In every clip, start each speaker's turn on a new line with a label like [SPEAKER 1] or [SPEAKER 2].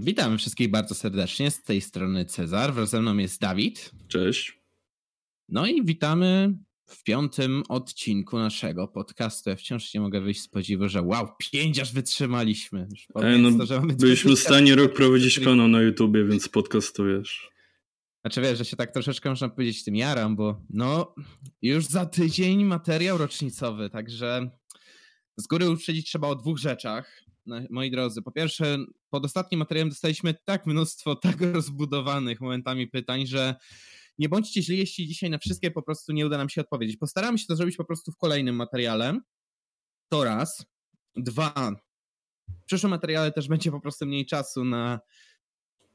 [SPEAKER 1] Witam wszystkich bardzo serdecznie. Z tej strony Cezar. Wraz ze mną jest Dawid.
[SPEAKER 2] Cześć.
[SPEAKER 1] No i witamy w piątym odcinku naszego podcastu. Ja wciąż nie mogę wyjść z podziwu, że wow, pięć aż wytrzymaliśmy.
[SPEAKER 2] Ej, no, to, że mamy byliśmy w stanie rok prowadzić kanał na YouTubie, więc podcastujesz.
[SPEAKER 1] Znaczy wiesz, że się tak troszeczkę można powiedzieć tym jaram, bo no już za tydzień materiał rocznicowy, także z góry uprzedzić trzeba o dwóch rzeczach moi drodzy. Po pierwsze, pod ostatnim materiałem dostaliśmy tak mnóstwo tak rozbudowanych momentami pytań, że nie bądźcie źli, jeśli dzisiaj na wszystkie po prostu nie uda nam się odpowiedzieć. Postaramy się to zrobić po prostu w kolejnym materiale. To raz. Dwa. W przyszłym materiale też będzie po prostu mniej czasu na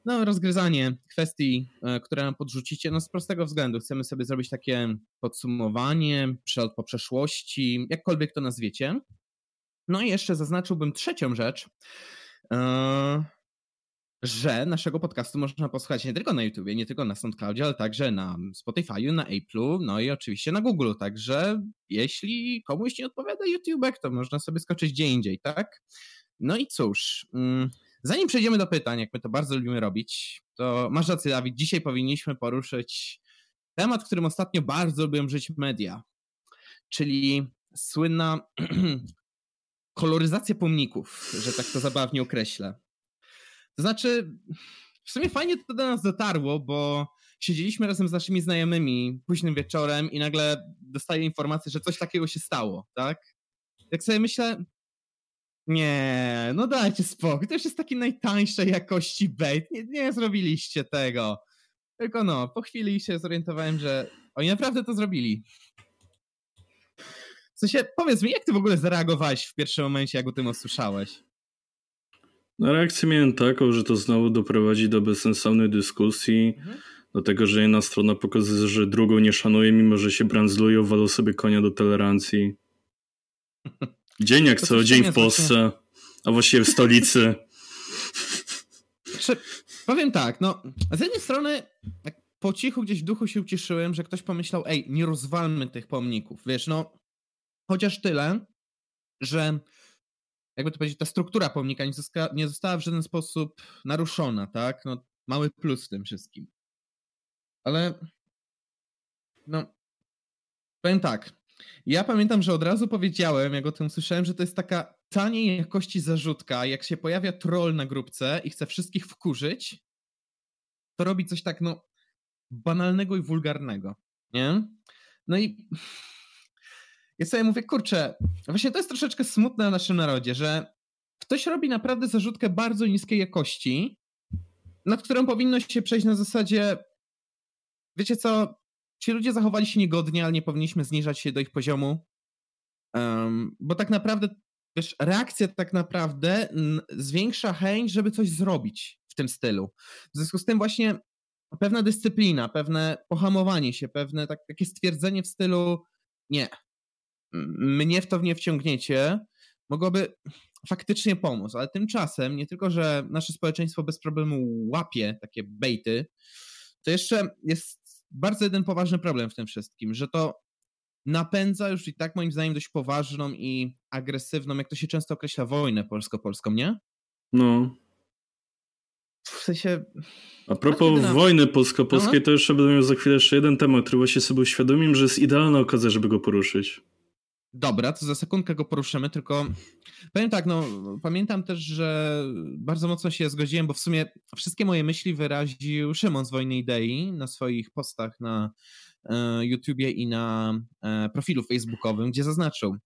[SPEAKER 1] no, rozgryzanie kwestii, e, które nam podrzucicie, no z prostego względu. Chcemy sobie zrobić takie podsumowanie, przelot po przeszłości, jakkolwiek to nazwiecie. No i jeszcze zaznaczyłbym trzecią rzecz, e, że naszego podcastu można posłuchać nie tylko na YouTubie, nie tylko na SoundCloudzie, ale także na Spotify'u, na Apple'u, no i oczywiście na Google. Także jeśli komuś nie odpowiada YouTube, to można sobie skoczyć gdzie indziej, tak? No i cóż, mm, zanim przejdziemy do pytań, jak my to bardzo lubimy robić, to masz rację, Dawid, dzisiaj powinniśmy poruszyć temat, którym ostatnio bardzo lubią żyć media, czyli słynna koloryzację pomników, że tak to zabawnie określę. To znaczy, w sumie fajnie to do nas dotarło, bo siedzieliśmy razem z naszymi znajomymi późnym wieczorem i nagle dostaję informację, że coś takiego się stało, tak? Jak sobie myślę, nie, no dajcie spokój, to już jest taki najtańszej jakości bait, nie, nie zrobiliście tego. Tylko no, po chwili się zorientowałem, że oni naprawdę to zrobili. Sensie, powiedz mi, jak ty w ogóle zareagowałeś w pierwszym momencie, jak o tym usłyszałeś?
[SPEAKER 2] No reakcję miałem taką, że to znowu doprowadzi do bezsensownej dyskusji, mhm. do tego, że jedna strona pokazuje, że drugą nie szanuje, mimo że się brandzlują, walą sobie konia do tolerancji. Dzień jak co, dzień w Polsce, a właściwie w stolicy.
[SPEAKER 1] Znaczy, powiem tak, no, z jednej strony po cichu gdzieś w duchu się ucieszyłem, że ktoś pomyślał, ej, nie rozwalmy tych pomników, wiesz, no, Chociaż tyle, że jakby to powiedzieć, ta struktura pomnika nie, nie została w żaden sposób naruszona, tak? No, mały plus w tym wszystkim. Ale no, powiem tak. Ja pamiętam, że od razu powiedziałem, jak o tym słyszałem, że to jest taka taniej jakości zarzutka. Jak się pojawia troll na grupce i chce wszystkich wkurzyć, to robi coś tak, no, banalnego i wulgarnego, nie? No i ja sobie mówię, kurczę, właśnie to jest troszeczkę smutne w naszym narodzie, że ktoś robi naprawdę zarzutkę bardzo niskiej jakości, nad którą powinno się przejść na zasadzie, wiecie co, ci ludzie zachowali się niegodnie, ale nie powinniśmy zniżać się do ich poziomu, um, bo tak naprawdę, wiesz, reakcja tak naprawdę zwiększa chęć, żeby coś zrobić w tym stylu. W związku z tym właśnie pewna dyscyplina, pewne pohamowanie się, pewne tak, takie stwierdzenie w stylu nie, mnie w to nie wciągniecie, mogłoby faktycznie pomóc, ale tymczasem nie tylko, że nasze społeczeństwo bez problemu łapie takie bejty, to jeszcze jest bardzo jeden poważny problem w tym wszystkim, że to napędza już i tak moim zdaniem dość poważną i agresywną, jak to się często określa, wojnę polsko-polską, nie?
[SPEAKER 2] No.
[SPEAKER 1] W sensie...
[SPEAKER 2] A propos na... wojny polsko-polskiej, to jeszcze będę miał za chwilę jeszcze jeden temat, który właśnie sobie uświadomim, że jest idealna okazja, żeby go poruszyć.
[SPEAKER 1] Dobra, to za sekundkę go poruszymy, tylko powiem tak, no pamiętam też, że bardzo mocno się zgodziłem, bo w sumie wszystkie moje myśli wyraził Szymon z Wojny Idei na swoich postach na e, YouTubie i na e, profilu facebookowym, gdzie zaznaczył,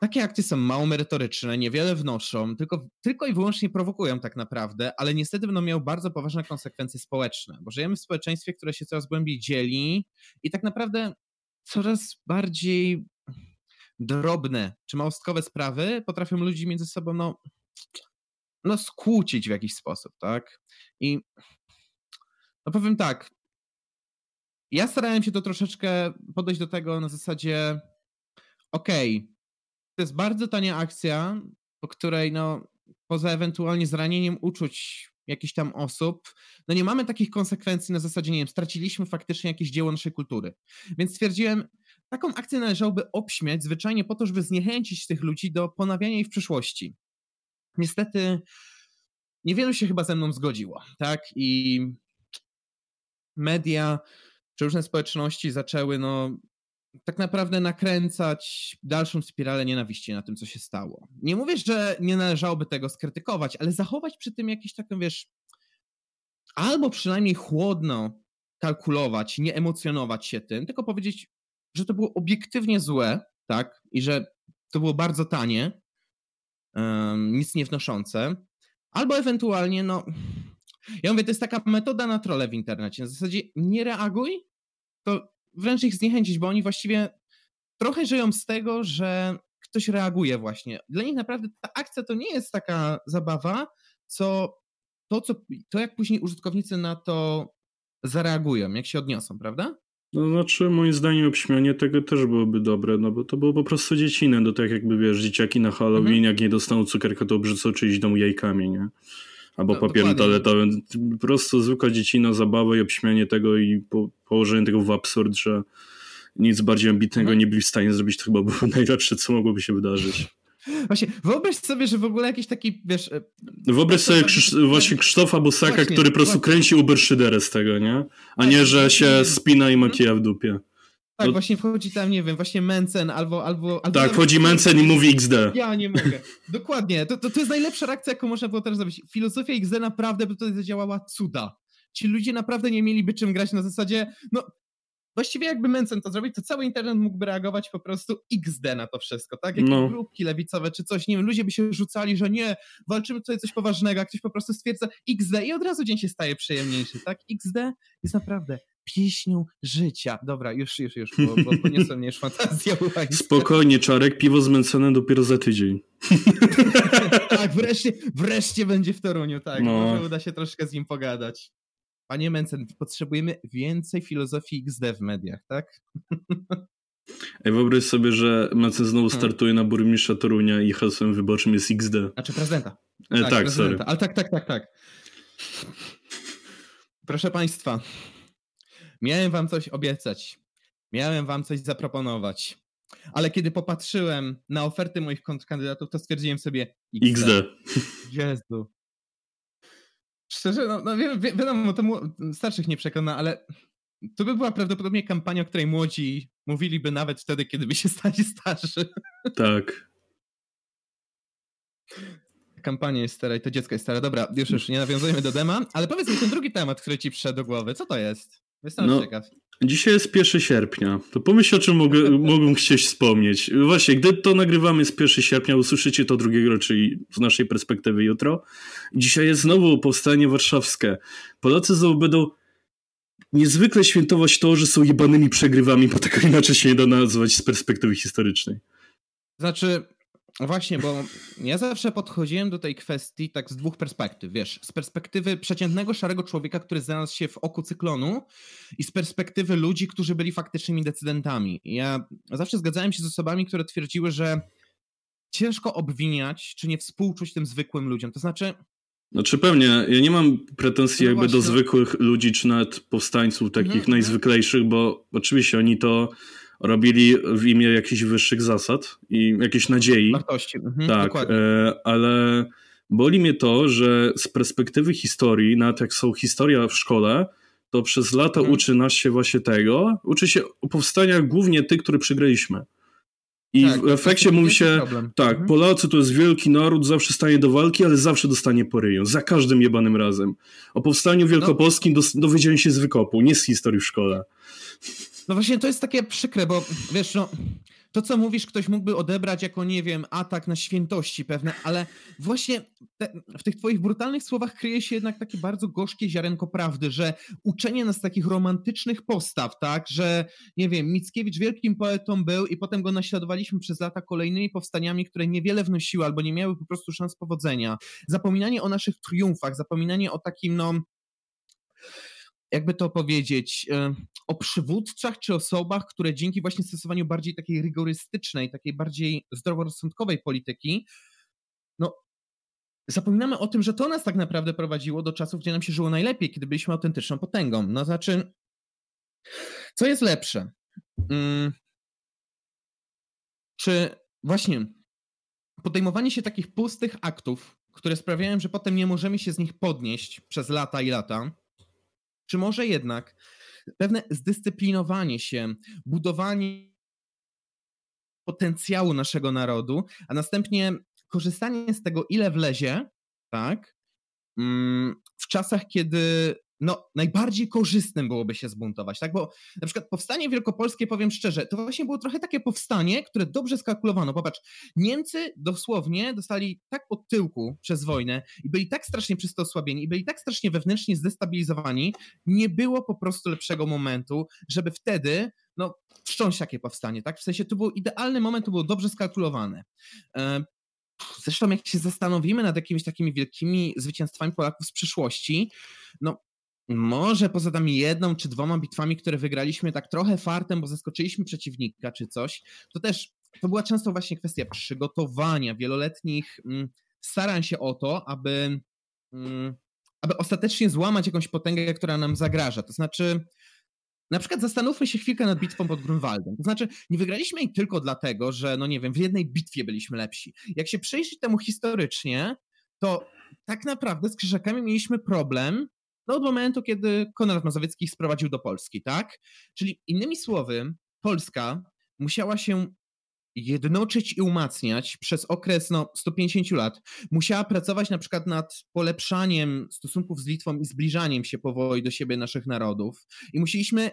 [SPEAKER 1] takie akcje są mało merytoryczne, niewiele wnoszą, tylko, tylko i wyłącznie prowokują tak naprawdę, ale niestety będą miały bardzo poważne konsekwencje społeczne, bo żyjemy w społeczeństwie, które się coraz głębiej dzieli i tak naprawdę coraz bardziej drobne czy małostkowe sprawy potrafią ludzi między sobą no, no skłócić w jakiś sposób, tak? I no powiem tak, ja starałem się to troszeczkę podejść do tego na zasadzie okej, okay, to jest bardzo tania akcja, po której no poza ewentualnie zranieniem uczuć jakichś tam osób, no nie mamy takich konsekwencji na zasadzie, nie wiem, straciliśmy faktycznie jakieś dzieło naszej kultury. Więc stwierdziłem, Taką akcję należałoby obśmiać zwyczajnie po to, żeby zniechęcić tych ludzi do ponawiania jej w przyszłości. Niestety niewielu się chyba ze mną zgodziło, tak? I media czy różne społeczności zaczęły, no, tak naprawdę nakręcać dalszą spiralę nienawiści na tym, co się stało. Nie mówię, że nie należałoby tego skrytykować, ale zachować przy tym jakiś taką, wiesz, albo przynajmniej chłodno kalkulować, nie emocjonować się tym, tylko powiedzieć, że to było obiektywnie złe, tak, i że to było bardzo tanie, um, nic nie wnoszące, albo ewentualnie, no, ja mówię, to jest taka metoda na trole w internecie, na zasadzie nie reaguj, to wręcz ich zniechęcić, bo oni właściwie trochę żyją z tego, że ktoś reaguje właśnie. Dla nich naprawdę ta akcja to nie jest taka zabawa, co to, co, to jak później użytkownicy na to zareagują, jak się odniosą, prawda?
[SPEAKER 2] No znaczy, moim zdaniem obśmianie tego też byłoby dobre, no bo to było po prostu dziecinne, do tak jakby, wiesz, dzieciaki na Halloween, mhm. jak nie dostaną cukierka, to obrzucą czyjś dom jajkami, nie? Albo no, papierem toaletowym. Po prostu zwykła dziecina, zabawa i obśmianie tego i po, położenie tego w absurd, że nic bardziej ambitnego mhm. nie byli w stanie zrobić, to chyba było najlepsze, co mogłoby się wydarzyć.
[SPEAKER 1] Właśnie, wyobraź sobie, że w ogóle jakiś taki, wiesz... E,
[SPEAKER 2] wyobraź sobie Krzysz, właśnie Krzysztofa Bosaka, właśnie, który po prostu właśnie. kręci Uber Szyderę z tego, nie? A nie, że się spina i makija w dupie.
[SPEAKER 1] Tak, no. właśnie wchodzi tam, nie wiem, właśnie Mencen albo... albo, albo
[SPEAKER 2] tak, wchodzi Mencen i mówi XD.
[SPEAKER 1] Ja nie mogę. Dokładnie. To, to, to jest najlepsza reakcja, jaką można było teraz zrobić. Filozofia XD naprawdę by tutaj zadziałała cuda. Ci ludzie naprawdę nie mieliby czym grać na zasadzie, no Właściwie jakby Mencen to zrobić, to cały internet mógłby reagować po prostu XD na to wszystko, tak? Jakieś no. grupki lewicowe czy coś, nie wiem, ludzie by się rzucali, że nie, walczymy tutaj coś poważnego, a ktoś po prostu stwierdza XD i od razu dzień się staje przyjemniejszy, tak? XD jest naprawdę pieśnią życia. Dobra, już, już, już, bo, bo poniosła mnie już.
[SPEAKER 2] Spokojnie, Czarek, piwo z Mencenem dopiero za tydzień.
[SPEAKER 1] tak, wreszcie, wreszcie będzie w Toruniu, tak. No. Może uda się troszkę z nim pogadać. Panie Mencen, potrzebujemy więcej filozofii XD w mediach, tak?
[SPEAKER 2] Ej, wyobraź sobie, że Mencen znowu hmm. startuje na burmistrza Torunia i hasłem wyborczym jest XD.
[SPEAKER 1] Znaczy prezydenta.
[SPEAKER 2] E, tak, tak prezydenta. sorry.
[SPEAKER 1] Ale tak, tak, tak, tak. Proszę Państwa, miałem Wam coś obiecać. Miałem Wam coś zaproponować. Ale kiedy popatrzyłem na oferty moich kontrkandydatów, to stwierdziłem sobie
[SPEAKER 2] XD. XD.
[SPEAKER 1] Jezu. Szczerze, no, no wi wi wiadomo, to starszych nie przekona, ale to by była prawdopodobnie kampania, o której młodzi mówiliby nawet wtedy, kiedy by się stali starszy.
[SPEAKER 2] Tak.
[SPEAKER 1] Kampania jest stara i to dziecko jest stare. Dobra, już już nie nawiązujemy do dema, ale powiedz mi ten drugi temat, który ci przyszedł do głowy. Co to jest? Jestem no, ciekaw.
[SPEAKER 2] Dzisiaj jest 1 sierpnia. To pomyśl o czym mogę, mógłbym chcieć wspomnieć. Właśnie, gdy to nagrywamy z 1 sierpnia, usłyszycie to drugiego, czyli z naszej perspektywy jutro. Dzisiaj jest znowu powstanie warszawskie. Polacy znowu będą niezwykle świętować to, że są jebanymi przegrywami, bo tak inaczej się nie da nazwać z perspektywy historycznej.
[SPEAKER 1] Znaczy, Właśnie, bo ja zawsze podchodziłem do tej kwestii tak z dwóch perspektyw, wiesz, z perspektywy przeciętnego szarego człowieka, który znalazł się w oku cyklonu i z perspektywy ludzi, którzy byli faktycznymi decydentami. Ja zawsze zgadzałem się z osobami, które twierdziły, że ciężko obwiniać czy nie współczuć tym zwykłym ludziom. To znaczy,
[SPEAKER 2] znaczy pewnie, ja nie mam pretensji no jakby właśnie. do zwykłych ludzi, czy nawet powstańców takich mm -hmm. najzwyklejszych, bo oczywiście oni to robili w imię jakichś wyższych zasad i jakiejś nadziei.
[SPEAKER 1] Wartości. Mhm,
[SPEAKER 2] tak, e, ale boli mnie to, że z perspektywy historii, nawet jak są historia w szkole, to przez lata mhm. uczy nas się właśnie tego, uczy się o powstaniach głównie tych, które przegraliśmy. I tak, w efekcie mówi się, tak, mhm. Polacy to jest wielki naród, zawsze stanie do walki, ale zawsze dostanie poryją, za każdym jebanym razem. O powstaniu wielkopolskim no. dowiedziałem się z wykopu, nie z historii w szkole.
[SPEAKER 1] No właśnie to jest takie przykre, bo wiesz, no to co mówisz, ktoś mógłby odebrać jako, nie wiem, atak na świętości pewne, ale właśnie te, w tych twoich brutalnych słowach kryje się jednak takie bardzo gorzkie ziarenko prawdy, że uczenie nas takich romantycznych postaw, tak, że, nie wiem, Mickiewicz wielkim poetą był i potem go naśladowaliśmy przez lata kolejnymi powstaniami, które niewiele wnosiły albo nie miały po prostu szans powodzenia. Zapominanie o naszych triumfach, zapominanie o takim, no, jakby to powiedzieć, o przywódcach czy osobach, które dzięki właśnie stosowaniu bardziej takiej rygorystycznej, takiej bardziej zdroworozsądkowej polityki, no zapominamy o tym, że to nas tak naprawdę prowadziło do czasów, gdzie nam się żyło najlepiej, kiedy byliśmy autentyczną potęgą. No znaczy, co jest lepsze? Hmm, czy właśnie podejmowanie się takich pustych aktów, które sprawiają, że potem nie możemy się z nich podnieść przez lata i lata, czy może jednak pewne zdyscyplinowanie się, budowanie potencjału naszego narodu, a następnie korzystanie z tego, ile wlezie, tak, mm, w czasach, kiedy no, najbardziej korzystnym byłoby się zbuntować, tak? Bo na przykład powstanie wielkopolskie, powiem szczerze, to właśnie było trochę takie powstanie, które dobrze skalkulowano. Popatrz, Niemcy dosłownie dostali tak pod tyłku przez wojnę i byli tak strasznie przez to osłabieni i byli tak strasznie wewnętrznie zdestabilizowani, nie było po prostu lepszego momentu, żeby wtedy no, wszcząć takie powstanie, tak? W sensie to był idealny moment, to było dobrze skalkulowane. Zresztą jak się zastanowimy nad jakimiś takimi wielkimi zwycięstwami Polaków z przyszłości, no może poza tam jedną czy dwoma bitwami, które wygraliśmy tak trochę fartem, bo zaskoczyliśmy przeciwnika czy coś, to też to była często właśnie kwestia przygotowania, wieloletnich mm, starań się o to, aby, mm, aby ostatecznie złamać jakąś potęgę, która nam zagraża. To znaczy, na przykład zastanówmy się chwilkę nad bitwą pod Grunwaldem. To znaczy, nie wygraliśmy jej tylko dlatego, że, no nie wiem, w jednej bitwie byliśmy lepsi. Jak się przyjrzeć temu historycznie, to tak naprawdę z Krzyżakami mieliśmy problem no od momentu, kiedy Konrad Mazowiecki ich sprowadził do Polski, tak? Czyli innymi słowy, Polska musiała się jednoczyć i umacniać przez okres no, 150 lat. Musiała pracować na przykład nad polepszaniem stosunków z Litwą i zbliżaniem się powoli do siebie naszych narodów. I musieliśmy,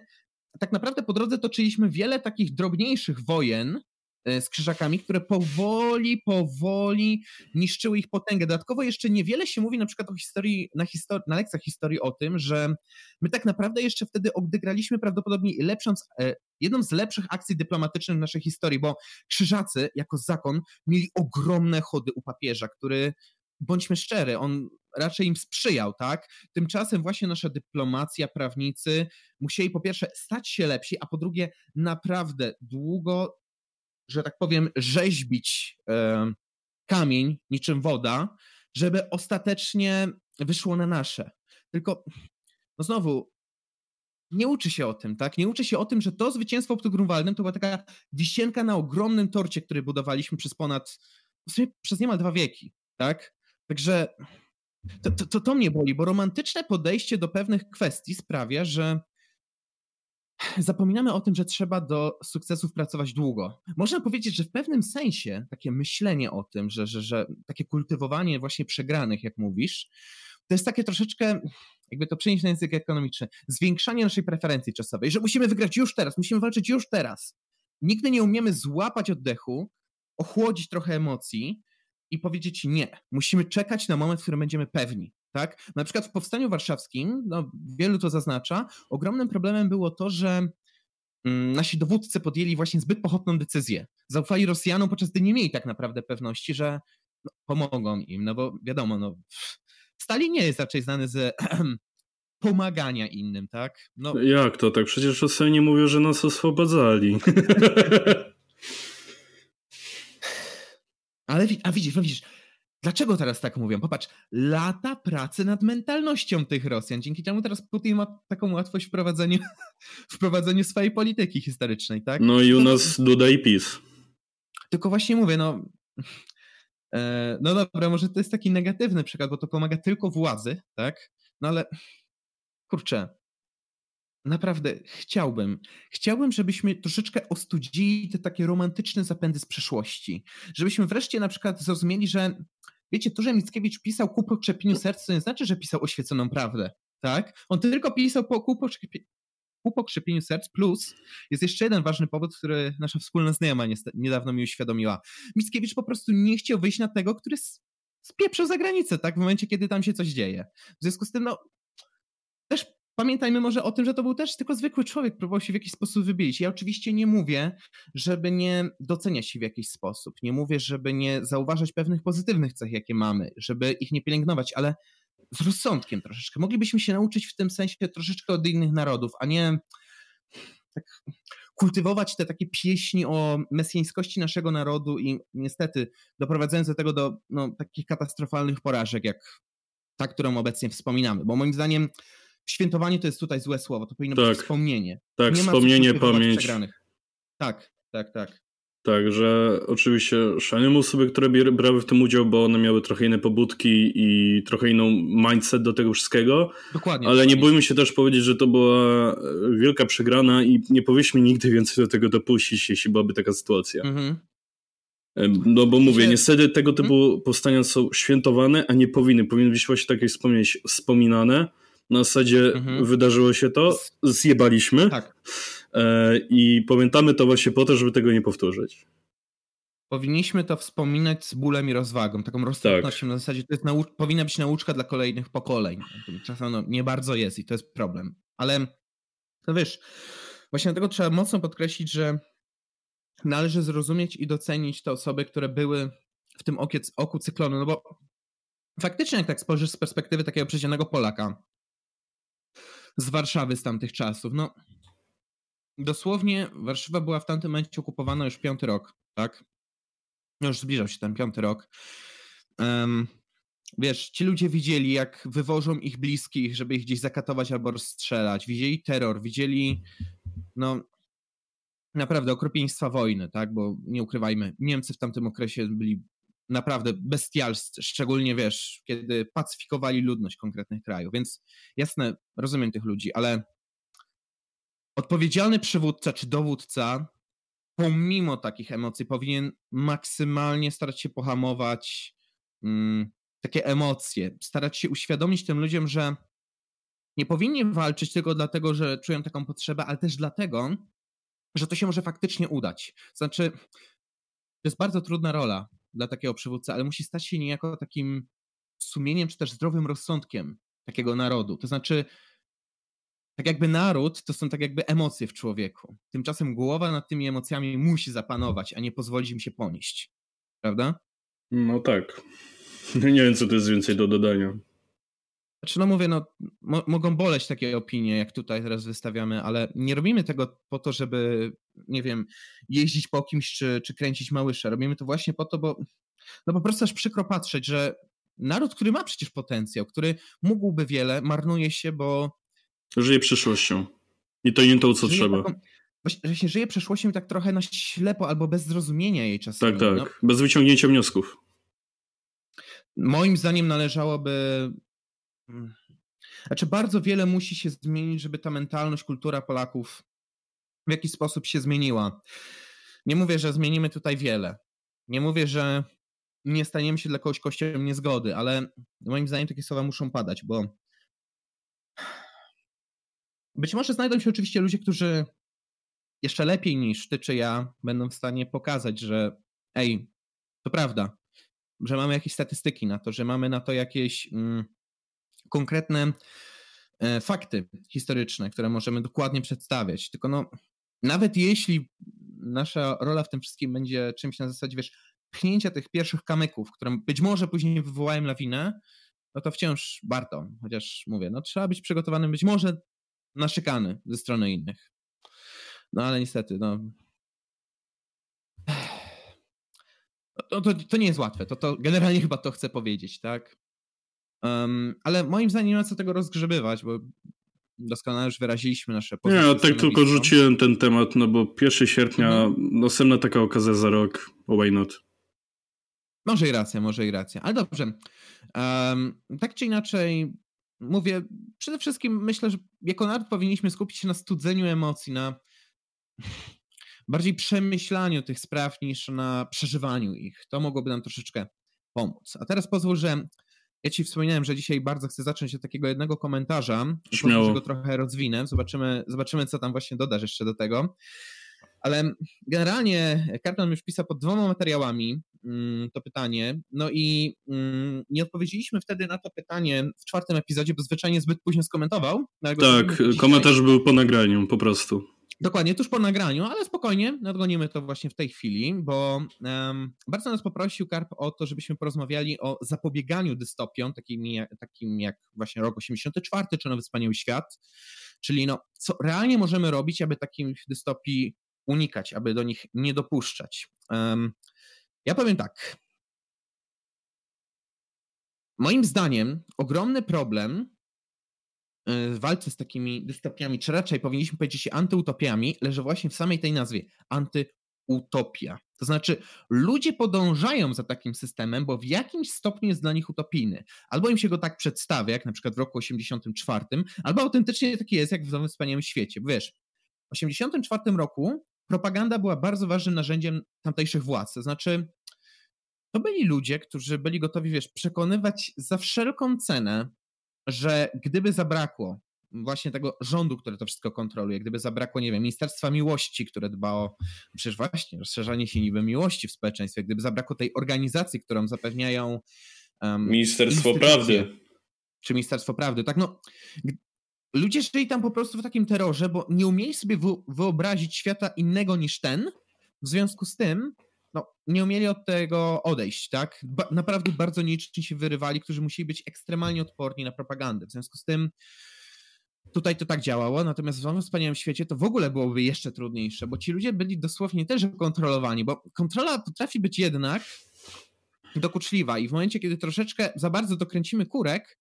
[SPEAKER 1] tak naprawdę po drodze toczyliśmy wiele takich drobniejszych wojen, z krzyżakami, które powoli, powoli niszczyły ich potęgę. Dodatkowo jeszcze niewiele się mówi na przykład o historii, na, histori- na lekcjach historii o tym, że my tak naprawdę jeszcze wtedy odegraliśmy prawdopodobnie lepszą, e, jedną z lepszych akcji dyplomatycznych w naszej historii, bo krzyżacy jako zakon mieli ogromne chody u papieża, który bądźmy szczery, on raczej im sprzyjał, tak? Tymczasem właśnie nasza dyplomacja, prawnicy musieli po pierwsze stać się lepsi, a po drugie naprawdę długo że tak powiem, rzeźbić e, kamień niczym woda, żeby ostatecznie wyszło na nasze. Tylko, no znowu, nie uczy się o tym, tak? Nie uczy się o tym, że to zwycięstwo pod Grunwaldem to była taka wisienka na ogromnym torcie, który budowaliśmy przez ponad, w sumie przez niemal dwa wieki, tak? Także to, to, to, to mnie boli, bo romantyczne podejście do pewnych kwestii sprawia, że zapominamy o tym, że trzeba do sukcesów pracować długo. Można powiedzieć, że w pewnym sensie takie myślenie o tym, że, że, że takie kultywowanie właśnie przegranych, jak mówisz, to jest takie troszeczkę, jakby to przenieść na język ekonomiczny, zwiększanie naszej preferencji czasowej, że musimy wygrać już teraz, musimy walczyć już teraz. Nigdy nie umiemy złapać oddechu, ochłodzić trochę emocji i powiedzieć nie. Musimy czekać na moment, w którym będziemy pewni. Tak? Na przykład w Powstaniu Warszawskim, no, wielu to zaznacza, ogromnym problemem było to, że mm, nasi dowódcy podjęli właśnie zbyt pochopną decyzję. Zaufali Rosjanom, podczas gdy nie mieli tak naprawdę pewności, że no, pomogą im, no bo wiadomo, no, Stalin nie jest raczej znany z pomagania innym, tak?
[SPEAKER 2] No. Jak to tak? Przecież Rosjanie mówią, że nas oswobodzali.
[SPEAKER 1] Ale a widzisz, a widzisz, Dlaczego teraz tak mówią? Popatrz, lata pracy nad mentalnością tych Rosjan, dzięki czemu teraz Putin ma taką łatwość w prowadzeniu, w prowadzeniu swojej polityki historycznej, tak?
[SPEAKER 2] No i u nas Duda i PiS.
[SPEAKER 1] Tylko właśnie mówię, no... E, no dobra, może to jest taki negatywny przykład, bo to pomaga tylko władzy, tak? No ale kurczę, naprawdę chciałbym, chciałbym, żebyśmy troszeczkę ostudzili te takie romantyczne zapędy z przeszłości. Żebyśmy wreszcie na przykład zrozumieli, że Wiecie, to, że Mickiewicz pisał ku pokrzepieniu serca, to nie znaczy, że pisał oświeconą prawdę, tak? On tylko pisał po, ku, pokrzepi, ku pokrzepieniu serc, plus jest jeszcze jeden ważny powód, który nasza wspólna znajoma niedawno mi uświadomiła. Mickiewicz po prostu nie chciał wyjść na tego, który spieprzył za granicę, tak? W momencie, kiedy tam się coś dzieje. W związku z tym, no, pamiętajmy może o tym, że to był też tylko zwykły człowiek, próbował się w jakiś sposób wybielić. Ja oczywiście nie mówię, żeby nie doceniać się w jakiś sposób. Nie mówię, żeby nie zauważać pewnych pozytywnych cech, jakie mamy, żeby ich nie pielęgnować, ale z rozsądkiem troszeczkę. Moglibyśmy się nauczyć w tym sensie troszeczkę od innych narodów, a nie tak kultywować te takie pieśni o mesjańskości naszego narodu i niestety doprowadzając do tego do no, takich katastrofalnych porażek, jak ta, którą obecnie wspominamy. Bo moim zdaniem świętowanie to jest tutaj złe słowo, to powinno tak. być wspomnienie.
[SPEAKER 2] Tak, nie wspomnienie, pamięć.
[SPEAKER 1] Tak, tak, tak.
[SPEAKER 2] Tak, że oczywiście szanuję osoby, które brały w tym udział, bo one miały trochę inne pobudki i trochę inną mindset do tego wszystkiego.
[SPEAKER 1] Dokładnie.
[SPEAKER 2] Ale
[SPEAKER 1] dokładnie.
[SPEAKER 2] nie bójmy się też powiedzieć, że to była e, wielka przegrana i nie powinniśmy nigdy więcej do tego dopuścić, jeśli byłaby taka sytuacja.
[SPEAKER 1] Mhm.
[SPEAKER 2] No bo mówię, niestety tego typu
[SPEAKER 1] Mhm.
[SPEAKER 2] powstania są świętowane, a nie powinny. Powinny być właśnie tak wspomnieć, wspominane. Na zasadzie
[SPEAKER 1] Mhm.
[SPEAKER 2] wydarzyło się to, zjebaliśmy
[SPEAKER 1] Tak.
[SPEAKER 2] e, i pamiętamy to właśnie po to, żeby tego nie powtórzyć.
[SPEAKER 1] Powinniśmy to wspominać z bólem i rozwagą, taką roztropnością na zasadzie, to jest powinna być nauczka dla kolejnych pokoleń. Czasem no, nie bardzo jest i to jest problem. Ale no wiesz, właśnie dlatego trzeba mocno podkreślić, że należy zrozumieć i docenić te osoby, które były w tym okiec, oku cyklonu, no bo faktycznie jak tak spojrzysz z perspektywy takiego przeciętnego Polaka z Warszawy z tamtych czasów, no dosłownie Warszawa była w tamtym momencie okupowana już piąty rok, tak? No już zbliżał się ten piąty rok. Em, wiesz, ci ludzie widzieli, jak wywożą ich bliskich, żeby ich gdzieś zakatować albo rozstrzelać. Widzieli terror, widzieli, no, naprawdę okropieństwa wojny, tak? Bo nie ukrywajmy, Niemcy w tamtym okresie byli naprawdę bestialscy, szczególnie, wiesz, kiedy pacyfikowali ludność konkretnych krajów. Więc jasne, rozumiem tych ludzi, ale odpowiedzialny przywódca czy dowódca pomimo takich emocji powinien maksymalnie starać się pohamować mm, takie emocje, starać się uświadomić tym ludziom, że nie powinni walczyć tylko dlatego, że czują taką potrzebę, ale też dlatego, że to się może faktycznie udać. Znaczy, to jest bardzo trudna rola dla takiego przywódcy, ale musi stać się niejako takim sumieniem, czy też zdrowym rozsądkiem takiego narodu. To znaczy, tak jakby naród to są tak jakby emocje w człowieku. Tymczasem głowa nad tymi emocjami musi zapanować, a nie pozwolić im się ponieść. Prawda?
[SPEAKER 2] No tak. Nie wiem, co to jest więcej do dodania.
[SPEAKER 1] Znaczy, no mówię, no, mo mogą boleć takie opinie, jak tutaj teraz wystawiamy, ale nie robimy tego po to, żeby, nie wiem, jeździć po kimś czy, czy kręcić małysze. Robimy to właśnie po to, bo no po prostu aż przykro patrzeć, że naród, który ma przecież potencjał, który mógłby wiele, marnuje się, bo
[SPEAKER 2] Żyje przyszłością. I to nie to, co trzeba.
[SPEAKER 1] Taką, właśnie żyje przeszłością tak trochę na ślepo albo bez zrozumienia jej czasami.
[SPEAKER 2] Tak, tak. No. Bez wyciągnięcia wniosków.
[SPEAKER 1] Moim zdaniem należałoby. Znaczy, bardzo wiele musi się zmienić, żeby ta mentalność, kultura Polaków w jakiś sposób się zmieniła. Nie mówię, że zmienimy tutaj wiele. Nie mówię, że nie staniemy się dla kogoś kościołem niezgody, ale moim zdaniem takie słowa muszą padać, bo być może znajdą się oczywiście ludzie, którzy jeszcze lepiej niż ty czy ja będą w stanie pokazać, że ej, to prawda, że mamy jakieś statystyki na to, że mamy na to jakieś mm, konkretne e, fakty historyczne, które możemy dokładnie przedstawiać. Tylko no, nawet jeśli nasza rola w tym wszystkim będzie czymś na zasadzie, wiesz, pchnięcia tych pierwszych kamyków, które być może później wywołają lawinę, no to wciąż warto. Chociaż mówię, no trzeba być przygotowanym być może na szykany ze strony innych. No ale niestety, no. To, to, to nie jest łatwe. To, to generalnie chyba to chcę powiedzieć, tak? Um, ale moim zdaniem nie ma co tego rozgrzebywać, bo doskonale już wyraziliśmy nasze
[SPEAKER 2] pozycje. Nie, ja tak tylko rzuciłem ten temat, no bo 1 sierpnia, mhm. następna taka okazja za rok, why not?
[SPEAKER 1] Może i racja, może i racja. Ale dobrze. Um, tak czy inaczej, mówię, przede wszystkim myślę, że jako naród powinniśmy skupić się na studzeniu emocji, na bardziej przemyślaniu tych spraw niż na przeżywaniu ich. To mogłoby nam troszeczkę pomóc. A teraz pozwól, że ja ci wspominałem, że dzisiaj bardzo chcę zacząć od takiego jednego komentarza.
[SPEAKER 2] Śmiało.
[SPEAKER 1] Pozwól, że go trochę rozwinę. Zobaczymy, zobaczymy, co tam właśnie dodasz jeszcze do tego. Ale generalnie Karton już pisał pod dwoma materiałami mm, to pytanie. No i mm, nie odpowiedzieliśmy wtedy na to pytanie w czwartym epizodzie, bo zwyczajnie zbyt późno skomentował.
[SPEAKER 2] Tak, komentarz był po nagraniu, po prostu.
[SPEAKER 1] Dokładnie, tuż po nagraniu, ale spokojnie, nadgonimy to właśnie w tej chwili, bo um, bardzo nas poprosił Karp o to, żebyśmy porozmawiali o zapobieganiu dystopiom, takim, takim jak właśnie rok 84 czy Nowy Wspaniały Świat, czyli no, co realnie możemy robić, aby takich dystopii unikać, aby do nich nie dopuszczać. Um, ja powiem tak. Moim zdaniem ogromny problem walce z takimi dystopiami, czy raczej powinniśmy powiedzieć antyutopiami, leży właśnie w samej tej nazwie utopia. To znaczy, ludzie podążają za takim systemem, bo w jakimś stopniu jest dla nich utopijny. Albo im się go tak przedstawia, jak na przykład w roku 84, albo autentycznie taki jest, jak w Nowym Wspaniałym Świecie. Bo wiesz, w 84 roku propaganda była bardzo ważnym narzędziem tamtejszych władz. To znaczy, to byli ludzie, którzy byli gotowi, wiesz, przekonywać za wszelką cenę, że gdyby zabrakło właśnie tego rządu, który to wszystko kontroluje, gdyby zabrakło, nie wiem, Ministerstwa Miłości, które dba o przecież właśnie rozszerzanie się niby miłości w społeczeństwie, gdyby zabrakło tej organizacji, którą zapewniają
[SPEAKER 2] um, Ministerstwo Prawdy.
[SPEAKER 1] Czy Ministerstwo Prawdy, tak no. Ludzie żyli tam po prostu w takim terrorze, bo nie umieli sobie wyobrazić świata innego niż ten. W związku z tym no, nie umieli od tego odejść, tak? Ba naprawdę bardzo nieliczni się wyrywali, którzy musieli być ekstremalnie odporni na propagandę. W związku z tym tutaj to tak działało, natomiast w Nowym Wspaniałym Świecie to w ogóle byłoby jeszcze trudniejsze, bo ci ludzie byli dosłownie też kontrolowani, bo kontrola potrafi być jednak dokuczliwa i w momencie, kiedy troszeczkę za bardzo dokręcimy kurek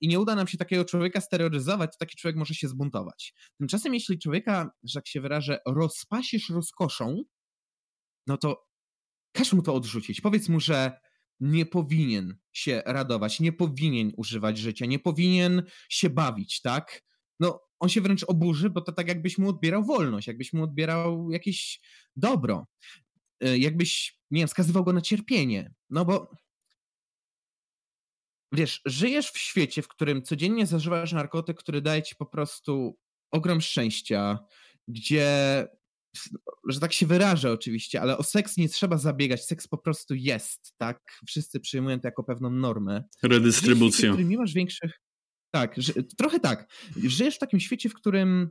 [SPEAKER 1] i nie uda nam się takiego człowieka steroryzować, to taki człowiek może się zbuntować. Tymczasem jeśli człowieka, że jak się wyrażę, rozpasisz rozkoszą, no to każ mu to odrzucić. Powiedz mu, że nie powinien się radować, nie powinien używać życia, nie powinien się bawić, tak? No, on się wręcz oburzy, bo to tak jakbyś mu odbierał wolność, jakbyś mu odbierał jakieś dobro, y, jakbyś, nie wiem, wskazywał go na cierpienie. No bo wiesz, żyjesz w świecie, w którym codziennie zażywasz narkotyk, który daje ci po prostu ogrom szczęścia, gdzie że tak się wyrażę oczywiście, ale o seks nie trzeba zabiegać, seks po prostu jest, tak? Wszyscy przyjmują to jako pewną normę.
[SPEAKER 2] Redystrybucja. W
[SPEAKER 1] nie masz większych... Tak, że, trochę tak. Żyjesz w takim świecie, w którym,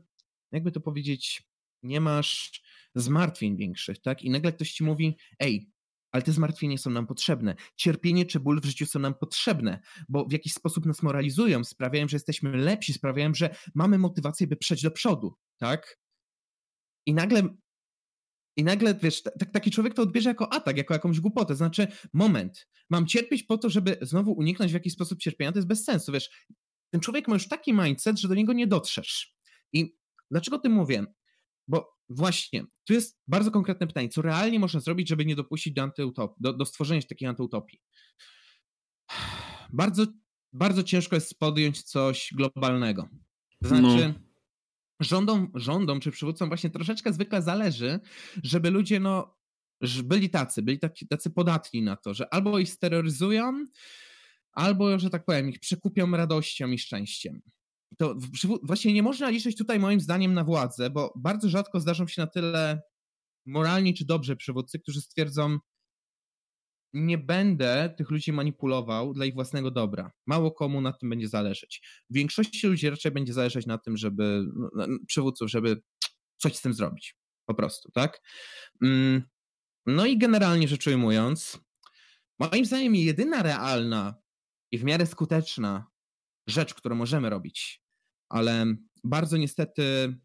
[SPEAKER 1] jakby to powiedzieć, nie masz zmartwień większych, tak? I nagle ktoś ci mówi, ej, ale te zmartwienia są nam potrzebne. Cierpienie czy ból w życiu są nam potrzebne, bo w jakiś sposób nas moralizują, sprawiają, że jesteśmy lepsi, sprawiają, że mamy motywację, by przejść do przodu, tak? I nagle, i nagle wiesz, t- taki człowiek to odbierze jako atak, jako jakąś głupotę. Znaczy, moment, mam cierpieć po to, żeby znowu uniknąć w jakiś sposób cierpienia, to jest bez sensu, wiesz. Ten człowiek ma już taki mindset, że do niego nie dotrzesz. I dlaczego tym mówię? Bo właśnie, tu jest bardzo konkretne pytanie, co realnie można zrobić, żeby nie dopuścić do, antyutopii, do, do stworzenia takiej antyutopii? Bardzo, bardzo ciężko jest podjąć coś globalnego. Znaczy, no rządom, rządom czy przywódcom właśnie troszeczkę zwykle zależy, żeby ludzie no, byli tacy, byli tacy, tacy podatni na to, że albo ich steroryzują, albo, że tak powiem, ich przekupią radością i szczęściem. To właśnie nie można liczyć tutaj moim zdaniem na władzę, bo bardzo rzadko zdarzą się na tyle moralni czy dobrzy przywódcy, którzy stwierdzą, nie będę tych ludzi manipulował dla ich własnego dobra. Mało komu na tym będzie zależeć. W większości ludzi raczej będzie zależeć na tym, żeby no, przywódców, żeby coś z tym zrobić. Po prostu, tak? Mm, no i generalnie rzecz ujmując, moim zdaniem jedyna realna i w miarę skuteczna rzecz, którą możemy robić, ale bardzo niestety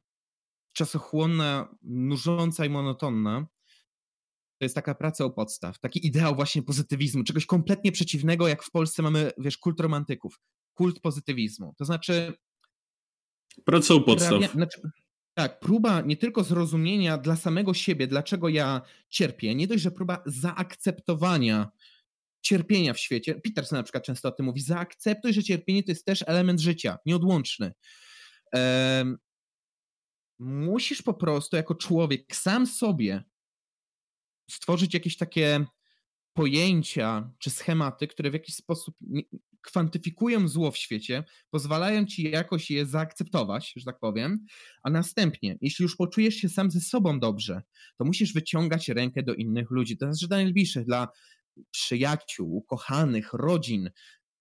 [SPEAKER 1] czasochłonna, nużąca i monotonna, to jest taka praca u podstaw, taki ideał właśnie pozytywizmu, czegoś kompletnie przeciwnego, jak w Polsce mamy, wiesz, kult romantyków, kult pozytywizmu. To znaczy...
[SPEAKER 2] Praca u podstaw.
[SPEAKER 1] Znaczy, tak, próba nie tylko zrozumienia dla samego siebie, dlaczego ja cierpię, nie dość, że próba zaakceptowania cierpienia w świecie. Peterson na przykład często o tym mówi, zaakceptuj, że cierpienie to jest też element życia, nieodłączny. Um, musisz po prostu jako człowiek sam sobie stworzyć jakieś takie pojęcia czy schematy, które w jakiś sposób kwantyfikują zło w świecie, pozwalają ci jakoś je zaakceptować, że tak powiem, a następnie, jeśli już poczujesz się sam ze sobą dobrze, to musisz wyciągać rękę do innych ludzi, to znaczy dla najbliższych, dla przyjaciół, ukochanych, rodzin.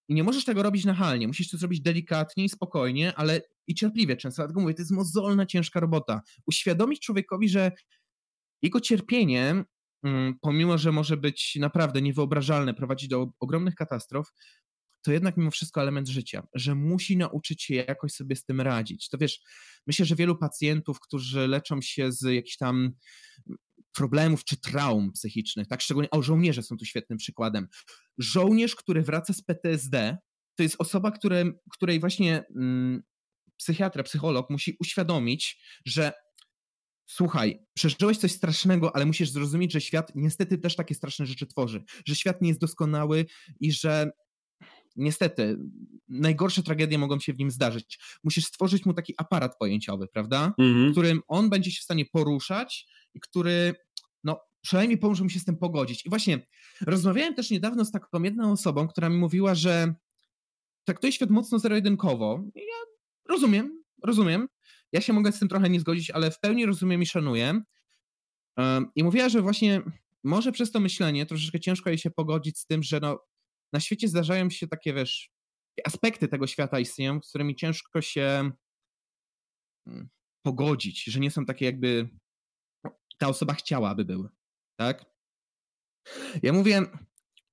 [SPEAKER 1] I nie możesz tego robić nachalnie, musisz to zrobić delikatnie i spokojnie, ale i cierpliwie często. Dlatego mówię, to jest mozolna, ciężka robota. Uświadomić człowiekowi, że jego cierpienie pomimo że może być naprawdę niewyobrażalne, prowadzić do ogromnych katastrof, to jednak mimo wszystko element życia, że musi nauczyć się jakoś sobie z tym radzić. To wiesz, myślę, że wielu pacjentów, którzy leczą się z jakichś tam problemów czy traum psychicznych, tak szczególnie, o żołnierze są tu świetnym przykładem. Żołnierz, który wraca z PTSD, to jest osoba, które, której właśnie mm, psychiatra, psycholog musi uświadomić, że słuchaj, przeżyłeś coś strasznego, ale musisz zrozumieć, że świat niestety też takie straszne rzeczy tworzy, że świat nie jest doskonały i że niestety najgorsze tragedie mogą się w nim zdarzyć. Musisz stworzyć mu taki aparat pojęciowy, prawda?
[SPEAKER 2] Mhm.
[SPEAKER 1] Którym on będzie się w stanie poruszać i który, no, przynajmniej pomoże mu się z tym pogodzić. I właśnie rozmawiałem też niedawno z taką jedną osobą, która mi mówiła, że traktuje świat mocno zero-jedynkowo. I ja rozumiem, rozumiem. Ja się mogę z tym trochę nie zgodzić, ale w pełni rozumiem i szanuję. I mówiła, że właśnie może przez to myślenie troszeczkę ciężko jej się pogodzić z tym, że no, na świecie zdarzają się takie, wiesz, aspekty tego świata istnieją, z którymi ciężko się mm, pogodzić, że nie są takie jakby ta osoba chciała, aby były, tak? Ja mówię,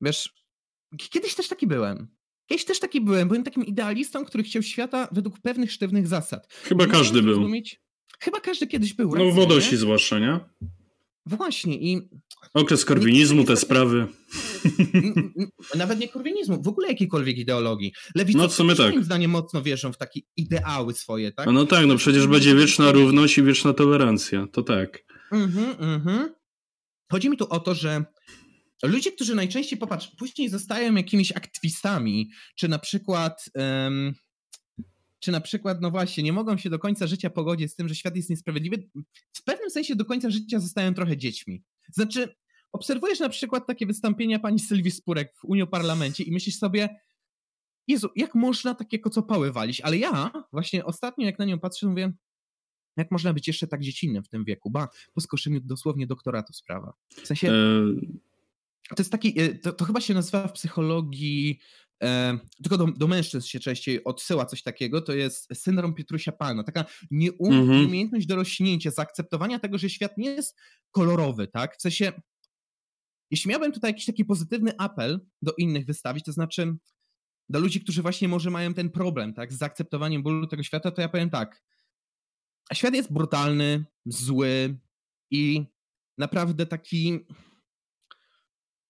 [SPEAKER 1] wiesz, kiedyś też taki byłem. Kiedyś też taki byłem. Byłem takim idealistą, który chciał świata według pewnych sztywnych zasad.
[SPEAKER 2] Chyba nie każdy był. Rozumieć.
[SPEAKER 1] Chyba każdy kiedyś był.
[SPEAKER 2] No w Wodosi zwłaszcza, nie?
[SPEAKER 1] Właśnie i...
[SPEAKER 2] Okres korwinizmu, te sprawy.
[SPEAKER 1] Nawet nie korwinizmu, w ogóle jakiejkolwiek ideologii. Lewicy no, w sumie tak. moim zdaniem mocno wierzą w takie ideały swoje, tak?
[SPEAKER 2] No tak, no przecież będzie wieczna równość i wieczna tolerancja, to tak.
[SPEAKER 1] Mhm, mhm. Chodzi mi tu o to, że ludzie, którzy najczęściej, popatrz, później zostają jakimiś aktywistami, czy na przykład... Um, czy na przykład, no właśnie, nie mogą się do końca życia pogodzić z tym, że świat jest niesprawiedliwy, w pewnym sensie do końca życia zostają trochę dziećmi. Znaczy, obserwujesz na przykład takie wystąpienia pani Sylwii Spurek w Unii Parlamencie i myślisz sobie, Jezu, jak można takie kocopały walić? Ale ja właśnie ostatnio, jak na nią patrzę, mówię, jak można być jeszcze tak dziecinnym w tym wieku? Ba, po skoszeniu dosłownie doktoratu sprawa. W sensie... E... To jest taki, e, to, to, chyba się nazywa w psychologii E, tylko do, do, mężczyzn się częściej odsyła coś takiego, to jest syndrom Pietrusia Pana. Taka nieumiejętność mhm. dorośnięcia, zaakceptowania tego, że świat nie jest kolorowy, tak? W sensie, jeśli miałbym tutaj jakiś taki pozytywny apel do innych wystawić, to znaczy do ludzi, którzy właśnie może mają ten problem, tak, z zaakceptowaniem bólu tego świata, to ja powiem tak. Świat jest brutalny, zły i naprawdę taki,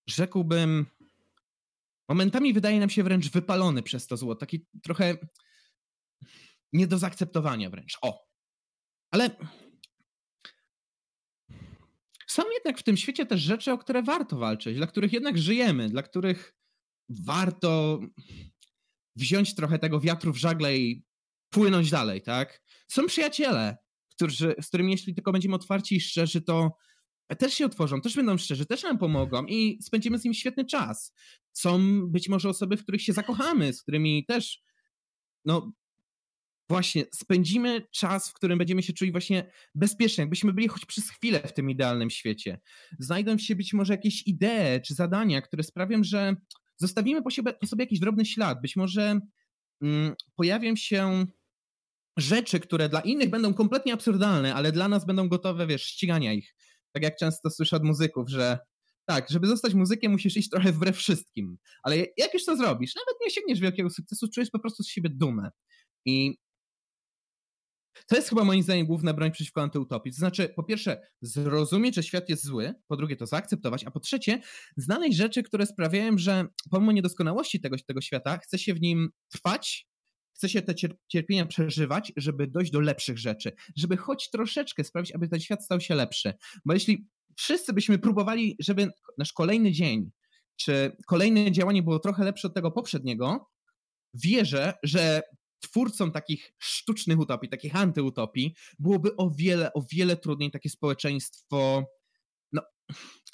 [SPEAKER 1] rzekłbym, momentami wydaje nam się wręcz wypalony przez to zło, taki trochę nie do zaakceptowania wręcz. O. Ale są jednak w tym świecie też rzeczy, o które warto walczyć, dla których jednak żyjemy, dla których warto wziąć trochę tego wiatru w żagle i płynąć dalej, tak? Są przyjaciele, którzy, z którymi jeśli tylko będziemy otwarci i szczerzy, to też się otworzą, też będą szczerzy, też nam pomogą i spędzimy z nimi świetny czas. Są być może osoby, w których się zakochamy, z którymi też, no właśnie, spędzimy czas, w którym będziemy się czuli właśnie bezpiecznie, jakbyśmy byli choć przez chwilę w tym idealnym świecie. Znajdą się być może jakieś idee czy zadania, które sprawią, że zostawimy po sobie, po sobie jakiś drobny ślad. Być może mm, pojawią się rzeczy, które dla innych będą kompletnie absurdalne, ale dla nas będą gotowe, wiesz, ścigania ich tak jak często słyszę od muzyków, że tak, żeby zostać muzykiem, musisz iść trochę wbrew wszystkim. Ale jak już to zrobisz, nawet nie osiągniesz wielkiego sukcesu, czujesz po prostu z siebie dumę. I to jest chyba moim zdaniem główna broń przeciwko antyutopii. To znaczy, po pierwsze, zrozumieć, że świat jest zły, po drugie, to zaakceptować, a po trzecie, znaleźć rzeczy, które sprawiają, że pomimo niedoskonałości tego, tego świata, chce się w nim trwać chce się te cierpienia przeżywać, żeby dojść do lepszych rzeczy, żeby choć troszeczkę sprawić, aby ten świat stał się lepszy. Bo jeśli wszyscy byśmy próbowali, żeby nasz kolejny dzień, czy kolejne działanie było trochę lepsze od tego poprzedniego, wierzę, że twórcom takich sztucznych utopii, takich antyutopii, byłoby o wiele, o wiele trudniej takie społeczeństwo no,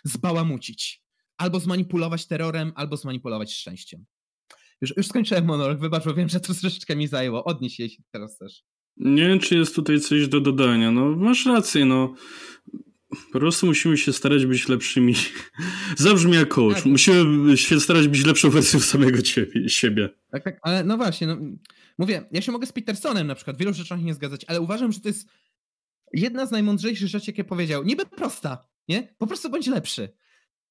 [SPEAKER 1] zbałamucić. Albo zmanipulować terrorem, albo zmanipulować szczęściem. Już, już skończyłem monolog, wybacz, bo wiem, że to troszeczkę mi zajęło. Odnieś się teraz też.
[SPEAKER 2] Nie wiem, czy jest tutaj coś do dodania. No, masz rację, no. Po prostu musimy się starać być lepszymi. Zabrzmi jak coach. Tak. Musimy się starać być lepszą wersją samego ciebie, siebie.
[SPEAKER 1] Tak, tak, ale no właśnie, no, mówię, ja się mogę z Petersonem na przykład w wielu rzeczach nie zgadzać, ale uważam, że to jest jedna z najmądrzejszych rzeczy, jakie powiedział. Niby prosta, nie? Po prostu bądź lepszy.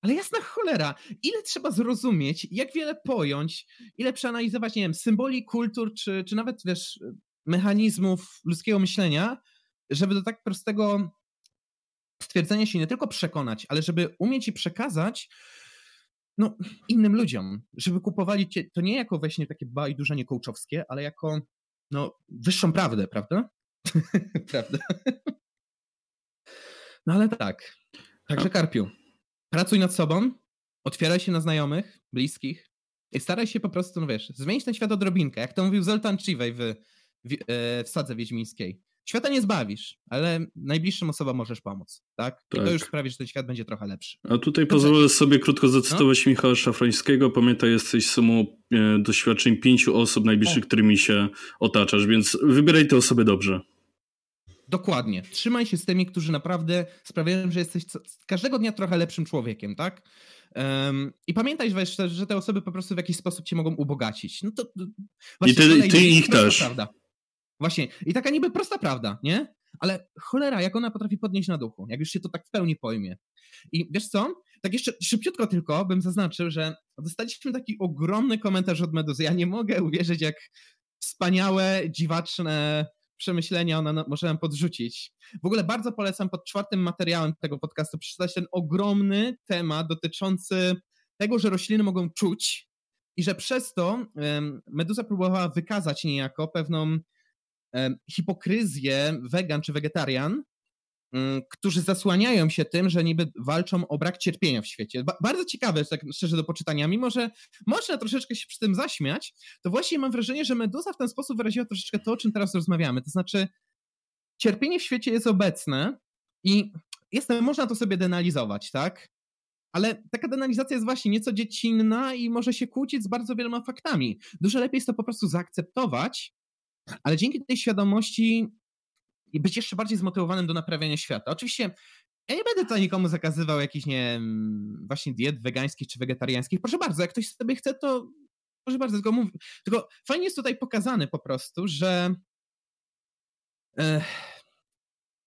[SPEAKER 1] Ale jasna cholera, ile trzeba zrozumieć, jak wiele pojąć, ile przeanalizować, nie wiem, symboli, kultur, czy, czy nawet, wiesz, mechanizmów ludzkiego myślenia, żeby do tak prostego stwierdzenia się nie tylko przekonać, ale żeby umieć i przekazać no, innym ludziom, żeby kupowali cię, to nie jako właśnie takie bajdurzenie kołczowskie, ale jako no, wyższą prawdę, prawda? prawda. No ale tak. Także Karpiu, pracuj nad sobą, otwieraj się na znajomych, bliskich i staraj się po prostu, no wiesz, zmienić ten świat odrobinkę. Jak to mówił Zoltan Chiwej w, w, e, w Sadze Wiedźmińskiej. Świata nie zbawisz, ale najbliższym osobom możesz pomóc, tak? I tak. to już sprawi, że ten świat będzie trochę lepszy.
[SPEAKER 2] A tutaj pozwolę sobie krótko zacytować no? Michała Szafrańskiego. Pamiętaj, jesteś sumą e, doświadczeń pięciu osób najbliższych, o. którymi się otaczasz, więc wybieraj te osoby dobrze.
[SPEAKER 1] Dokładnie. Trzymaj się z tymi, którzy naprawdę sprawiają, że jesteś każdego dnia trochę lepszym człowiekiem, tak? Um, I pamiętaj, że, że te osoby po prostu w jakiś sposób cię mogą ubogacić. No to,
[SPEAKER 2] I ty, ty ich też.
[SPEAKER 1] Prawda. Właśnie. I taka niby prosta prawda, nie? Ale cholera, jak ona potrafi podnieść na duchu, jak już się to tak w pełni pojmie. I wiesz co? Tak jeszcze szybciutko tylko bym zaznaczył, że dostaliśmy taki ogromny komentarz od Meduzy. Ja nie mogę uwierzyć, jak wspaniałe, dziwaczne przemyślenia ona może nam podrzucić. W ogóle bardzo polecam pod czwartym materiałem tego podcastu przeczytać ten ogromny temat dotyczący tego, że rośliny mogą czuć i że przez to Meduza próbowała wykazać niejako pewną hipokryzję wegan czy wegetarian, którzy zasłaniają się tym, że niby walczą o brak cierpienia w świecie. Ba bardzo ciekawe, tak szczerze do poczytania, mimo że można troszeczkę się przy tym zaśmiać, to właśnie mam wrażenie, że Meduza w ten sposób wyraziła troszeczkę to, o czym teraz rozmawiamy. To znaczy, cierpienie w świecie jest obecne i jest, można to sobie denalizować, tak? Ale taka denalizacja jest właśnie nieco dziecinna i może się kłócić z bardzo wieloma faktami. Dużo lepiej jest to po prostu zaakceptować ale dzięki tej świadomości być jeszcze bardziej zmotywowanym do naprawiania świata. Oczywiście ja nie będę tutaj nikomu zakazywał jakichś, nie właśnie diet wegańskich czy wegetariańskich. Proszę bardzo, jak ktoś sobie chce, to proszę bardzo, tylko mów. Tylko fajnie jest tutaj pokazane po prostu, że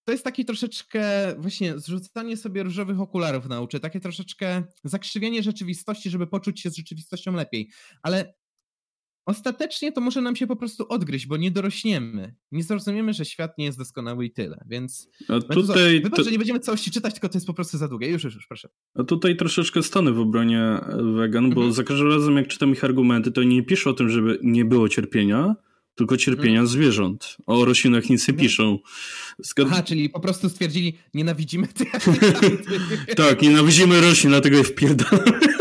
[SPEAKER 1] to jest taki troszeczkę właśnie zrzucanie sobie różowych okularów nauczy, takie troszeczkę zakrzywienie rzeczywistości, żeby poczuć się z rzeczywistością lepiej. Ale ostatecznie to może nam się po prostu odgryźć, bo nie dorośniemy. Nie zrozumiemy, że świat nie jest doskonały i tyle, więc...
[SPEAKER 2] A tutaj...
[SPEAKER 1] Wybacz, to... że nie będziemy całości czytać, tylko to jest po prostu za długie. Już, już, już, proszę.
[SPEAKER 2] A tutaj troszeczkę stanę w obronie wegan, bo mhm. za każdym razem, jak czytam ich argumenty, to nie piszą o tym, żeby nie było cierpienia, tylko cierpienia mhm. zwierząt. O roślinach nic nie mhm. piszą.
[SPEAKER 1] Zgad... Aha, czyli po prostu stwierdzili, nienawidzimy tych
[SPEAKER 2] Tak, nienawidzimy roślin, dlatego je wpierdamy.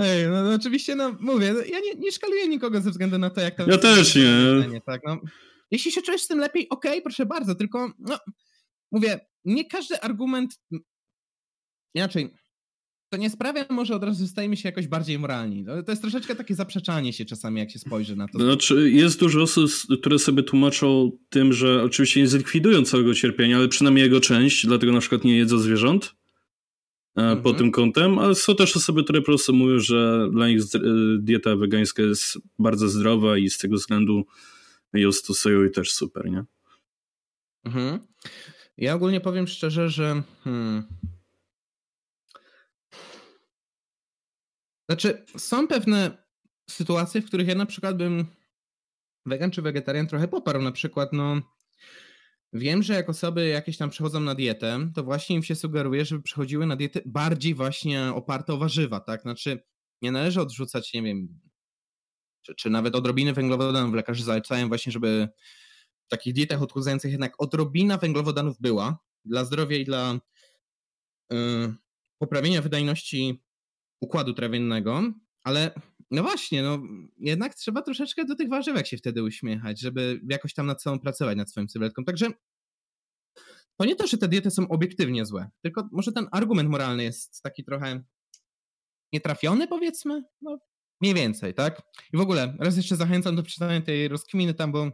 [SPEAKER 1] Ej, no, no, oczywiście, no mówię, no, ja nie, nie szkaluję nikogo ze względu na to, jak to...
[SPEAKER 2] Ja też nie.
[SPEAKER 1] Tak, no. Jeśli się czujesz z tym lepiej, okej, okay, proszę bardzo, tylko no, mówię, nie każdy argument... Inaczej, to nie sprawia może od razu, stajemy się jakoś bardziej moralni. To jest troszeczkę takie zaprzeczanie się czasami, jak się spojrzy na to.
[SPEAKER 2] Znaczy, jest dużo osób, które sobie tłumaczą tym, że oczywiście nie zlikwidują całego cierpienia, ale przynajmniej jego część, dlatego na przykład nie jedzą zwierząt. Mhm. pod tym kątem, ale są też osoby, które po prostu mówią, że dla nich dieta wegańska jest bardzo zdrowa i z tego względu ją stosują i też super, nie?
[SPEAKER 1] Mhm. Ja ogólnie powiem szczerze, że hmm, znaczy są pewne sytuacje, w których ja na przykład bym wegan czy wegetarian trochę poparł, na przykład no Wiem, że jak osoby jakieś tam przechodzą na dietę, to właśnie im się sugeruje, żeby przechodziły na dietę bardziej właśnie oparte o warzywa, tak? Znaczy, nie należy odrzucać, nie wiem, czy, czy nawet odrobiny węglowodanów. Lekarze zalecają właśnie, żeby w takich dietach odchudzających jednak odrobina węglowodanów była dla zdrowia i dla yy, poprawienia wydajności układu trawiennego, ale no właśnie, no jednak trzeba troszeczkę do tych warzywek się wtedy uśmiechać, żeby jakoś tam nad sobą pracować, nad swoim sylwetką. Także to nie to, że te diety są obiektywnie złe, tylko może ten argument moralny jest taki trochę nietrafiony, powiedzmy? No, mniej więcej, tak? I w ogóle, raz jeszcze zachęcam do przeczytania tej rozkminy tam, bo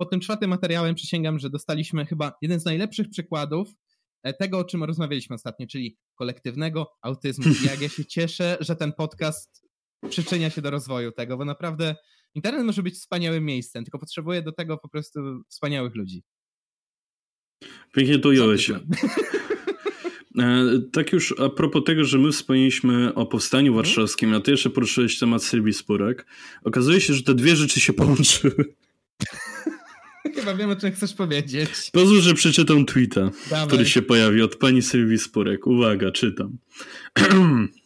[SPEAKER 1] pod tym czwartym materiałem przysięgam, że dostaliśmy chyba jeden z najlepszych przykładów e, tego, o czym rozmawialiśmy ostatnio, czyli kolektywnego autyzmu. I jak ja się cieszę, że ten podcast przyczynia się do rozwoju tego, bo naprawdę internet może być wspaniałym miejscem, tylko potrzebuje do tego po prostu wspaniałych ludzi.
[SPEAKER 2] Pięknie to ująłeś. Tak już a propos tego, że my wspomnieliśmy o powstaniu mhm. warszawskim, a ty jeszcze poruszyłeś temat Sylwii Spurek. Okazuje się, że te dwie rzeczy się połączyły.
[SPEAKER 1] Chyba wiem, o czym chcesz powiedzieć.
[SPEAKER 2] Pozwól, że przeczytam tweeta, Dawaj. który się pojawi od pani Sylwii Spurek. Uwaga, czytam.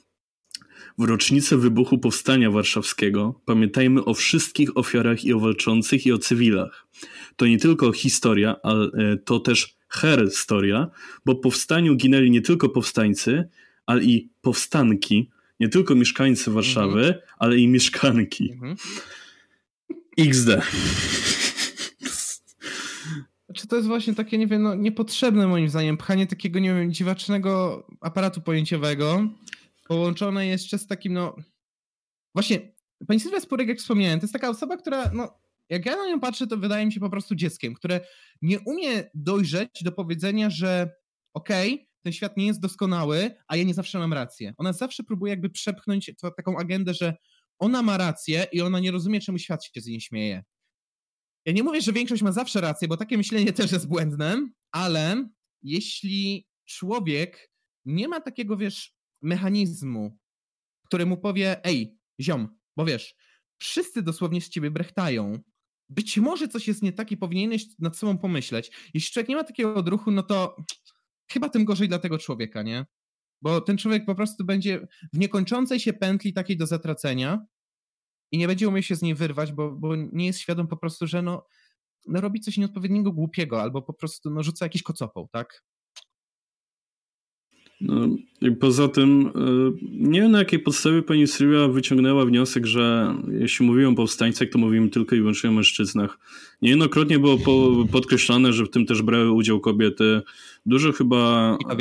[SPEAKER 2] W rocznicę wybuchu Powstania Warszawskiego pamiętajmy o wszystkich ofiarach i o walczących i o cywilach. to nie tylko historia, ale to też herstoria, bo powstaniu ginęli nie tylko powstańcy, ale i powstanki, nie tylko mieszkańcy Warszawy, mhm. ale i mieszkanki. Mhm. XD.
[SPEAKER 1] Czy to jest właśnie takie, nie wiem, no, niepotrzebne moim zdaniem, pchanie takiego, nie wiem, dziwacznego aparatu pojęciowego, połączone jeszcze z takim, no... Właśnie, pani Sylwia Spurek, jak wspomniałem, to jest taka osoba, która, no, jak ja na nią patrzę, to wydaje mi się po prostu dzieckiem, które nie umie dojrzeć do powiedzenia, że okej, okay, ten świat nie jest doskonały, a ja nie zawsze mam rację. Ona zawsze próbuje jakby przepchnąć to, taką agendę, że ona ma rację i ona nie rozumie, czemu świat się z niej śmieje. Ja nie mówię, że większość ma zawsze rację, bo takie myślenie też jest błędne, ale jeśli człowiek nie ma takiego, wiesz, mechanizmu, który mu powie, ej, ziom, bo wiesz, wszyscy dosłownie z ciebie brechtają, być może coś jest nie tak i powinieneś nad sobą pomyśleć. Jeśli człowiek nie ma takiego odruchu, no to chyba tym gorzej dla tego człowieka, nie? Bo ten człowiek po prostu będzie w niekończącej się pętli takiej do zatracenia i nie będzie umiał się z niej wyrwać, bo, bo nie jest świadom po prostu, że no, no robi coś nieodpowiedniego, głupiego, albo po prostu no, rzuca jakiś kocopą, tak?
[SPEAKER 2] No, i poza tym, e, nie wiem na jakiej podstawie pani Sylwia wyciągnęła wniosek, że jeśli mówimy o powstańcach, to mówimy tylko i wyłącznie o mężczyznach. Niejednokrotnie było podkreślane, że w tym też brały udział kobiety. Dużo chyba e,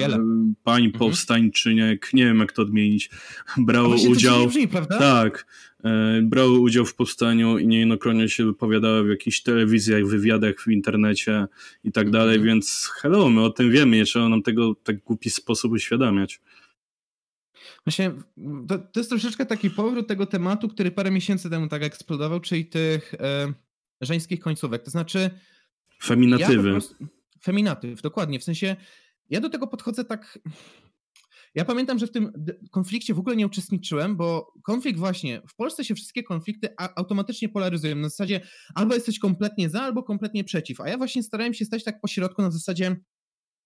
[SPEAKER 2] pań mhm. powstańczyniek, nie wiem jak to odmienić, brało udział.
[SPEAKER 1] Brzmi?
[SPEAKER 2] Tak, brały udział w powstaniu i niejednokrotnie się wypowiadały w jakichś telewizjach, wywiadach w internecie i tak dalej, mhm. więc hello, my o tym wiemy, nie trzeba nam tego w tak głupi sposób uświadamiać.
[SPEAKER 1] Właśnie, to, to, jest troszeczkę taki powrót tego tematu, który parę miesięcy temu tak eksplodował, czyli tych e, żeńskich końcówek. To znaczy.
[SPEAKER 2] Feminatywy. Ja
[SPEAKER 1] prostu, feminatyw, dokładnie. W sensie, ja do tego podchodzę tak. Ja pamiętam, że w tym konflikcie w ogóle nie uczestniczyłem, bo konflikt właśnie, w Polsce się wszystkie konflikty automatycznie polaryzują. Na zasadzie albo jesteś kompletnie za, albo kompletnie przeciw. A ja właśnie starałem się stać tak po środku na zasadzie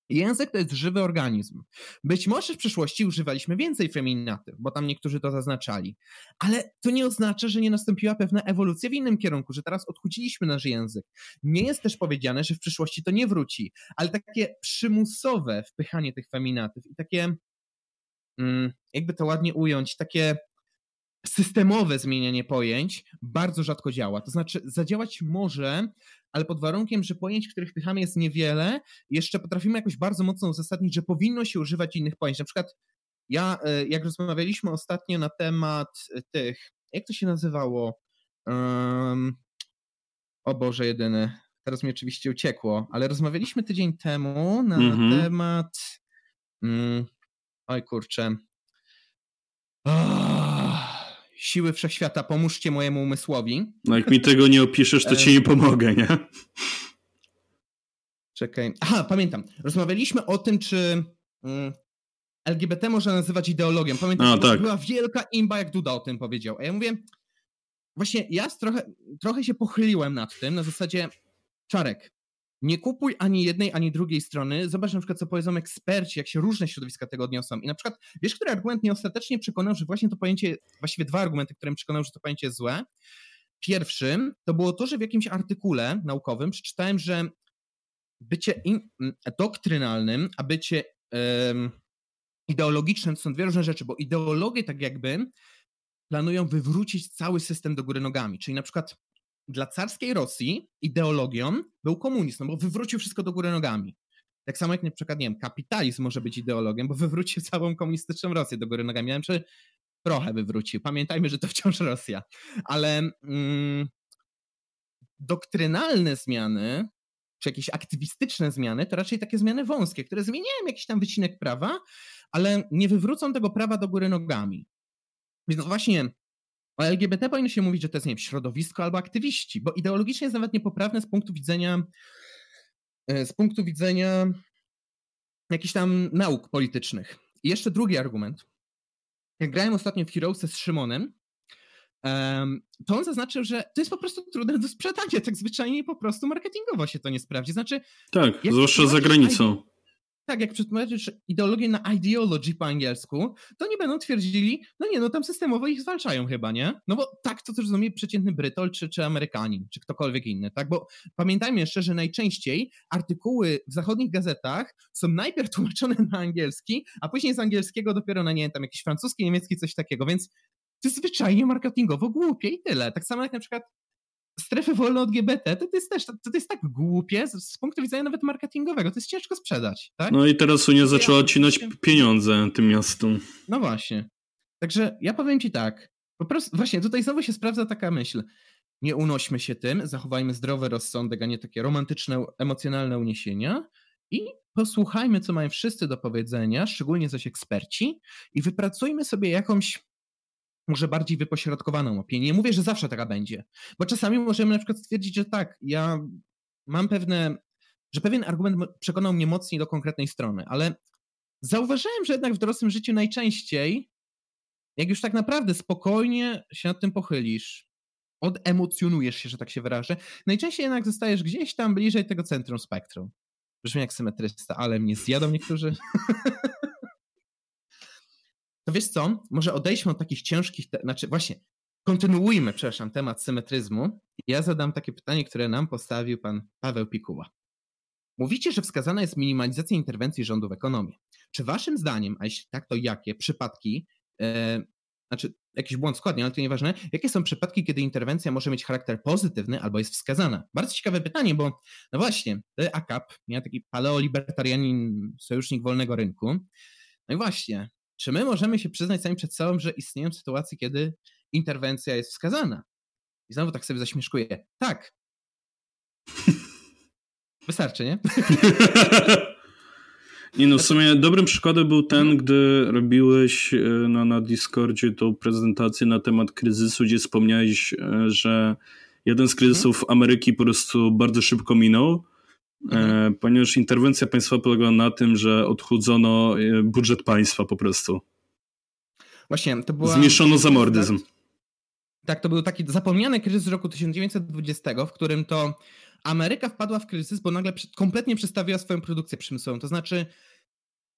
[SPEAKER 1] Język to jest żywy organizm. Być może w przyszłości używaliśmy więcej feminatyw, bo tam niektórzy to zaznaczali, ale to nie oznacza, że nie nastąpiła pewna ewolucja w innym kierunku, że teraz odchudziliśmy nasz język. Nie jest też powiedziane, że w przyszłości to nie wróci, ale takie przymusowe wpychanie tych feminatyw i takie, jakby to ładnie ująć, takie systemowe zmienianie pojęć bardzo rzadko działa. To znaczy, zadziałać może, ale pod warunkiem, że pojęć, których wpychamy jest niewiele, jeszcze potrafimy jakoś bardzo mocno uzasadnić, że powinno się używać innych pojęć. Na przykład ja, e, jak rozmawialiśmy ostatnio na temat e, tych, jak to się nazywało? Um, o Boże, jedyny. Teraz mi oczywiście uciekło, ale rozmawialiśmy tydzień temu na mhm. temat. Um, oj kurczę. Oh, siły wszechświata, pomóżcie mojemu umysłowi.
[SPEAKER 2] No jak mi tego nie opiszesz, to ci nie pomogę, nie?
[SPEAKER 1] Czekaj. Aha, pamiętam. Rozmawialiśmy o tym, czy mm, LGBT można nazywać ideologią. Pamiętam, A, tak. była wielka imba, jak Duda o tym powiedział. A ja mówię, właśnie ja trochę, trochę się pochyliłem nad tym, na zasadzie, Czarek, nie kupuj ani jednej, ani drugiej strony. Zobacz na przykład, co powiedzą eksperci, jak się różne środowiska tego odniosą. I na przykład, wiesz, który argument mnie ostatecznie przekonał, że właśnie to pojęcie, właściwie dwa argumenty, które mnie przekonały, że to pojęcie jest złe. Pierwszym to było to, że w jakimś artykule naukowym przeczytałem, że bycie in, doktrynalnym, a bycie um, ideologicznym to są dwie różne rzeczy, bo ideologie tak jakby planują wywrócić cały system do góry nogami. Czyli na przykład dla carskiej Rosji ideologią był komunizm, no bo wywrócił wszystko do góry nogami. Tak samo jak nie wiem, kapitalizm może być ideologią, bo wywrócił całą komunistyczną Rosję do góry nogami. Ja czy trochę wywrócił. Pamiętajmy, że to wciąż Rosja. Ale mm, doktrynalne zmiany, czy jakieś aktywistyczne zmiany, to raczej takie zmiany wąskie, które zmieniają jakiś tam wycinek prawa, ale nie wywrócą tego prawa do góry nogami. Więc właśnie o LGBT powinno się mówić, że to jest, nie wiem, środowisko albo aktywiści, bo ideologicznie jest nawet niepoprawne z punktu widzenia e, z punktu widzenia jakichś tam nauk politycznych. I jeszcze drugi argument. Jak grałem ostatnio w Heroesy z Szymonem, to on zaznaczył, że to jest po prostu trudne do sprzedania. Tak zwyczajnie po prostu marketingowo się to nie sprawdzi. Znaczy,
[SPEAKER 2] tak, zwłaszcza za granicą.
[SPEAKER 1] Tak, jak przetłumaczysz ideologię na ideology po angielsku, to nie będą twierdzili, no nie, no tam systemowo ich zwalczają chyba, nie? No bo tak to też rozumie przeciętny Brytol, czy, czy Amerykanin, czy ktokolwiek inny, tak? Bo pamiętajmy jeszcze, że najczęściej artykuły w zachodnich gazetach są najpierw tłumaczone na angielski, a później z angielskiego dopiero na, nie wiem, tam jakiś francuski, niemiecki, coś takiego, więc to jest zwyczajnie marketingowo głupie i tyle. Tak samo jak na przykład strefy wolne od GBT, to, to jest też to, to jest tak głupie z, z, punktu widzenia nawet marketingowego. To jest ciężko sprzedać. Tak?
[SPEAKER 2] No i teraz Unia zaczęła odcinać pieniądze tym miastom.
[SPEAKER 1] No właśnie. Także ja powiem ci tak. Po prostu, właśnie tutaj znowu się sprawdza taka myśl. Nie unośmy się tym, zachowajmy zdrowy rozsądek, a nie takie romantyczne, emocjonalne uniesienia i posłuchajmy, co mają wszyscy do powiedzenia, szczególnie zaś eksperci, i wypracujmy sobie jakąś może bardziej wypośrodkowaną opinię. Nie mówię, że zawsze taka będzie, bo czasami możemy na przykład stwierdzić, że tak, ja mam pewne, że pewien argument przekonał mnie mocniej do konkretnej strony, ale zauważyłem, że jednak w dorosłym życiu najczęściej, jak już tak naprawdę spokojnie się nad tym pochylisz, odemocjonujesz się, że tak się wyrażę, najczęściej jednak zostajesz gdzieś tam bliżej tego centrum spektrum. Brzmi jak symetrysta, ale mnie zjadą niektórzy. to wiesz co, może odejdźmy od takich ciężkich, te... znaczy właśnie, kontynuujmy, przepraszam, temat symetryzmu. Ja zadam takie pytanie, które nam postawił pan Paweł Pikuła. Mówicie, że wskazana jest minimalizacja interwencji rządu w ekonomię. Czy waszym zdaniem, a jeśli tak, to jakie przypadki, e, znaczy jakiś błąd składnie, ale to nieważne, jakie są przypadki, kiedy interwencja może mieć charakter pozytywny albo jest wskazana? Bardzo ciekawe pytanie, bo no właśnie, AKAP miał taki paleolibertarianin, sojusznik wolnego rynku. No i właśnie, czy my możemy się przyznać sami przed sobą, że istnieją sytuacje, kiedy interwencja jest wskazana? I znowu tak sobie zaśmieszkuję. Tak. Wystarczy, nie?
[SPEAKER 2] Nie no, w sumie dobrym przykładem był ten, gdy robiłeś e, na, Discordzie tą prezentację na temat kryzysu, gdzie wspomniałeś, e, że jeden z kryzysów mhm. Ameryki po prostu bardzo szybko minął, ponieważ interwencja państwa polegała na tym, że odchudzono budżet państwa po prostu.
[SPEAKER 1] Właśnie, to była...
[SPEAKER 2] Zmniejszono zamordyzm.
[SPEAKER 1] Tak, to był taki zapomniany kryzys roku 1920, w którym to Ameryka wpadła w kryzys, bo nagle kompletnie przestawiła swoją produkcję przemysłową. To znaczy,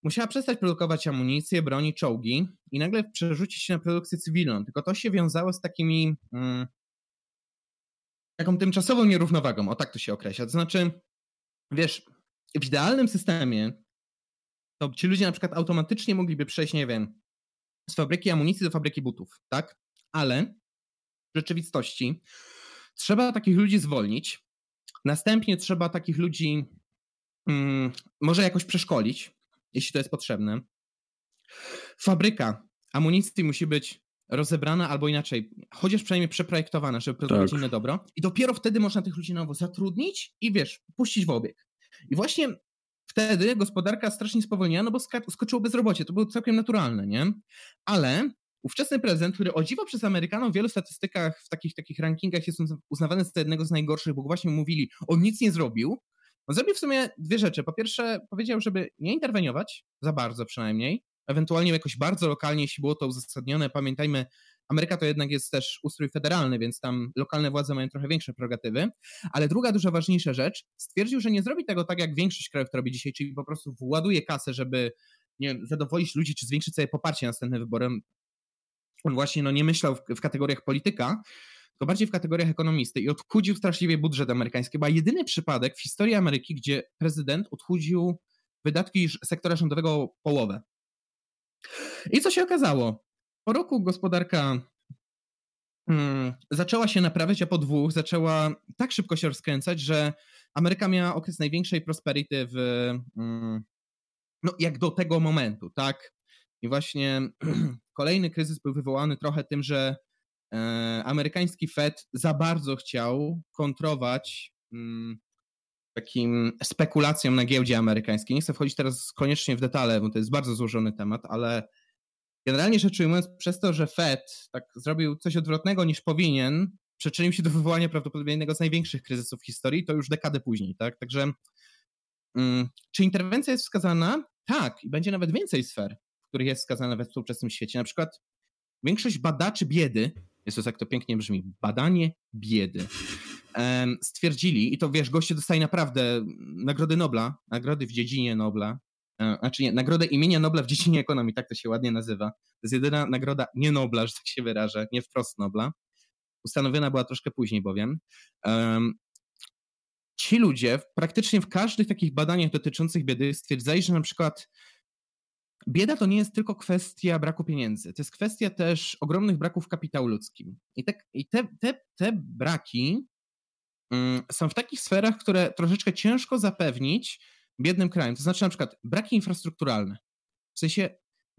[SPEAKER 1] musiała przestać produkować amunicję, broni, czołgi i nagle przerzucić się na produkcję cywilną. Tylko to się wiązało z takimi. Mm, taką tymczasową nierównowagą, o tak to się określa. To znaczy, wiesz, w idealnym systemie to ci ludzie na przykład automatycznie mogliby przejść, nie wiem, z fabryki amunicji do fabryki butów, tak? Ale w rzeczywistości trzeba takich ludzi zwolnić, Następnie trzeba takich ludzi hmm, może jakoś przeszkolić, jeśli to jest potrzebne. Fabryka amunicji musi być rozebrana albo inaczej, chociaż przynajmniej przeprojektowana, żeby produkować tak. inne dobro. I dopiero wtedy można tych ludzi nowo zatrudnić i wiesz, puścić w obieg. I właśnie wtedy gospodarka strasznie spowolniła, no bo skoczyło bezrobocie. To było całkiem naturalne, nie? Ale Ówczesny prezydent, który o dziwo przez Amerykanów w wielu statystykach, w takich, takich rankingach jest uznawany za jednego z najgorszych, bo właśnie mówili, on nic nie zrobił. On zrobił w sumie dwie rzeczy. Po pierwsze, powiedział, żeby nie interweniować, za bardzo przynajmniej, ewentualnie jakoś bardzo lokalnie, jeśli było to uzasadnione. Pamiętajmy, Ameryka to jednak jest też ustrój federalny, więc tam lokalne władze mają trochę większe prerogatywy. Ale druga, dużo ważniejsza rzecz, stwierdził, że nie zrobi tego tak, jak większość krajów to robi dzisiaj, czyli po prostu właduje kasę, żeby nie wiem, zadowolić ludzi, czy zwiększyć sobie poparcie na następnym wyborem on właśnie no, nie myślał w, w kategoriach polityka, tylko bardziej w kategoriach ekonomisty i odchudził straszliwie budżet amerykański. Była jedyny przypadek w historii Ameryki, gdzie prezydent odchudził wydatki sektora rządowego o połowę. I co się okazało? Po roku gospodarka hmm, zaczęła się naprawiać, a po dwóch zaczęła tak szybko się rozkręcać, że Ameryka miała okres największej prosperity w, hmm, no, jak do tego momentu, tak? I właśnie kolejny kryzys był wywołany trochę tym, że e, amerykański Fed za bardzo chciał kontrować mm, takim spekulacjom na giełdzie amerykańskiej. Nie chcę wchodzić teraz koniecznie w detale, bo to jest bardzo złożony temat, ale generalnie rzecz ujmując, przez to, że Fed tak zrobił coś odwrotnego niż powinien, przyczynił się do wywołania prawdopodobnie jednego z największych kryzysów w historii, to już dekadę później, tak? Także mm, czy interwencja jest wskazana? Tak, i będzie nawet więcej sfer których jest skazana we współczesnym świecie. Na przykład większość badaczy biedy, jest to jak to pięknie brzmi, badanie biedy, stwierdzili, i to wiesz, goście dostają naprawdę nagrody Nobla, nagrody w dziedzinie Nobla, e, znaczy nie, nagrodę imienia Nobla w dziedzinie ekonomii, tak to się ładnie nazywa. To jest jedyna nagroda nie Nobla, że tak się wyrażę, nie wprost Nobla. Ustanowiona była troszkę później bowiem. Ci ludzie praktycznie w każdych takich badaniach dotyczących biedy stwierdzali, że na przykład bieda to nie jest tylko kwestia braku pieniędzy, to jest kwestia też ogromnych braków kapitału ludzkim. I te, i te, te, te braki są w takich sferach, które troszeczkę ciężko zapewnić biednym krajem. To znaczy na przykład braki infrastrukturalne. W sensie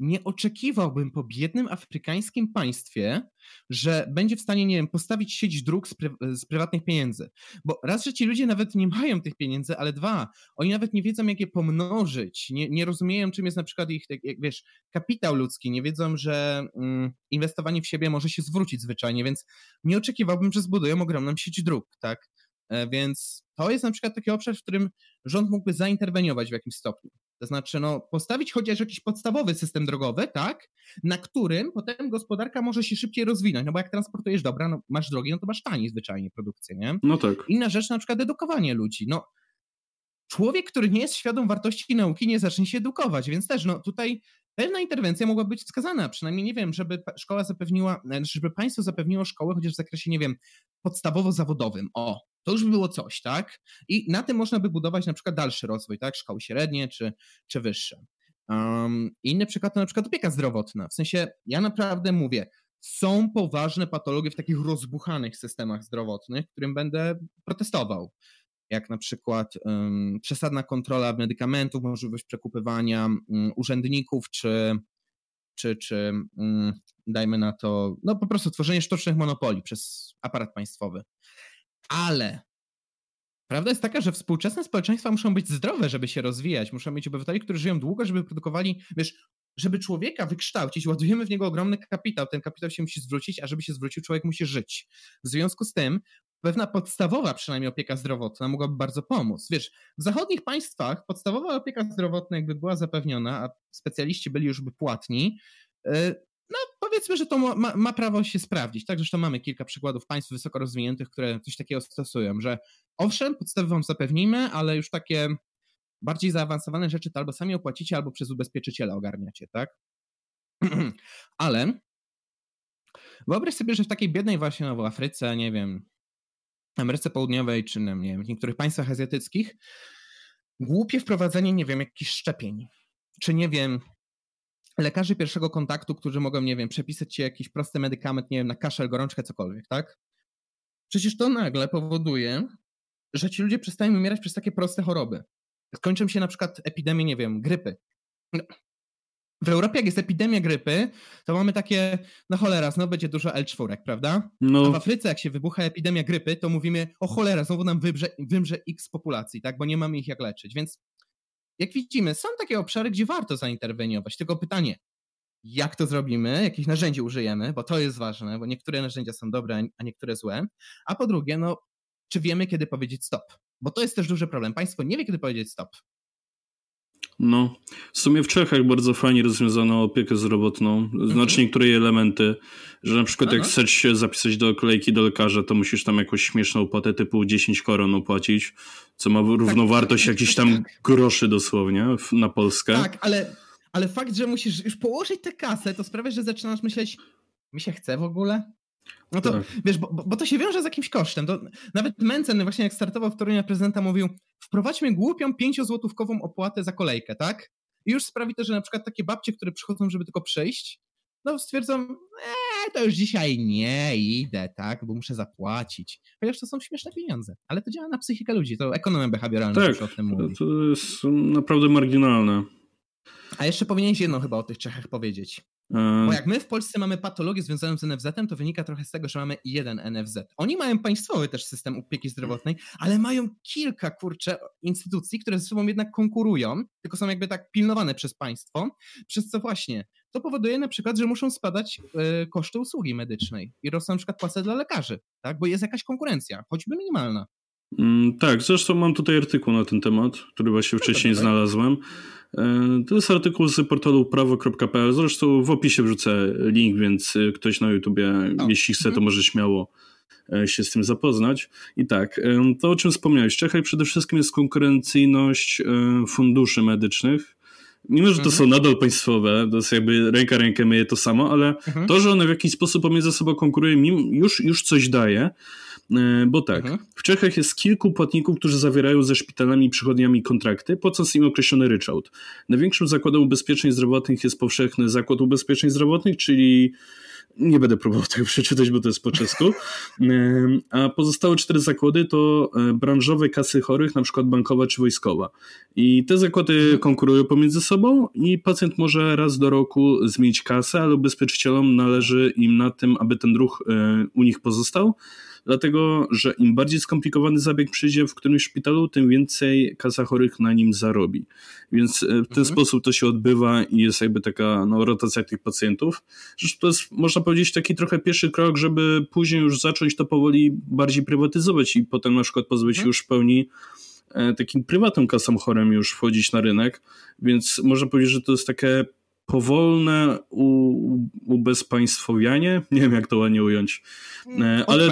[SPEAKER 1] nie oczekiwałbym po biednym afrykańskim państwie, że będzie w stanie, nie wiem, postawić sieć dróg z, pry z, prywatnych pieniędzy. Bo raz, że ci ludzie nawet nie mają tych pieniędzy, ale dwa, oni nawet nie wiedzą, jak je pomnożyć, nie, nie rozumieją, czym jest na przykład ich, jak, wiesz, kapitał ludzki, nie wiedzą, że mm, inwestowanie w siebie może się zwrócić zwyczajnie, więc nie oczekiwałbym, że zbudują ogromną sieć dróg, tak? E, więc to jest na przykład taki obszar, w którym rząd mógłby zainterweniować w jakimś stopniu. To znaczy, no, postawić chociaż jakiś podstawowy system drogowy, tak, na którym potem gospodarka może się szybciej rozwinąć, no bo jak transportujesz dobra, no masz drogi, no to masz taniej zwyczajnie produkcję, nie?
[SPEAKER 2] No tak.
[SPEAKER 1] Inna rzecz, na przykład edukowanie ludzi, no, człowiek, który nie jest świadom wartości nauki, nie zacznie się edukować, więc też, no, tutaj pewna interwencja mogła być wskazana, przynajmniej, nie wiem, żeby szkoła zapewniła, znaczy, żeby państwo zapewniło szkołę chociaż w zakresie, nie wiem, podstawowo-zawodowym, o, to już by było coś, tak? I na tym można by budować na przykład dalszy rozwój, tak? Szkoły średnie czy, czy wyższe. Um, inny przykład to na przykład opieka zdrowotna. W sensie, ja naprawdę mówię, są poważne patologie w takich rozbuchanych systemach zdrowotnych, którym będę protestował. Jak na przykład um, przesadna kontrola medykamentów, możliwość przekupywania um, urzędników, czy, czy, czy um, dajmy na to, no po prostu tworzenie sztucznych monopoli przez aparat państwowy. Ale prawda jest taka, że współczesne społeczeństwa muszą być zdrowe, żeby się rozwijać. Muszą mieć obywateli, którzy żyją długo, żeby produkowali, wiesz, żeby człowieka wykształcić, ładujemy w niego ogromny kapitał. Ten kapitał się musi zwrócić, a żeby się zwrócił, człowiek musi żyć. W związku z tym pewna podstawowa przynajmniej opieka zdrowotna mogłaby bardzo pomóc. Wiesz, w zachodnich państwach podstawowa opieka zdrowotna jakby była zapewniona, a specjaliści byli już by płatni, y, no powiedzmy, że to ma, ma, prawo się sprawdzić. Tak, zresztą mamy kilka przykładów państw wysoko rozwiniętych, które coś takiego stosują, że owszem, podstawy wam zapewnimy, ale już takie bardziej zaawansowane rzeczy to albo sami opłacicie, albo przez ubezpieczyciela ogarniacie, tak? ale wyobraź sobie, że w takiej biednej właśnie no, w Afryce, nie wiem, Ameryce Południowej, czy nie wiem, w niektórych państwach azjatyckich, głupie wprowadzenie, nie wiem, jakichś szczepień, czy nie wiem, lekarzy pierwszego kontaktu, którzy mogą, nie wiem, przepisać ci jakiś prosty medykament, nie wiem, na kaszel, gorączkę, cokolwiek, tak? Przecież to nagle powoduje, że ci ludzie przestają umierać przez takie proste choroby. Skończą się na przykład epidemie, nie wiem, grypy. W Europie, jak jest epidemia grypy, to mamy takie, no cholera, znowu będzie dużo L4, prawda? No. A w Afryce, jak się wybucha epidemia grypy, to mówimy, o cholera, znowu nam wymrze, wymrze x populacji, tak? Bo nie mamy ich jak leczyć. Więc jak widzimy, są takie obszary, gdzie warto zainterweniować. Tylko pytanie, jak to zrobimy, jakich narzędzi użyjemy, bo to jest ważne, bo niektóre narzędzia są dobre, a niektóre złe. A po drugie, no, czy wiemy, kiedy powiedzieć stop? Bo to jest też duży problem. Państwo nie wie, kiedy powiedzieć stop.
[SPEAKER 2] No, w sumie w Czechach bardzo fajnie rozwiązano opiekę zdrowotną. Mhm. niektóre jej elementy, że na przykład Aha. jak chcesz się zapisać do kolejki do lekarza, to musisz tam jakąś śmieszną opłatę typu 10 koron opłacić, co ma równowartość tak, jakichś tam tak. groszy dosłownie na Polskę.
[SPEAKER 1] Tak, ale, ale fakt, że musisz już położyć tę kasę, to sprawia, że zaczynasz myśleć, mi się chce w ogóle? No to tak. wiesz, bo, bo, to się wiąże z jakimś kosztem. To nawet Mencen właśnie jak startował w Toruniu prezydenta mówił, wprowadźmy głupią pięciozłotówkową opłatę za kolejkę, tak? I już sprawi to, że na przykład takie babcie, które przychodzą, żeby tylko przyjść, no stwierdzą, eee, to już dzisiaj nie idę, tak, bo muszę zapłacić. Chociaż to są śmieszne pieniądze, ale to działa na psychikę ludzi, to ekonomia behawioralna tak, o tym mówi.
[SPEAKER 2] to jest naprawdę marginalne.
[SPEAKER 1] A jeszcze powinieneś jedno chyba o tych Czechach powiedzieć. Bo jak my w Polsce mamy patologię związaną z NFZ-em, to wynika trochę z tego, że mamy jeden NFZ. Oni mają państwowy też system opieki zdrowotnej, ale mają kilka, kurcze, instytucji, które ze sobą jednak konkurują, tylko są jakby tak pilnowane przez państwo, przez co właśnie to powoduje na przykład, że muszą spadać y, koszty usługi medycznej i rosną na przykład płace dla lekarzy, tak? bo jest jakaś konkurencja, choćby minimalna.
[SPEAKER 2] Mm, tak, zresztą mam tutaj artykuł na ten temat, który właśnie no wcześniej znalazłem. E, to jest artykuł z portalu prawo.pl. Zresztą w opisie wrzucę link, więc e, ktoś na YouTubie, o. jeśli chce, to mhm. może śmiało e, się z tym zapoznać. I tak, to o czym wspomniałeś, w Czechach przede wszystkim jest konkurencyjność funduszy medycznych, mimo że to mhm. są nadal państwowe, to jest jakby ręka rękę myje to samo, ale mhm. to, że one w jakiś sposób pomiędzy sobą konkurują, już, już coś daje. E, bo tak, mhm. w Czechach jest kilku płatników, którzy zawierają ze szpitalami i przychodniami kontrakty, płacąc im określony ryczałt. Największym zakładem ubezpieczeń zdrowotnych jest powszechny zakład ubezpieczeń zdrowotnych, czyli nie będę próbował tego przeczytać, bo to jest po czesku. E, a pozostałe cztery zakłady to e, branżowe kasy chorych, na przykład bankowa czy wojskowa. I te zakłady konkurują pomiędzy sobą i pacjent może raz do roku zmienić kasę, ale ubezpieczycielom należy im na tym, aby ten ruch u nich pozostał dlatego że im bardziej skomplikowany zabieg przyjdzie w którymś szpitalu, tym więcej kasa chorych na nim zarobi. Więc e, w ten mhm. sposób to się odbywa i jest jakby taka no, rotacja tych pacjentów. Zresztą to jest, można powiedzieć, taki trochę pierwszy krok, żeby później już zacząć to powoli bardziej prywatyzować i potem na przykład pozbyć się mhm. już w pełni e, takim prywatnym kasam chorym już wchodzić na rynek, więc można powiedzieć, że to jest takie powolne u, ubezpaństwowianie, nie wiem jak to ładnie ująć, e, ale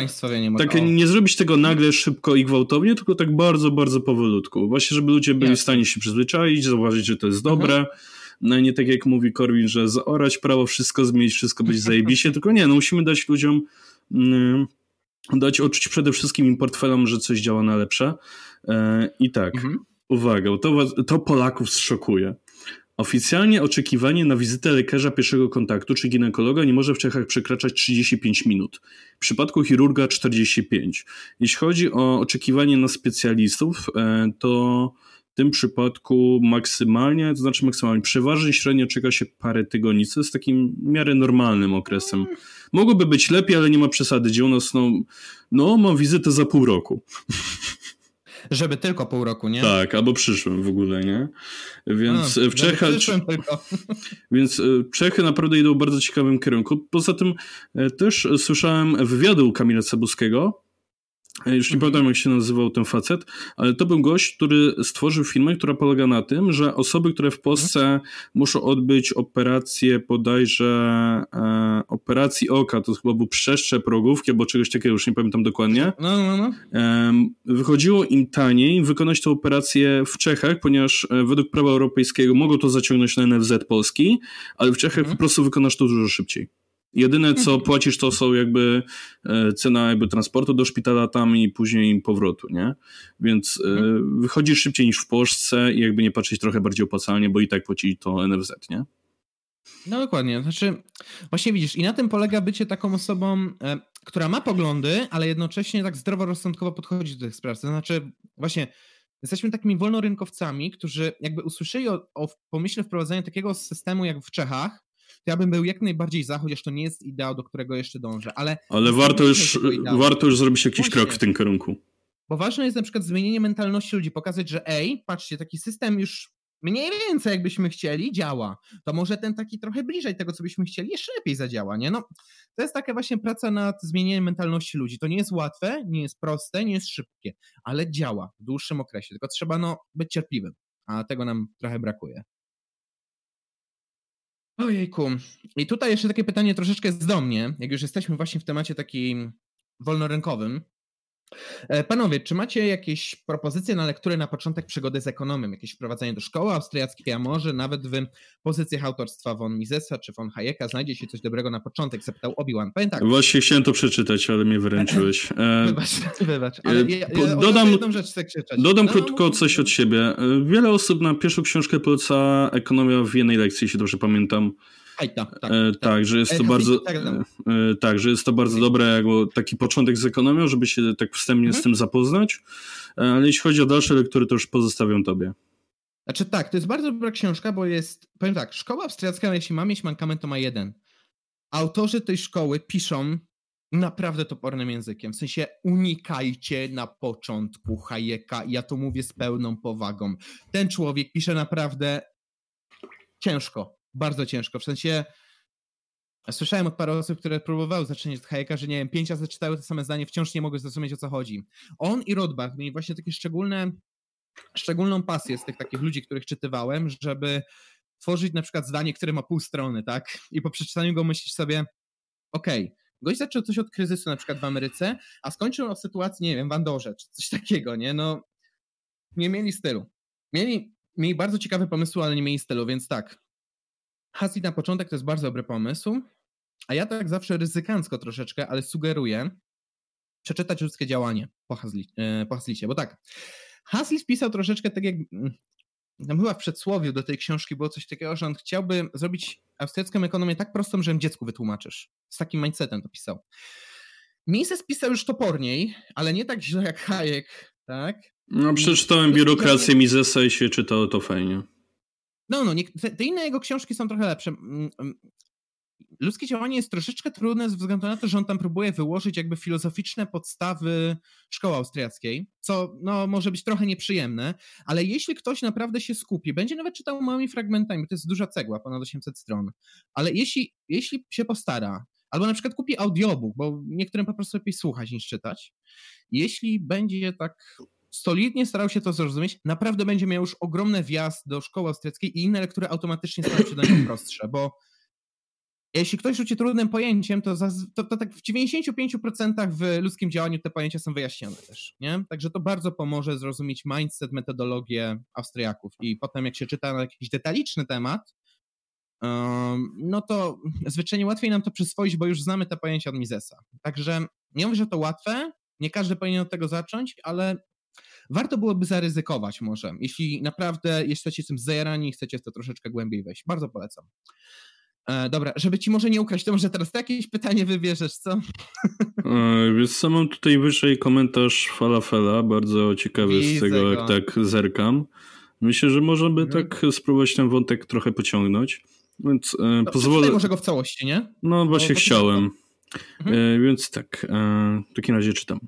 [SPEAKER 2] tak nie zrobić tego nagle, szybko i gwałtownie, tylko tak bardzo, bardzo powolutku. Właśnie, żeby ludzie byli w stanie się przyzwyczaić, zauważyć, że to jest dobre, mhm. no nie tak jak mówi Korwin, że zaorać prawo, wszystko zmienić, wszystko być zajebiście, tylko nie, no musimy dać ludziom mm, dać odczuć przede wszystkim im portfelom, że coś działa na lepsze e, i tak, mhm. uwaga, to, to Polaków zszokuje. Oficjalnie oczekiwanie na wizytę lekarza pierwszego kontaktu czy ginekologa nie może w Czechach przekraczać 35 minut. W przypadku chirurga 45. Jeśli chodzi o oczekiwanie na specjalistów, e, to w tym przypadku maksymalnie, to znaczy maksymalnie, przeważnie średnio czeka się parę tygodni, co jest takim w miarę normalnym okresem. Mogłoby być lepiej, ale nie ma przesady, gdzie u nas no, no mam wizytę za pół roku.
[SPEAKER 1] Żeby tylko pół roku, nie?
[SPEAKER 2] Tak, albo przyszłym w ogóle, nie? Więc no, w Czechach. tylko. Więc e, Czechy naprawdę idą w bardzo ciekawym kierunku. Poza tym e, też słyszałem wywiady u Kamila Cebuskiego, już nie mhm. pamiętam, jak się nazywał ten facet, ale to był gość, który stworzył firmę, która polega na tym, że osoby, które w Polsce mhm. muszą odbyć operację bodajże e, operacji oka, to chyba był przeszczep rogówki albo czegoś takiego, już nie pamiętam dokładnie. No, no, no. E, wychodziło im taniej wykonać tę operację w Czechach, ponieważ e, według prawa europejskiego mogą to zaciągnąć na NFZ Polski, ale w Czechach mhm. po prostu wykonasz to dużo szybciej. Jedyne co mhm. płacisz to są jakby e, cena jakby transportu do szpitala tam i później powrotu, nie? Więc e, mhm. wychodzisz szybciej niż w Polsce i jakby nie patrzeć trochę bardziej opłacalnie, bo i tak płaci to NFZ, nie?
[SPEAKER 1] No dokładnie, znaczy właśnie widzisz i na tym polega bycie taką osobą, e, która ma poglądy, ale jednocześnie tak zdroworozsądkowo podchodzi do tych spraw, to znaczy właśnie jesteśmy takimi wolnorynkowcami, którzy jakby usłyszeli o, o pomyśle wprowadzenia takiego systemu jak w Czechach, ja bym był jak najbardziej za, chociaż to nie jest ideał, do którego jeszcze dążę, ale...
[SPEAKER 2] Ale warto już, warto już zrobić jakiś Właśnie. krok w tym kierunku.
[SPEAKER 1] Bo ważne jest na przykład zmienienie mentalności ludzi, pokazać, że ej, patrzcie, taki system już mniej więcej jakbyśmy chcieli, działa. To może ten taki trochę bliżej tego, co byśmy chcieli, jeszcze lepiej zadziała, nie? No, to jest taka właśnie praca nad zmienieniem mentalności ludzi. To nie jest łatwe, nie jest proste, nie jest szybkie, ale działa w dłuższym okresie, tylko trzeba no, być cierpliwym, a tego nam trochę brakuje. Ojejku. I tutaj jeszcze takie pytanie troszeczkę z do mnie, jak już jesteśmy właśnie w temacie takim wolnorynkowym. E, panowie, czy macie jakieś propozycje na lekturę na początek przygody z ekonomem? Jakieś wprowadzenie do szkoły austriackiej, a może nawet w pozycjach autorstwa von Misesa czy von Hayeka znajdzie się coś dobrego na początek? Zapytał Obi-Wan. Tak.
[SPEAKER 2] Właśnie chciałem to przeczytać, ale mnie wyręczyłeś.
[SPEAKER 1] E, wybacz, wybacz. Ale ja, ja
[SPEAKER 2] dodam dodam no, krótko no, coś od siebie. E, wiele osób na pierwszą książkę poleca Ekonomia w jednej lekcji, jeśli dobrze pamiętam.
[SPEAKER 1] Hajta, tak,
[SPEAKER 2] e, tak, tak, że jest to bardzo tak, e, tak, że jest to bardzo dobre jakby taki początek z ekonomią, żeby się tak wstępnie mhm. z tym zapoznać, e, ale jeśli chodzi o dalsze lektury, to już pozostawiam tobie.
[SPEAKER 1] Znaczy tak, to jest bardzo dobra książka, bo jest, powiem tak, szkoła austriacka, jeśli ma mieć mankament, to ma jeden. Autorzy tej szkoły piszą naprawdę topornym językiem. W sensie unikajcie na początku Hayeka. Ja to mówię z pełną powagą. Ten człowiek pisze naprawdę ciężko bardzo ciężko. W sensie słyszałem od paru osób, które próbowały zaczynać od Hayeka, że nie wiem, pięć razy czytały to same zdanie, wciąż nie mogły zrozumieć o co chodzi. On i Rothbard mieli właśnie takie szczególne, szczególną pasję z tych takich ludzi, których czytywałem, żeby tworzyć na przykład zdanie, które ma pół strony, tak? I po przeczytaniu go myślisz sobie, okej, okay, gość zaczął coś od kryzysu na przykład w Ameryce, a skończył o sytuacji, nie wiem, w Andorze, czy coś takiego, nie? No, nie mieli stylu. Mieli mieli bardzo ciekawe pomysły, ale nie mieli stylu, więc tak. Hasli na początek to jest bardzo dobry pomysł, a ja tak zawsze ryzykancko troszeczkę, ale sugeruję przeczytać ludzkie działanie po, Hasli, e, po Haslicie, bo tak, Hasli spisał troszeczkę tak jak, mm, tam chyba w przedsłowiu do tej książki było coś takiego, że on chciałby zrobić austriacką ekonomię tak prostą, że ją dziecku wytłumaczysz. Z takim mindsetem to pisał. Mises pisał już toporniej, ale nie tak źle jak Hayek, tak?
[SPEAKER 2] No, przeczytałem biurokrację Misesa i się czytało to fajnie.
[SPEAKER 1] No, no, nie, te, te, inne jego książki są trochę lepsze. Mm, mm, ludzkie działanie jest troszeczkę trudne ze względu na to, że on tam próbuje wyłożyć jakby filozoficzne podstawy szkoły austriackiej, co no, może być trochę nieprzyjemne, ale jeśli ktoś naprawdę się skupi, będzie nawet czytał małymi fragmentami, to jest duża cegła, ponad 800 stron, ale jeśli, jeśli się postara, albo na przykład kupi audiobook, bo niektórym po prostu lepiej słuchać niż czytać, jeśli będzie tak solidnie starał się to zrozumieć, naprawdę będzie miał już ogromny wjazd do szkoły austriackiej i inne lektury automatycznie staną się dla niego prostsze, bo jeśli ktoś rzuci trudnym pojęciem, to, za, to, to, tak w 95% w ludzkim działaniu te pojęcia są wyjaśnione też, nie? Także to bardzo pomoże zrozumieć mindset, metodologię Austriaków i potem jak się czyta na jakiś detaliczny temat, um, no to zwyczajnie łatwiej nam to przyswoić, bo już znamy te pojęcia od Misesa. Także nie mówię, że to łatwe, nie każdy powinien od tego zacząć, ale warto byłoby zaryzykować może, jeśli naprawdę jesteście tym zajarani i chcecie w to troszeczkę głębiej wejść. Bardzo polecam. E, dobra, żeby ci może nie ukraść, to może teraz jakieś pytanie wybierzesz, co?
[SPEAKER 2] E, więc co mam tutaj wyżej komentarz Falafela, bardzo ciekawy Widzę z tego, go. jak tak zerkam. Myślę, że możemy hmm. tak spróbować ten wątek trochę pociągnąć. Więc e,
[SPEAKER 1] no, pozwolę. może go w całości, nie?
[SPEAKER 2] No właśnie no, chciałem. Mhm. E, więc tak, e, w takim razie czytam.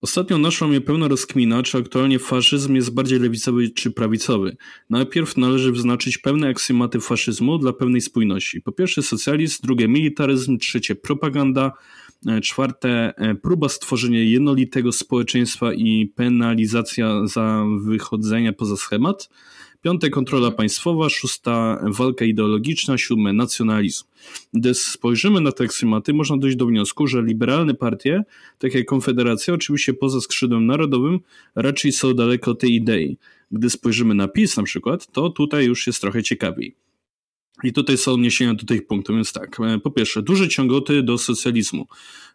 [SPEAKER 2] Ostatnio naszła mnie pełna rozkmina, czy aktualnie faszyzm jest bardziej lewicowy czy prawicowy. Najpierw należy wyznaczyć pewne aksjomaty faszyzmu dla pełnej spójności. Po pierwsze socjalizm, drugie militaryzm, trzecie propaganda, e, czwarte e, próba stworzenia jednolitego społeczeństwa i penalizacja za wychodzenie poza schemat, Piąte kontrola państwowa, szósta walka ideologiczna, siódme nacjonalizm. Gdy spojrzymy na te aksjomaty, można dojść do wniosku, że liberalne partie, takie jak Konfederacja, oczywiście poza skrzydłem narodowym, raczej są daleko tej idei. Gdy spojrzymy na PiS na przykład, to tutaj już jest trochę ciekawiej. I tutaj są odniesienia do tych punktów, więc tak. E, po pierwsze, duże ciągoty do socjalizmu.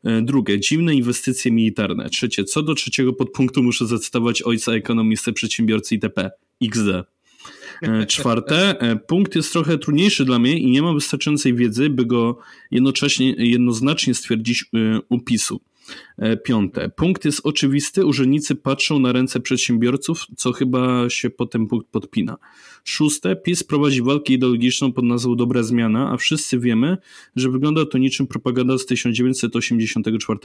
[SPEAKER 2] E, drugie, dziwne inwestycje militarne. Trzecie, co do trzeciego podpunktu muszę zacytować ojca ekonomistę, przedsiębiorcy ITP. XD. E, czwarte, e, punkt jest trochę trudniejszy dla mnie i nie mam wystarczającej wiedzy, by go jednocześnie, jednoznacznie stwierdzić e, upisu. Piąte. Punkt jest oczywisty. Urzędnicy patrzą na ręce przedsiębiorców, co chyba się potem punkt podpina. Szóste. PiS prowadzi walkę ideologiczną pod nazwą Dobra Zmiana, a wszyscy wiemy, że wygląda to niczym propaganda z 1984.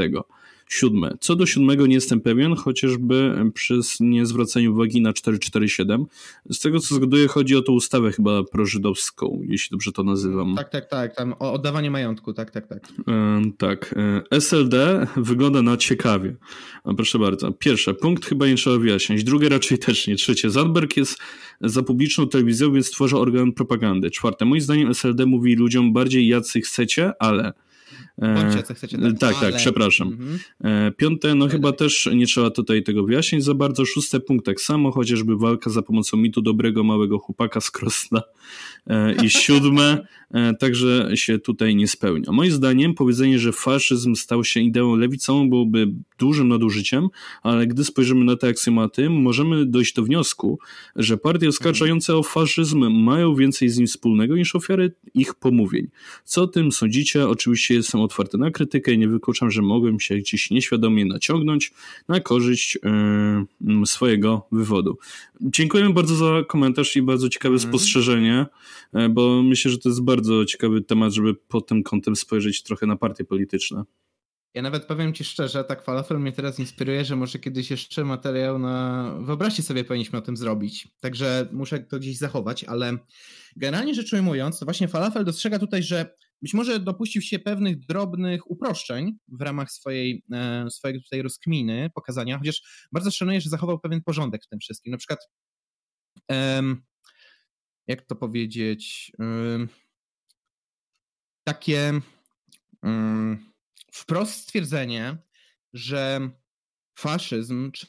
[SPEAKER 2] Siódme. Co do siódmego nie jestem pewien, chociażby przez niezwracanie uwagi na 447. Z tego co zgaduję, chodzi o tą ustawę chyba prożydowską, jeśli dobrze to nazywam.
[SPEAKER 1] Tak, tak, tak. Tam o oddawanie majątku, tak, tak, tak.
[SPEAKER 2] E, tak. SLD wygląda na ciekawie. A proszę bardzo. Pierwsze, punkt chyba nie trzeba wyjaśniać. Drugie raczej też nie. Trzecie, Zandberg jest za publiczną telewizją, więc tworzy organ propagandy. Czwarte, moim zdaniem SLD mówi ludziom bardziej jacy chcecie, ale
[SPEAKER 1] Bądźcie, co chcecie.
[SPEAKER 2] Tak, tak, tak przepraszam. Mhm. E, piąte, no chyba też nie trzeba tutaj tego wyjaśnić za bardzo. Szóste punkt tak samo, chociażby walka za pomocą mitu dobrego małego chłopaka z Krosna. I siódme, e, także się tutaj nie spełnia. Moim zdaniem powiedzenie, że faszyzm stał się ideą lewicową byłoby dużym nadużyciem, ale gdy spojrzymy na te aksjomaty, możemy dojść do wniosku, że partie oskarżające o faszyzm mają więcej z nim wspólnego niż ofiary ich pomówień. Co o tym sądzicie? Oczywiście jestem otwarty na krytykę i nie wykluczam, że mogłem się gdzieś nieświadomie naciągnąć na korzyść yy, swojego wywodu. Dziękujemy bardzo za komentarz i bardzo ciekawe mm. spostrzeżenie, bo myślę, że to jest bardzo ciekawy temat, żeby pod tym kątem spojrzeć trochę na partie polityczne.
[SPEAKER 1] Ja nawet powiem ci szczerze, tak falafel mnie teraz inspiruje, że może kiedyś jeszcze materiał na... Wyobraźcie sobie, powinniśmy o tym zrobić. Także muszę to gdzieś zachować, ale generalnie rzecz ujmując, to właśnie falafel dostrzega tutaj, że być może dopuścił się pewnych drobnych uproszczeń w ramach swojej, e, swojej tutaj rozkminy, pokazania, chociaż bardzo szanuję, że zachował pewien porządek w tym wszystkim. Na przykład, jak to powiedzieć, takie wprost stwierdzenie, że faszyzm, czy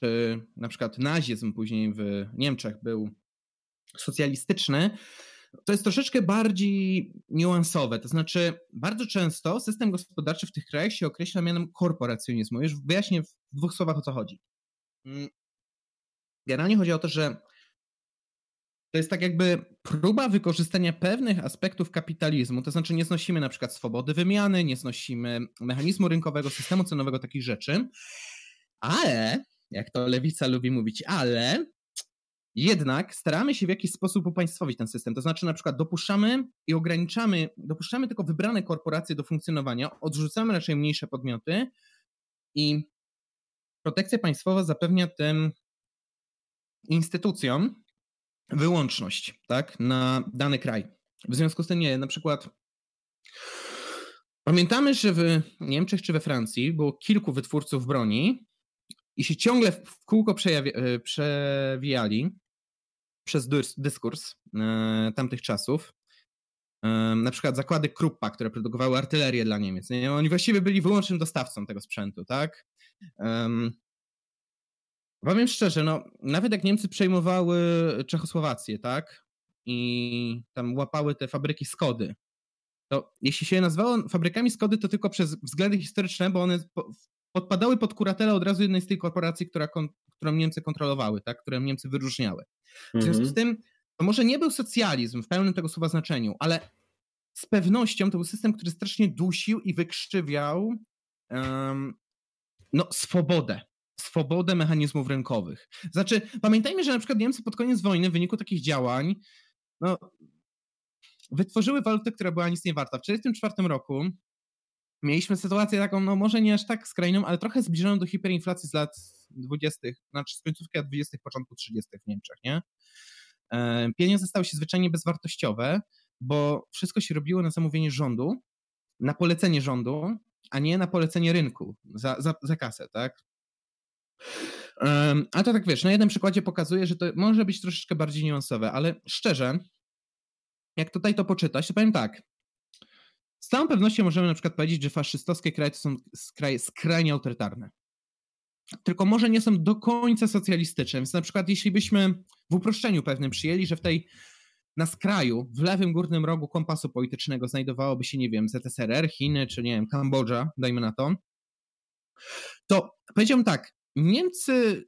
[SPEAKER 1] na przykład nazizm później w Niemczech był socjalistyczny, to jest troszeczkę bardziej niuansowe. To znaczy, bardzo często system gospodarczy w tych krajach się określa mianem korporacjonizmu. Już wyjaśnię w dwóch słowach o co chodzi. Generalnie chodzi o to, że to jest tak jakby próba wykorzystania pewnych aspektów kapitalizmu, to znaczy nie znosimy na przykład swobody wymiany, nie znosimy mechanizmu rynkowego, systemu cenowego, takich rzeczy, ale, jak to lewica lubi mówić, ale jednak staramy się w jakiś sposób upaństwowić ten system. To znaczy, na przykład dopuszczamy i ograniczamy, dopuszczamy tylko wybrane korporacje do funkcjonowania, odrzucamy raczej mniejsze podmioty i protekcja państwowa zapewnia tym instytucjom wyłączność tak, na dany kraj. W związku z tym nie, na przykład pamiętamy, że w Niemczech czy we Francji było kilku wytwórców broni i się ciągle w kółko e, przewijali przez dyskurs e, tamtych czasów. E, na przykład zakłady Kruppa, które produkowały artylerię dla Niemiec. Nie? Oni właściwie byli wyłącznym dostawcą tego sprzętu, tak? Powiem szczerze, no, nawet jak Niemcy przejmowały Czechosłowację, tak? I tam łapały te fabryki Skody, to jeśli się je nazywało fabrykami Skody, to tylko przez względy historyczne, bo one podpadały pod kuratele od razu jednej z tych korporacji, która, którą Niemcy kontrolowały, tak? które Niemcy wyróżniały. W związku z mhm. tym, to może nie był socjalizm w pełnym tego słowa znaczeniu, ale z pewnością to był system, który strasznie dusił i wykrzywiał um, no, swobodę swobodę mechanizmów rynkowych. Znaczy, pamiętajmy, że na przykład Niemcy pod koniec wojny w wyniku takich działań no, wytworzyły walutę, która była nic nie warta. W 1944 roku mieliśmy sytuację taką, no może nie aż tak skrajną, ale trochę zbliżoną do hiperinflacji z lat 20., znaczy z końcówki lat 20., początku 30. w Niemczech, nie? E, pieniądze stały się zwyczajnie bezwartościowe, bo wszystko się robiło na zamówienie rządu, na polecenie rządu, a nie na polecenie rynku za, za, za kasę, tak? A to tak wiesz, na jednym przykładzie pokazuje, że to może być troszeczkę bardziej niuansowe, ale szczerze, jak tutaj to poczytać, to powiem tak. Z całą pewnością możemy na przykład powiedzieć, że faszystowskie kraje to są kraje skrajnie autorytarne. Tylko może nie są do końca socjalistyczne. Więc na przykład jeśli byśmy w uproszczeniu pewnym przyjęli, że w tej na skraju, w lewym górnym rogu kompasu politycznego znajdowałoby się, nie wiem, ZSRR, Chiny, czy nie wiem, Kambodża, dajmy na to, to powiedziałbym tak, Niemcy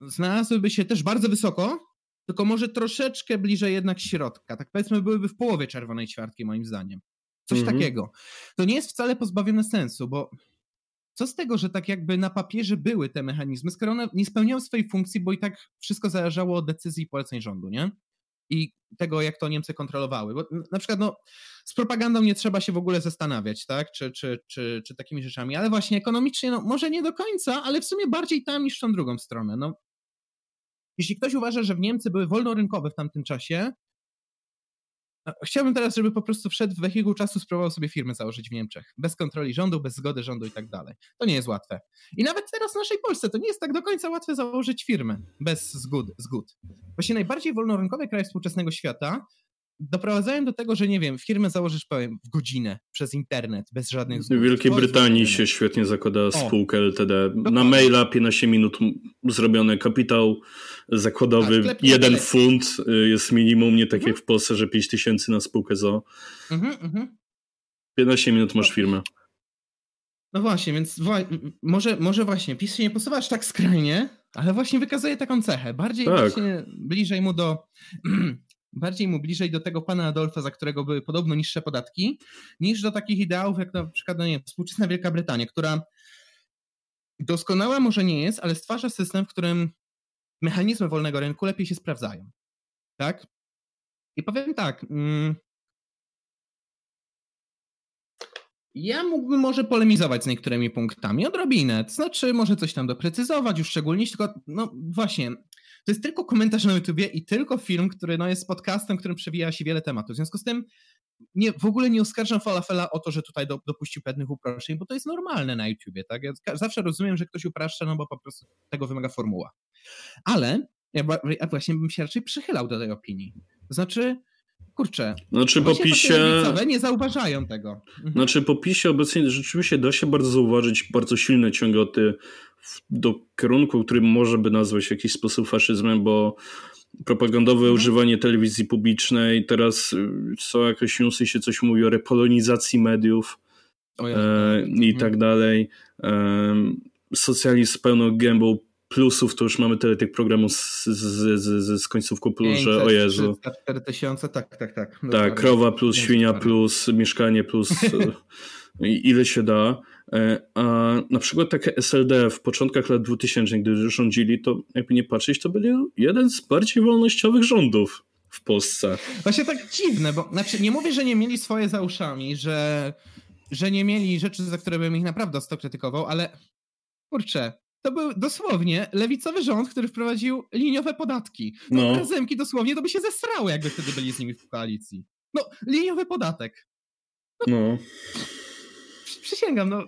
[SPEAKER 1] znalazłyby się też bardzo wysoko, tylko może troszeczkę bliżej jednak środka. Tak powiedzmy, byłyby w połowie czerwonej ćwiartki, moim zdaniem. Coś -hmm. takiego. To nie jest wcale pozbawione sensu, bo co z tego, że tak jakby na papierze były te mechanizmy, skoro one nie spełniały swojej funkcji, bo i tak wszystko zależało od decyzji i poleceń rządu, nie? I tego, jak to Niemcy kontrolowały. Bo na przykład no, z propagandą nie trzeba się w ogóle zastanawiać, tak? Czy, czy, czy, czy takimi rzeczami, ale właśnie ekonomicznie, no, może nie do końca, ale w sumie bardziej tam niż w tą drugą stronę. No, jeśli ktoś uważa, że w Niemcy były wolnorynkowe w tamtym czasie, Chciałbym teraz, żeby po prostu wszedł w wehikuł czasu, spróbował sobie firmę założyć w Niemczech. Bez kontroli rządu, bez zgody rządu i tak dalej. To nie jest łatwe. I nawet teraz w naszej Polsce to nie jest tak do końca łatwe założyć firmę bez zgód. zgód. Właśnie najbardziej wolnorynkowe kraje współczesnego świata doprowadzają do tego, że nie wiem, firmę założysz powiem w godzinę przez internet, bez żadnych
[SPEAKER 2] zgód. W Wielkiej Brytanii się świetnie zakłada spółkę LTD. Dokładnie. Na maila 15 minut zrobiony kapitał zakładowy, tak, jeden funt y, jest minimum, nie tak mhm. jak w Polsce, że 5 tysięcy na spółkę za. Mhm, mhm. 15 minut masz firmę.
[SPEAKER 1] No właśnie, więc może, może właśnie PiS się nie posuwa aż tak skrajnie, ale właśnie wykazuje taką cechę. Bardziej tak. właśnie bliżej mu do bardziej mu bliżej do tego pana Adolfa, za którego były podobno niższe podatki, niż do takich ideałów jak na przykład no nie, współczesna Wielka Brytania, która doskonała może nie jest, ale stwarza system, w którym mechanizmy wolnego rynku lepiej się sprawdzają. Tak? I powiem tak. Mm, ja mógłbym może polemizować z niektórymi punktami, odrobinę. To znaczy, może coś tam doprecyzować, już szczególnie, tylko, no właśnie, to jest tylko komentarz na YouTubie i tylko film, który no, jest podcastem, którym przewija się wiele tematów. W związku z tym nie, w ogóle nie oskarżam Falafela o to, że tutaj do, dopuścił pewnych uproszczeń, bo to jest normalne na YouTubie. Tak? Ja zawsze rozumiem, że ktoś upraszcza, no bo po prostu tego wymaga formuła. Ale ja, ja właśnie bym się raczej przychylał do tej opinii. To znaczy, kurczę.
[SPEAKER 2] Znaczy po PiSie.
[SPEAKER 1] nie zauważają tego.
[SPEAKER 2] Mhm. Znaczy po PiSie obecnie rzeczywiście da się bardzo zauważyć bardzo silne ciągoty do kierunku, który może by nazwać w jakiś sposób faszyzmem, bo propagandowe mhm. używanie telewizji publicznej. Teraz y, są jakieś newsy, się coś mówi o repolonizacji mediów e, tak. i mhm. tak dalej. E, socjalizm z pełną gębą plusów, to już mamy tyle tych programów z, z, z, z końcówką plus, że o Jezu.
[SPEAKER 1] 4000, tak, tak, tak.
[SPEAKER 2] tak, krowa plus, świnia plus, mieszkanie plus, ile się da. E, a na przykład takie SLD w początkach lat 2000, gdy rządzili, to jakby nie patrzeć, to byli jeden z bardziej wolnościowych rządów w Polsce.
[SPEAKER 1] Właśnie tak dziwne, bo znaczy nie mówię, że nie mieli swoje za uszami, że, że nie mieli rzeczy, za które bym ich naprawdę sto krytykował, ale kurczę, to był dosłownie lewicowy rząd, który wprowadził liniowe podatki. No, no. Razemki dosłownie to by się zesrały, jakby wtedy byli z nimi w koalicji. No, liniowy podatek.
[SPEAKER 2] No. no.
[SPEAKER 1] Przysięgam, no.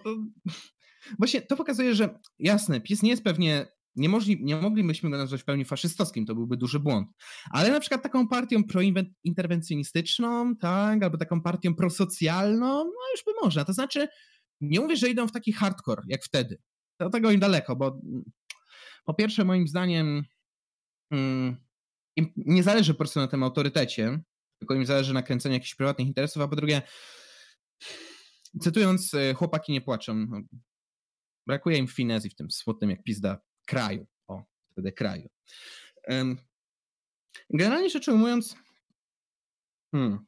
[SPEAKER 1] Właśnie to pokazuje, że jasne, PiS nie jest pewnie nie, możli, nie moglibyśmy go nazwać w pełni faszystowskim, to byłby duży błąd. Ale na przykład taką partią prointerwencjonistyczną, tak, albo taką partią prosocjalną, no już by można. To znaczy, nie mówię, że idą w taki hardcore, jak wtedy. Do tego im daleko, bo po pierwsze, moim zdaniem, mm, im nie zależy po prostu na tym autorytecie, tylko im zależy na kręceniu jakichś prywatnych interesów, a po drugie, cytując, e, chłopaki nie płaczą. Brakuje im finezji w tym smutnym jak pizda kraju. O, wtedy kraju. Generalnie rzecz ujmując, hmm,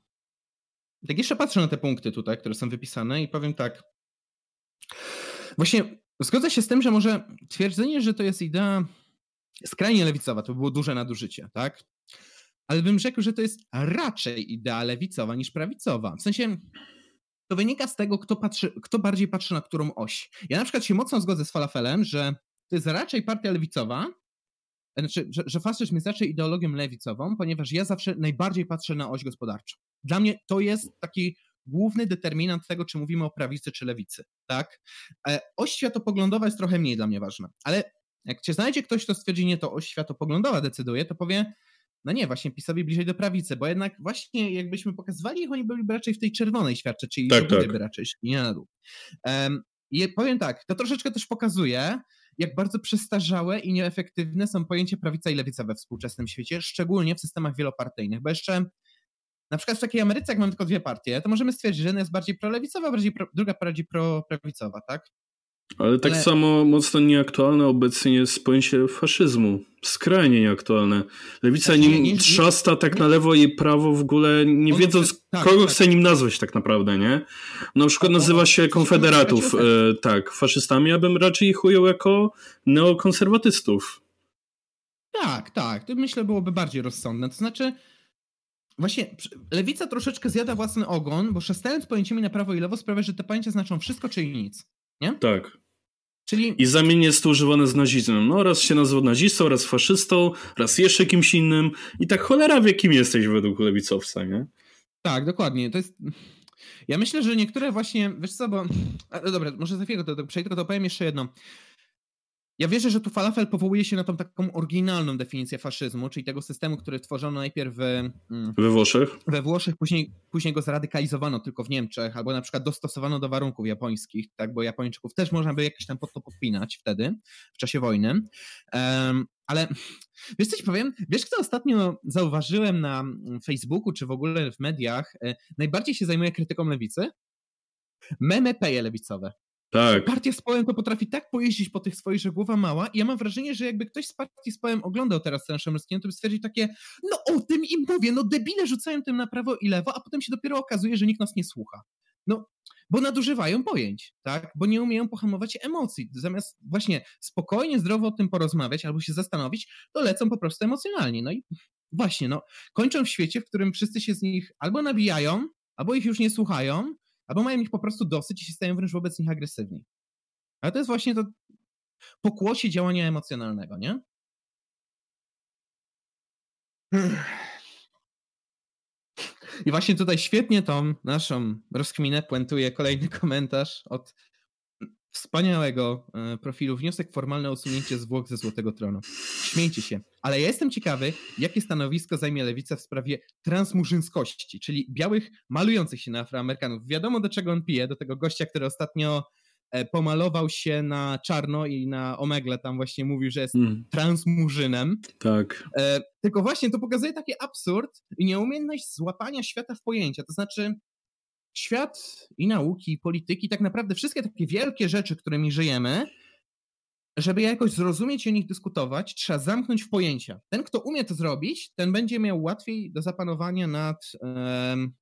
[SPEAKER 1] tak jeszcze patrzę na te punkty tutaj, które są wypisane i powiem tak. Właśnie zgodzę się z tym, że może twierdzenie, że to jest idea skrajnie lewicowa, to by było duże nadużycie, tak? Ale bym rzekł, że to jest raczej idea lewicowa niż prawicowa. W sensie to wynika z tego, kto, patrzy, kto bardziej patrzy na którą oś. Ja na przykład się mocno zgodzę z falafelem, że to jest raczej partia lewicowa, znaczy, że, że faszyzm jest raczej ideologią lewicową, ponieważ ja zawsze najbardziej patrzę na oś gospodarczą. Dla mnie to jest taki główny determinant tego, czy mówimy o prawicy czy lewicy, tak? E, oś światopoglądowa jest trochę mniej dla mnie ważna, ale jak cię znajdzie ktoś, kto stwierdzi, nie, to oś światopoglądowa decyduje, to powie, no nie, właśnie PiSowi bliżej do prawicy, bo jednak właśnie jakbyśmy pokazywali ich, oni byliby raczej w tej czerwonej świadcze, czyli tak, tak. by raczej szli, nie na dół. Um, I powiem tak, to troszeczkę też pokazuje, jak bardzo przestarzałe i nieefektywne są pojęcia prawica i lewica we współczesnym świecie, szczególnie w systemach wielopartyjnych, bo jeszcze na przykład w takiej Ameryce, jak mamy tylko dwie partie, to możemy stwierdzić, że jedna jest bardziej prolewicowa, bardziej pro, druga bardziej proprawicowa, tak?
[SPEAKER 2] Ale tak Ale... samo mocno nieaktualne obecnie jest pojęcie faszyzmu. Skrajnie nieaktualne. Lewica znaczy, nim nie, nie, trzasta tak na lewo i prawo w ogóle, nie wiedząc, tak, kogo tak. chce nim nazwać tak naprawdę, nie? Na przykład nazywa się konfederatów, e, tak, faszystami, ja bym raczej ich ujął jako neokonserwatystów.
[SPEAKER 1] Tak, tak. To myślę byłoby bardziej rozsądne. To znaczy, właśnie lewica troszeczkę zjada własny ogon, bo szastelec pojęciami na prawo i lewo sprawia, że te pojęcia znaczą wszystko, czyli nic. Nie?
[SPEAKER 2] Tak. Czyli... I zamiennie jest to używane z nazizmem. No raz się nazywa nazistą, raz faszystą, raz jeszcze kimś innym. I tak cholera wie, kim jesteś według lewicowca, nie?
[SPEAKER 1] Tak, dokładnie. To jest... Ja myślę, że niektóre właśnie, wiesz co, bo... A, dobra, może za chwilę to, to przejdę, tylko to powiem jeszcze jedno. Ja wierzę, że tu falafel powołuje się na tą taką oryginalną definicję faszyzmu, czyli tego systemu, który tworzono najpierw w,
[SPEAKER 2] mm, we Włoszech.
[SPEAKER 1] We Włoszech, później, później go zradykalizowano tylko w Niemczech, albo na przykład dostosowano do warunków japońskich, tak, bo Japończyków też można by jakieś tam pod to podpinać wtedy, w czasie wojny. Um, ale wiesz co ci powiem? Wiesz, kto ostatnio zauważyłem na Facebooku, czy w ogóle w mediach, e, najbardziej się zajmuje krytyką lewicy? Meme peje lewicowe.
[SPEAKER 2] Tak.
[SPEAKER 1] Partia z Połem to potrafi tak pojeździć po tych swoich, że głowa mała i ja mam wrażenie, że jakby ktoś z partii z Połem oglądał teraz ten Szemerskiego, to by stwierdził takie, no o tym im mówię, no debile rzucają tym na prawo i lewo, a potem się dopiero okazuje, że nikt nas nie słucha. No, bo nadużywają pojęć, tak? Bo nie umieją pohamować emocji. Zamiast właśnie spokojnie, zdrowo o tym porozmawiać albo się zastanowić, to lecą po prostu emocjonalnie. No i właśnie, no, kończą w świecie, w którym wszyscy się z nich albo nabijają, albo ich już nie słuchają, albo mają ich po prostu dosyć i się stają wręcz wobec nich agresywni. Ale to jest właśnie to pokłosie działania emocjonalnego, nie? I właśnie tutaj świetnie tą naszą rozkminę puentuje kolejny komentarz od wspaniałego e, profilu. Wniosek formalny o usunięcie zwłok ze Złotego Tronu. Śmiejcie się. Ale ja jestem ciekawy, jakie stanowisko zajmie Lewica w sprawie transmurzynskości, czyli białych malujących się na Afroamerykanów. Wiadomo, do czego on pije, do tego gościa, który ostatnio e, pomalował się na czarno i na omegle tam właśnie mówił, że jest mm. transmurzynem.
[SPEAKER 2] Tak.
[SPEAKER 1] E, tylko właśnie to pokazuje taki absurd i nieumiejętność złapania świata w pojęcia. To znaczy, świat i nauki, i polityki, tak naprawdę wszystkie takie wielkie rzeczy, którymi żyjemy, żeby jakoś zrozumieć i o nich dyskutować, trzeba zamknąć w pojęcia. Ten, kto umie to zrobić, ten będzie miał łatwiej do zapanowania nad um,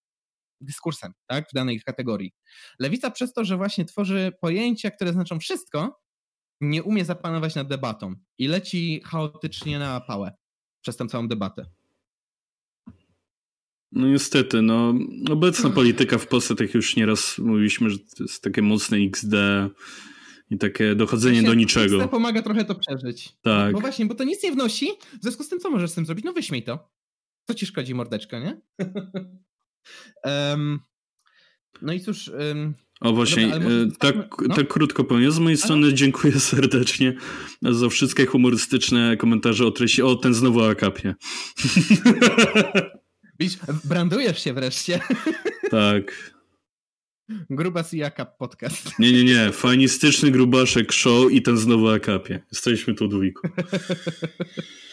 [SPEAKER 1] dyskursem tak, w danej kategorii. Lewica przez to, że właśnie tworzy pojęcia, które znaczą wszystko, nie umie zapanować nad debatą i leci chaotycznie na pałę przez tę całą debatę.
[SPEAKER 2] No niestety, no obecna polityka w Polsce, tak już nieraz mówiliśmy, że to jest takie mocne XD i takie dochodzenie do niczego. XD
[SPEAKER 1] pomaga trochę to przeżyć.
[SPEAKER 2] Tak.
[SPEAKER 1] Bo właśnie, bo to nic nie wnosi, w związku z tym co możesz z tym zrobić? No wyśmiej to. Co ci szkodzi mordeczka, nie? um, no i cóż... Um,
[SPEAKER 2] o właśnie, Dobra, e, tak, no? tak krótko powiem. Z mojej strony dziękuję serdecznie za wszystkie humorystyczne komentarze o treści. O, ten znowu akapie.
[SPEAKER 1] Widzisz, brandujesz się wreszcie.
[SPEAKER 2] Tak.
[SPEAKER 1] Grubas i Akap podcast.
[SPEAKER 2] Nie, nie, nie. Fanistyczny grubaszek show i ten znowu akapie. Jesteśmy tu dwójku.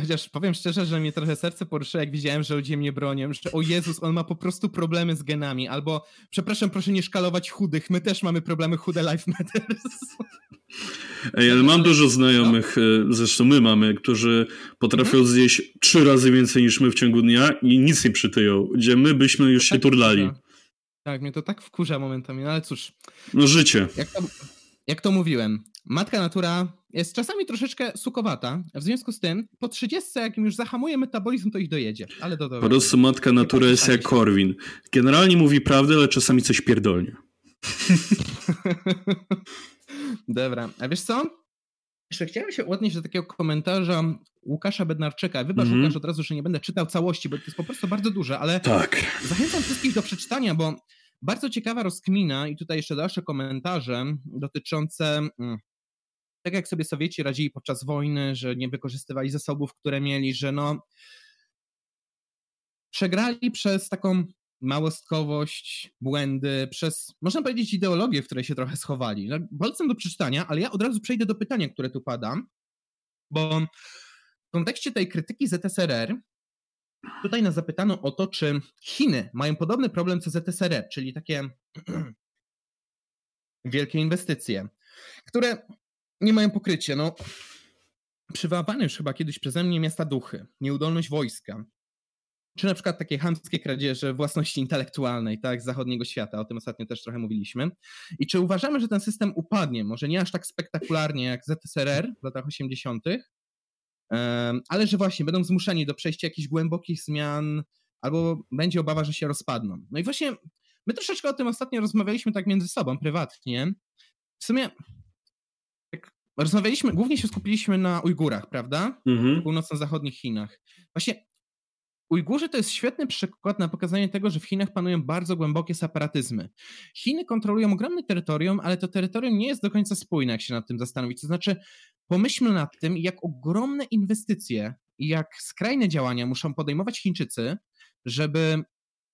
[SPEAKER 1] Chociaż powiem szczerze, że mnie trochę serce poruszyło, jak widziałem, że ludzie mnie bronią, że o Jezus, on ma po prostu problemy z genami, albo przepraszam, proszę nie szkalować chudych, my też mamy problemy chude Life Matters.
[SPEAKER 2] Ej, ale mam dużo znajomych, no. zresztą my mamy, którzy potrafią mhm. zjeść trzy razy więcej niż my w ciągu dnia i nic nie przytyją, gdzie my byśmy już się tak turlali. Wkurza.
[SPEAKER 1] Tak, mnie to tak wkurza momentami, no ale cóż.
[SPEAKER 2] No życie.
[SPEAKER 1] Jak to, jak to mówiłem, matka natura jest czasami troszeczkę sukowata, w związku z tym po 30, jak już zahamuje metabolizm, to ich dojedzie. Ale do, do,
[SPEAKER 2] po prostu matka natura jest jak Korwin. Generalnie mówi prawdę, ale czasami coś pierdolnie.
[SPEAKER 1] Dobra, a wiesz co? Jeszcze chciałem się odnieść do takiego komentarza Łukasza Bednarczyka. Wybacz mm -hmm. Łukasz od razu, że nie będę czytał całości, bo to jest po prostu bardzo duże, ale
[SPEAKER 2] tak.
[SPEAKER 1] zachęcam wszystkich do przeczytania, bo bardzo ciekawa rozkmina i tutaj jeszcze dalsze komentarze dotyczące mm, tak jak sobie Sowieci radzili podczas wojny, że nie wykorzystywali zasobów, które mieli, że no przegrali przez taką małostkowość, błędy, przez, można powiedzieć, ideologię, w której się trochę schowali. No, polecam do przeczytania, ale ja od razu przejdę do pytania, które tu pada, bo w kontekście tej krytyki ZSRR tutaj nas zapytano o to, czy Chiny mają podobny problem co ZSRR, czyli takie wielkie inwestycje, które nie mają pokrycia. No, przywoływany już chyba kiedyś przeze mnie miasta duchy, nieudolność wojska, czy na przykład takie chamskie kradzieże własności intelektualnej, tak, z zachodniego świata, o tym ostatnio też trochę mówiliśmy. I czy uważamy, że ten system upadnie, może nie aż tak spektakularnie jak ZSRR w latach 80., ale że właśnie będą zmuszeni do przejścia jakichś głębokich zmian, albo będzie obawa, że się rozpadną. No i właśnie my troszeczkę o tym ostatnio rozmawialiśmy tak między sobą, prywatnie. W sumie rozmawialiśmy, głównie się skupiliśmy na Ujgurach, prawda? Mhm. W północno-zachodnich Chinach. Właśnie Ujgurzy to jest świetny przykład na pokazanie tego, że w Chinach panują bardzo głębokie separatyzmy. Chiny kontrolują ogromne terytorium, ale to terytorium nie jest do końca spójne, jak się nad tym zastanowić. To znaczy, pomyślmy nad tym, jak ogromne inwestycje i jak skrajne działania muszą podejmować Chińczycy, żeby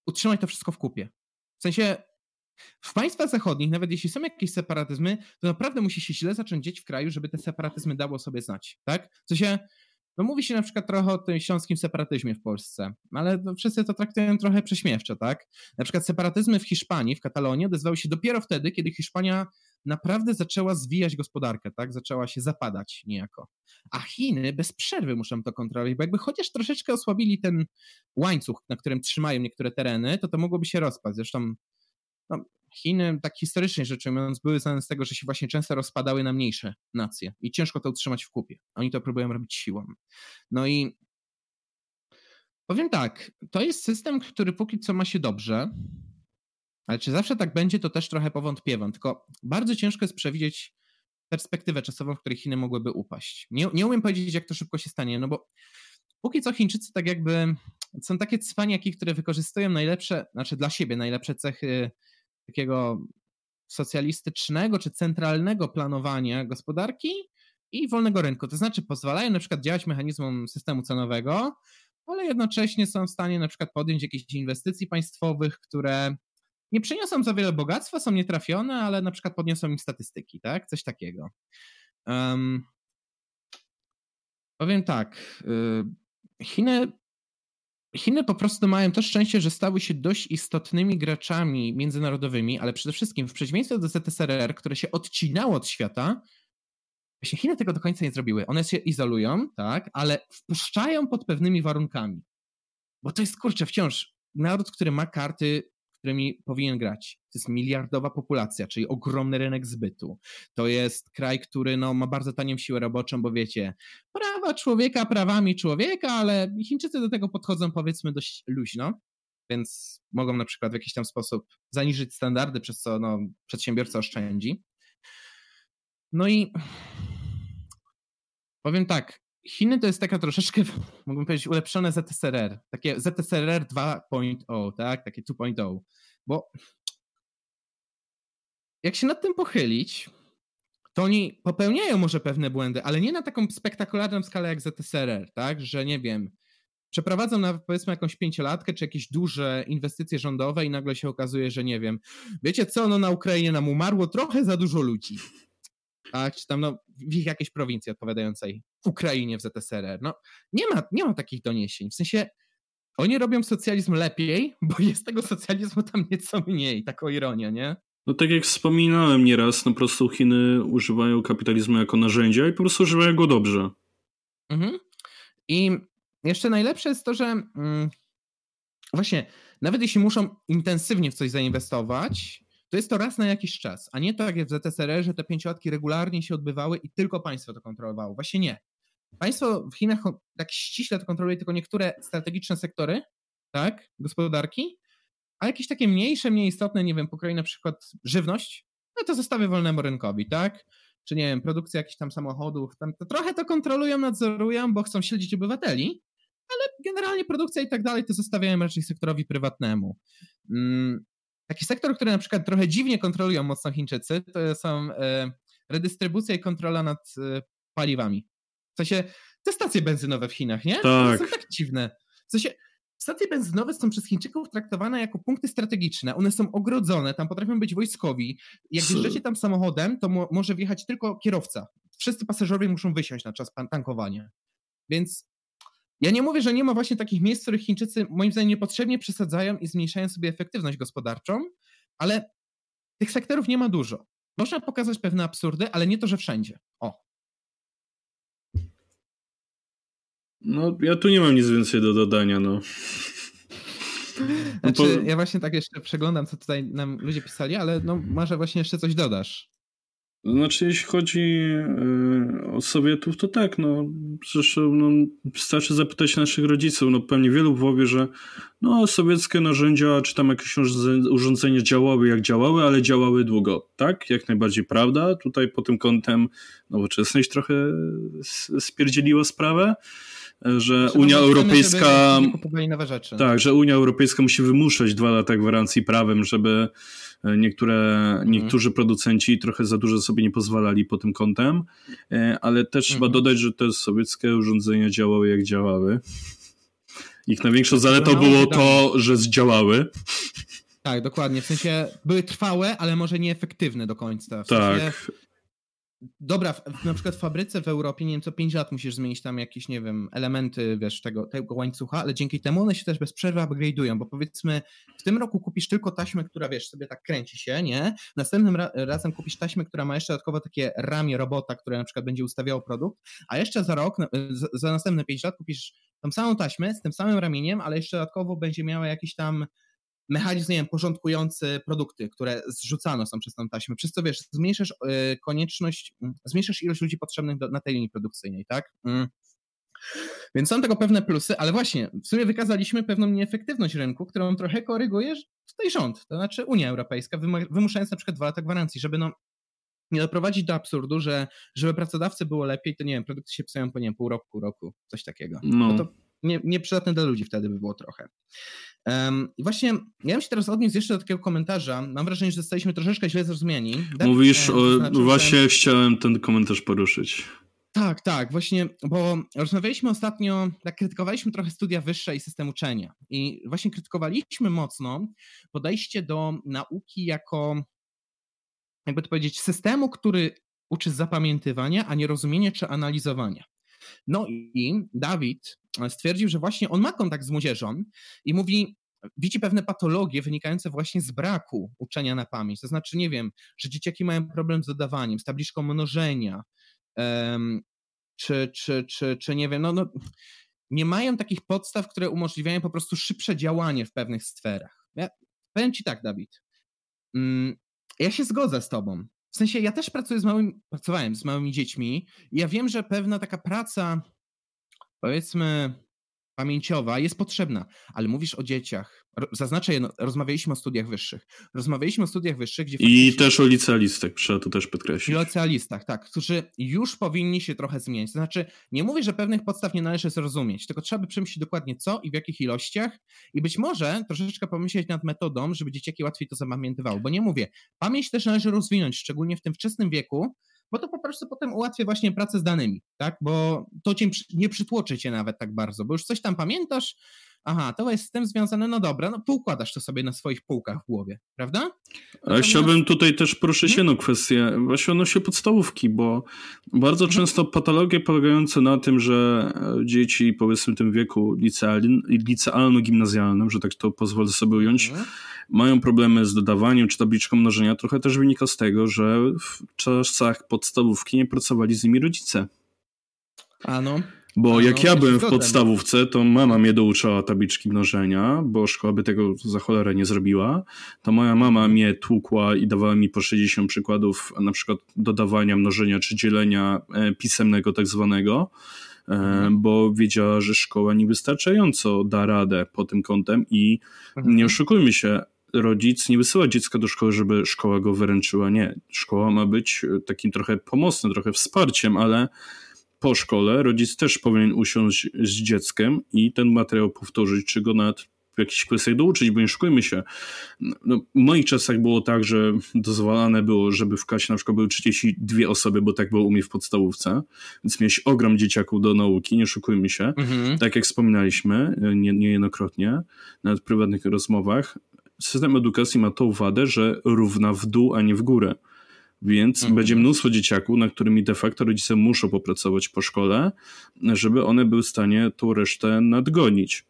[SPEAKER 1] utrzymać to wszystko w kupie. W sensie, w państwach zachodnich, nawet jeśli są jakieś separatyzmy, to naprawdę musi się źle zacząć dzieć w kraju, żeby te separatyzmy dało sobie znać, tak? W sensie, no mówi się na przykład trochę o tym śląskim separatyzmie w Polsce, ale wszyscy to traktują trochę prześmiewczo, tak? Na przykład separatyzmy w Hiszpanii, w Katalonii odezwały się dopiero wtedy, kiedy Hiszpania naprawdę zaczęła zwijać gospodarkę, tak? Zaczęła się zapadać niejako. A Chiny bez przerwy muszą to kontrolować, bo jakby chociaż troszeczkę osłabili ten łańcuch, na którym trzymają niektóre tereny, to to mogłoby się rozpaść. Zresztą no, Chiny, tak historycznie rzecz ujmując, były znane z tego, że się właśnie często rozpadały na mniejsze nacje i ciężko to utrzymać w kupie. Oni to próbują robić siłą. No i powiem tak, to jest system, który póki co ma się dobrze, ale czy zawsze tak będzie, to też trochę powątpiewam. Tylko bardzo ciężko jest przewidzieć perspektywę czasową, w której Chiny mogłyby upaść. Nie, nie umiem powiedzieć, jak to szybko się stanie, no bo póki co Chińczycy tak jakby są takie cwaniaki, które wykorzystują najlepsze, znaczy dla siebie najlepsze cechy takiego socjalistycznego czy centralnego planowania gospodarki i wolnego rynku. To znaczy pozwalają na przykład działać mechanizmom systemu cenowego, ale jednocześnie są w stanie na przykład podjąć jakieś inwestycji państwowych, które nie przyniosą za wiele bogactwa, są nietrafione, ale na przykład podniosą im statystyki, tak? Coś takiego. Um, powiem tak, y, Chiny Chiny po prostu mają to szczęście, że stały się dość istotnymi graczami międzynarodowymi, ale przede wszystkim w przeciwieństwie do ZSRR, które się odcinało od świata, właśnie Chiny tego do końca nie zrobiły. One się izolują, tak, ale wpuszczają pod pewnymi warunkami. Bo to jest, kurczę, wciąż naród, który ma karty którymi powinien grać. To jest miliardowa populacja, czyli ogromny rynek zbytu. To jest kraj, który no, ma bardzo tanią siłę roboczą, bo wiecie, prawa człowieka prawami człowieka, ale Chińczycy do tego podchodzą powiedzmy dość luźno, więc mogą na przykład w jakiś tam sposób zaniżyć standardy, przez co no, przedsiębiorca oszczędzi. No i powiem tak, Chiny to jest taka troszeczkę, mógłbym powiedzieć, ulepszone ZSRR. Takie ZSRR 2.0, tak? Takie 2.0. Bo jak się nad tym pochylić, to oni popełniają może pewne błędy, ale nie na taką spektakularną skalę jak ZSRR, tak? Że nie wiem, przeprowadzą na powiedzmy jakąś pięciolatkę, czy jakieś duże inwestycje rządowe i nagle się okazuje, że nie wiem, wiecie co, no na Ukrainie nam umarło trochę za dużo ludzi tak? czy tam no, w ich jakiejś prowincji odpowiadającej Ukrainie w ZSRR. No, nie ma, nie ma takich doniesień. W sensie oni robią socjalizm lepiej, bo jest tego socjalizmu tam nieco mniej, taką ironię, nie?
[SPEAKER 2] No tak jak wspominałem nieraz, no po prostu Chiny używają kapitalizmu jako narzędzia i po prostu używają go dobrze.
[SPEAKER 1] Mhm. I jeszcze najlepsze jest to, że mm, właśnie, nawet jeśli muszą intensywnie w coś zainwestować, to jest to raz na jakiś czas, a nie tak jak w ZSRR, że te pięciolatki regularnie się odbywały i tylko państwo to kontrolowało. Właśnie nie. Państwo w Chinach tak ściśle to kontroluje tylko niektóre strategiczne sektory, tak, gospodarki, a jakieś takie mniejsze, mniej istotne, nie wiem, pokroju na przykład żywność, no to zostawię wolnemu rynkowi, tak? Czy nie wiem, produkcja jakichś tam samochodów, tam to trochę to kontrolują, nadzorują, bo chcą śledzić obywateli, ale generalnie produkcja i tak dalej to zostawiają raczej sektorowi prywatnemu. Mm, Taki sektor, który na przykład trochę dziwnie kontrolują mocno Chińczycy, to są e, redystrybucja i kontrola nad e, paliwami. W sensie, te stacje benzynowe w Chinach, nie?
[SPEAKER 2] Tak.
[SPEAKER 1] To są tak dziwne. W sensie, stacje benzynowe są przez Chińczyków traktowane jako punkty strategiczne. One są ogrodzone, tam potrafią być wojskowi. Jak wjeżdżacie tam samochodem, to mo może wjechać tylko kierowca. Wszyscy pasażerowie muszą wysiąść na czas tankowania. Więc ja nie mówię, że nie ma właśnie takich miejsc, w których Chińczycy moim zdaniem niepotrzebnie przesadzają i zmniejszają sobie efektywność gospodarczą, ale tych sektorów nie ma dużo. Można pokazać pewne absurdy, ale nie to, że wszędzie. O.
[SPEAKER 2] No, ja tu nie mam nic więcej do dodania, no.
[SPEAKER 1] Znaczy, ja właśnie tak jeszcze przeglądam, co tutaj nam ludzie pisali, ale no może właśnie jeszcze coś dodasz.
[SPEAKER 2] Znaczy, jeśli chodzi e, o Sowietów, to tak, no zresztą no, wystarczy zapytać naszych rodziców, no pewnie wielu powie, że no sowieckie narzędzia, czy tam jakieś urządzenia działały jak działały, ale działały długo, tak? Jak najbardziej prawda. Tutaj pod tym kątem nowoczesność trochę spierdzieliła sprawę, że Unia Europejska. Tak, że Unia Europejska musi wymuszać dwa lata gwarancji prawem, żeby e, niektóre, mhm. niektórzy producenci trochę za dużo sobie nie pozwalali pod tym kątem, e, ale też trzeba mhm. dodać, że te sowieckie urządzenia działały jak działały. Ich największą zaletą było to, że zdziałały.
[SPEAKER 1] Tak, dokładnie. W sensie były trwałe, ale może nieefektywne do końca. W
[SPEAKER 2] tak.
[SPEAKER 1] Dobra, na przykład w fabryce w Europie, nie wiem, co 5 lat musisz zmienić tam jakieś, nie wiem, elementy, wiesz, tego, tego łańcucha, ale dzięki temu one się też bez przerwy upgrade'ują, bo powiedzmy w tym roku kupisz tylko taśmę, która, wiesz, sobie tak kręci się, nie? Następnym ra razem kupisz taśmę, która ma jeszcze dodatkowo takie ramię robota, które na przykład będzie ustawiało produkt, a jeszcze za rok, za, za następne 5 lat kupisz tą samą taśmę z tym samym ramieniem, ale jeszcze dodatkowo będzie miała jakiś tam mechanizm, nie wiem, porządkujący produkty, które zrzucano są przez tą taśmę, przez co, wiesz, zmniejszasz y, konieczność, zmniejszasz ilość ludzi potrzebnych do, na tej linii produkcyjnej, tak? Mm. Więc są tego pewne plusy, ale właśnie w sumie wykazaliśmy pewną nieefektywność rynku, którą trochę koryguje tutaj rząd, to znaczy Unia Europejska, wymuszając na przykład dwa lata gwarancji, żeby no nie doprowadzić do absurdu, że żeby pracodawcy było lepiej, to nie wiem, produkty się psują po nie wiem, pół roku, roku, coś takiego. No. no to nie, nieprzydatne dla ludzi wtedy by było trochę. Um, I właśnie ja bym się teraz odniósł jeszcze do takiego komentarza. Mam wrażenie, że zostaliśmy troszeczkę źle zrozumieni.
[SPEAKER 2] Mówisz, o, znaczy, właśnie że... chciałem ten komentarz poruszyć.
[SPEAKER 1] Tak, tak, właśnie, bo rozmawialiśmy ostatnio, tak krytykowaliśmy trochę studia wyższe i system uczenia. I właśnie krytykowaliśmy mocno podejście do nauki jako, jakby to powiedzieć, systemu, który uczy zapamiętywania, a nie rozumienia czy analizowania. No i Dawid stwierdził, że właśnie on ma kontakt z młodzieżą i mówi, widzi pewne patologie wynikające właśnie z braku uczenia na pamięć. To znaczy, nie wiem, że dzieciaki mają problem z dodawaniem, z tabliczką mnożenia, um, czy, czy, czy, czy nie wiem, no, no, nie mają takich podstaw, które umożliwiają po prostu szybsze działanie w pewnych sferach. Ja powiem ci tak, Dawid. Mm, ja się zgodzę z tobą. W sensie ja też pracuję z małymi, pracowałem z małymi dziećmi i ja wiem, że pewna taka praca, powiedzmy, pamięciowa jest potrzebna, ale mówisz o dzieciach. Zaznaczę jedno, rozmawialiśmy o studiach wyższych. Rozmawialiśmy o studiach wyższych, gdzie.
[SPEAKER 2] I też o licealistach, trzeba to też podkreślić.
[SPEAKER 1] I o licealistach, tak, którzy już powinni się trochę zmienić. To znaczy, nie mówię, że pewnych podstaw nie należy zrozumieć, tylko trzeba by przemyśleć dokładnie co i w jakich ilościach i być może troszeczkę pomyśleć nad metodą, żeby dzieciaki łatwiej to zapamiętywały. Bo nie mówię, pamięć też należy rozwinąć, szczególnie w tym wczesnym wieku, bo to po prostu potem ułatwia właśnie pracę z danymi, tak? Bo to cię nie przytłoczy cię nawet tak bardzo, bo już coś tam pamiętasz, aha, to jest z tym związane, no dobra, no poukładasz to sobie na swoich półkach w głowie, prawda?
[SPEAKER 2] Ale chciałbym tutaj też poruszyć hmm? jedną kwestię, właśnie odnośnie podstawówki, bo bardzo hmm? często patologie polegające na tym, że e, dzieci powiedzmy w tym wieku licealno-gimnazjalnym, że tak to pozwolę sobie ująć, hmm? mają problemy z dodawaniem czy tabliczką mnożenia, trochę też wynika z tego, że w czasach podstawówki nie pracowali z nimi rodzice.
[SPEAKER 1] A no.
[SPEAKER 2] Bo A jak no, ja byłem w podstawówce, to mama mnie douczała tabliczki mnożenia, bo szkoła by tego za cholerę nie zrobiła. To moja mama mnie tłukła i dawała mi po 60 przykładów na przykład dodawania, mnożenia czy dzielenia e, pisemnego tak zwanego, e, mhm. bo wiedziała, że szkoła niewystarczająco da radę pod tym kątem i mhm. nie oszukujmy się, rodzic nie wysyła dziecka do szkoły, żeby szkoła go wyręczyła. Nie. Szkoła ma być takim trochę pomocnym, trochę wsparciem, ale po szkole rodzic też powinien usiąść z dzieckiem i ten materiał powtórzyć, czy go nawet w jakichś kwestiach douczyć, bo nie szukujmy się. No, w moich czasach było tak, że dozwalane było, żeby w klasie na przykład były 32 osoby, bo tak było u mnie w podstawówce, więc miałeś ogrom dzieciaków do nauki, nie szukujmy się. Mhm. Tak jak wspominaliśmy nie, niejednokrotnie, nawet w prywatnych rozmowach, system edukacji ma tą wadę, że równa w dół, a nie w górę. Więc mhm. będzie mnóstwo dzieciaków, na którymi de facto rodzice muszą popracować po szkole, żeby one były w stanie tą resztę nadgonić.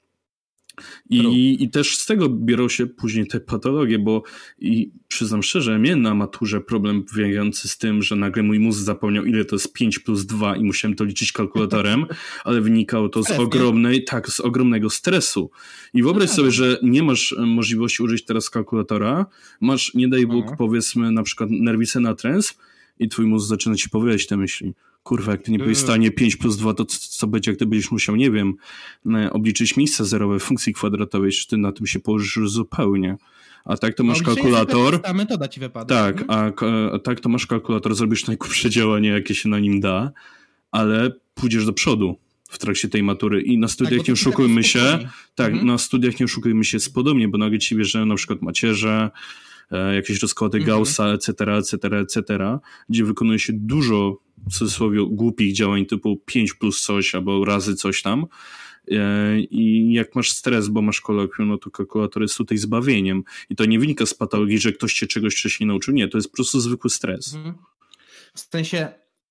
[SPEAKER 2] I, I też z tego biorą się później te patologie, bo i przyznam szczerze, miałem na maturze problem wynikający z tym, że nagle mój mózg zapomniał, ile to jest 5 plus 2 i musiałem to liczyć kalkulatorem, ale wynikało to z ogromnej, tak, z ogromnego stresu. I wyobraź no sobie, tak. że nie masz możliwości użyć teraz kalkulatora, masz, nie daj Bóg, mhm. powiedzmy na przykład nerwicę na trens i twój mózg zaczyna ci powiadać te myśli kurwa, jak ty nie byłeś w stanie 5 plus 2, to co będzie, jak ty będziesz musiał, nie wiem, e, obliczyć miejsca zerowe funkcji kwadratowej, czy ty na tym się położysz zupełnie. A tak to masz kalkulator.
[SPEAKER 1] Ta metoda ci wypada.
[SPEAKER 2] Tak, a, a tak to masz kalkulator, zrobisz najgłupsze działanie, jakie się na nim da, ale pójdziesz do przodu w trakcie tej matury i na studiach tak, nie oszukujmy się, tak, mhm. na studiach nie oszukujmy się jest podobnie, bo nagle ci wierzę na przykład macierze, jakieś rozkłady mhm. Gaussa, etc., etc., etc., gdzie wykonuje się dużo w cudzysłowie głupich działań typu 5 plus coś albo razy coś tam. E, I jak masz stres, bo masz kolokwium, no to kalkulator jest tutaj zbawieniem. I to nie wynika z patologii, że ktoś cię czegoś wcześniej nauczył. Nie, to jest po prostu zwykły stres. Mhm.
[SPEAKER 1] W sensie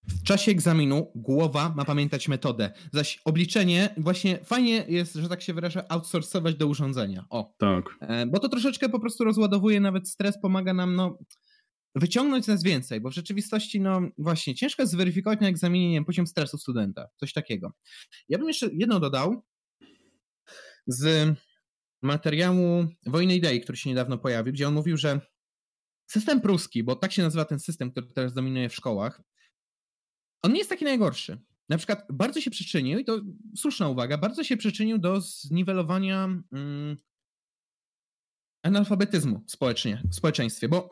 [SPEAKER 1] w czasie egzaminu głowa ma pamiętać metodę, zaś obliczenie właśnie fajnie jest, że tak się wyrażę, outsourcować do urządzenia. O.
[SPEAKER 2] Tak.
[SPEAKER 1] E, bo to troszeczkę po prostu rozładowuje nawet stres, pomaga nam, no wyciągnąć nas więcej, bo w rzeczywistości, no właśnie, ciężko jest zweryfikować na egzaminie nie wiem, poziom stresu studenta, coś takiego. Ja bym jeszcze jedno dodał z materiału Wojny Idei, który się niedawno pojawił, gdzie on mówił, że system pruski, bo tak się nazywa ten system, który teraz dominuje w szkołach, on nie jest taki najgorszy. Na przykład bardzo się przyczynił, i to słuszna uwaga, bardzo się przyczynił do zniwelowania mm, analfabetyzmu społecznie, w społeczeństwie, bo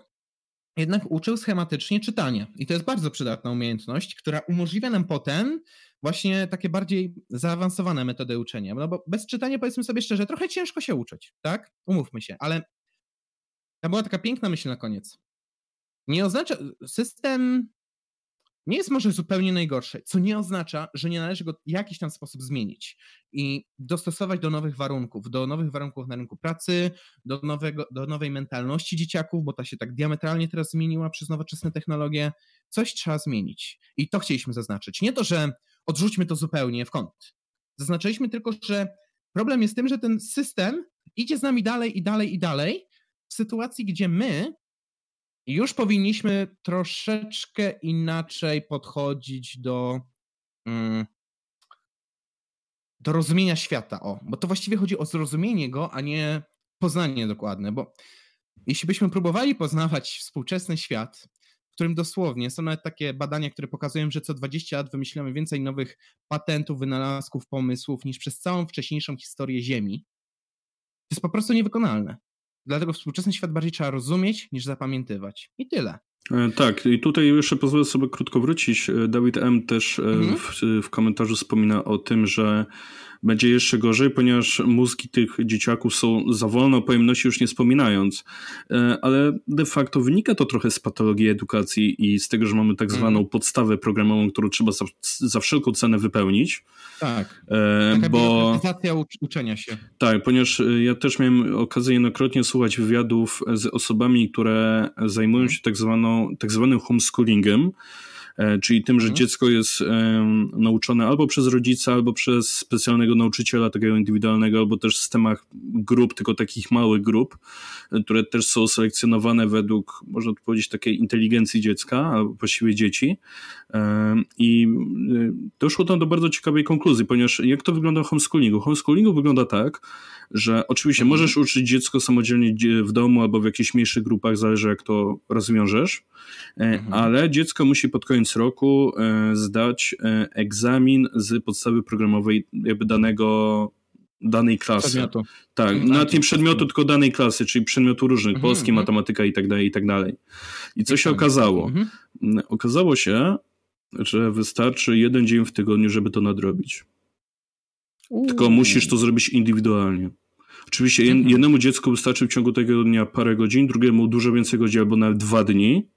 [SPEAKER 1] jednak uczył schematycznie czytania. I to jest bardzo przydatna umiejętność, która umożliwia nam potem właśnie takie bardziej zaawansowane metody uczenia. No bo bez czytania, powiedzmy sobie szczerze, trochę ciężko się uczyć, tak? Umówmy się, ale to była taka piękna myśl na koniec. Nie oznacza, system nie jest może zupełnie najgorsze, co nie oznacza, że nie należy go w jakiś tam sposób zmienić i dostosować do nowych warunków, do nowych warunków na rynku pracy, do, nowego, do nowej mentalności dzieciaków, bo ta się tak diametralnie teraz zmieniła przez nowoczesne technologie. Coś trzeba zmienić i to chcieliśmy zaznaczyć. Nie to, że odrzućmy to zupełnie w kąt. Zaznaczyliśmy tylko, że problem jest tym, że ten system idzie z nami dalej i dalej i dalej w sytuacji, gdzie my już powinniśmy troszeczkę inaczej podchodzić do, mm, do rozumienia świata. O, bo to właściwie chodzi o zrozumienie go, a nie poznanie dokładne, bo jeśli byśmy próbowali poznawać współczesny świat, w którym dosłownie są nawet takie badania, które pokazują, że co 20 lat wymyślamy więcej nowych patentów, wynalazków, pomysłów niż przez całą wcześniejszą historię Ziemi, to jest po prostu niewykonalne. Dlatego współczesny świat bardziej trzeba rozumieć niż zapamiętywać. I tyle.
[SPEAKER 2] E, tak, i tutaj jeszcze pozwolę sobie krótko wrócić. E, Dawid M. też e, mhm. w, w komentarzu wspomina o tym, że będzie jeszcze gorzej, ponieważ mózgi tych dzieciaków są za wolne o pojemności już nie wspominając. Ale de facto wynika to trochę z patologii edukacji i z tego, że mamy tak mhm. zwaną mm. podstawę programową, którą trzeba za, za wszelką cenę wypełnić.
[SPEAKER 1] Tak. E, Taka bo uczenia się.
[SPEAKER 2] Tak, ponieważ ja też miałem okazję jednokrotnie słuchać wywiadów z osobami, które zajmują mhm. się tak, zwaną, tak zwanym homeschoolingiem. E, czyli tym, że mhm. dziecko jest nauczone albo przez rodzica, albo przez specjalnego nauczyciela takiego indywidualnego, albo też w systemach grup, tylko takich małych grup, e, które też są selekcjonowane według, można powiedzieć, takiej inteligencji dziecka, albo właściwie dzieci. I e, doszło tam do bardzo ciekawej konkluzji, ponieważ jak to wygląda w homeschoolingu? Homeschoolingu wygląda tak, że oczywiście mhm. możesz uczyć dziecko samodzielnie w domu albo w jakichś mniejszych grupach, zależy jak to rozwiążesz, mhm. ale dziecko musi pod koniec koniec roku e, zdać e, egzamin z podstawy programowej jakby danego danej klasy.
[SPEAKER 1] Przedmiotu.
[SPEAKER 2] Tak, mhm. nawet nie przedmiotu, tylko danej klasy, czyli przedmiotu różnych, mhm, polski, mhm. matematyka i tak dalej, i tak dalej. I co się okazało? Mhm. Mm, okazało się, że wystarczy jeden dzień w tygodniu, żeby to nadrobić. Uuu. Tylko musisz to zrobić indywidualnie. Oczywiście mhm. jednemu dziecku wystarczy w ciągu tego dnia parę godzin, drugiemu dużo więcej godzin albo nawet dwa dni,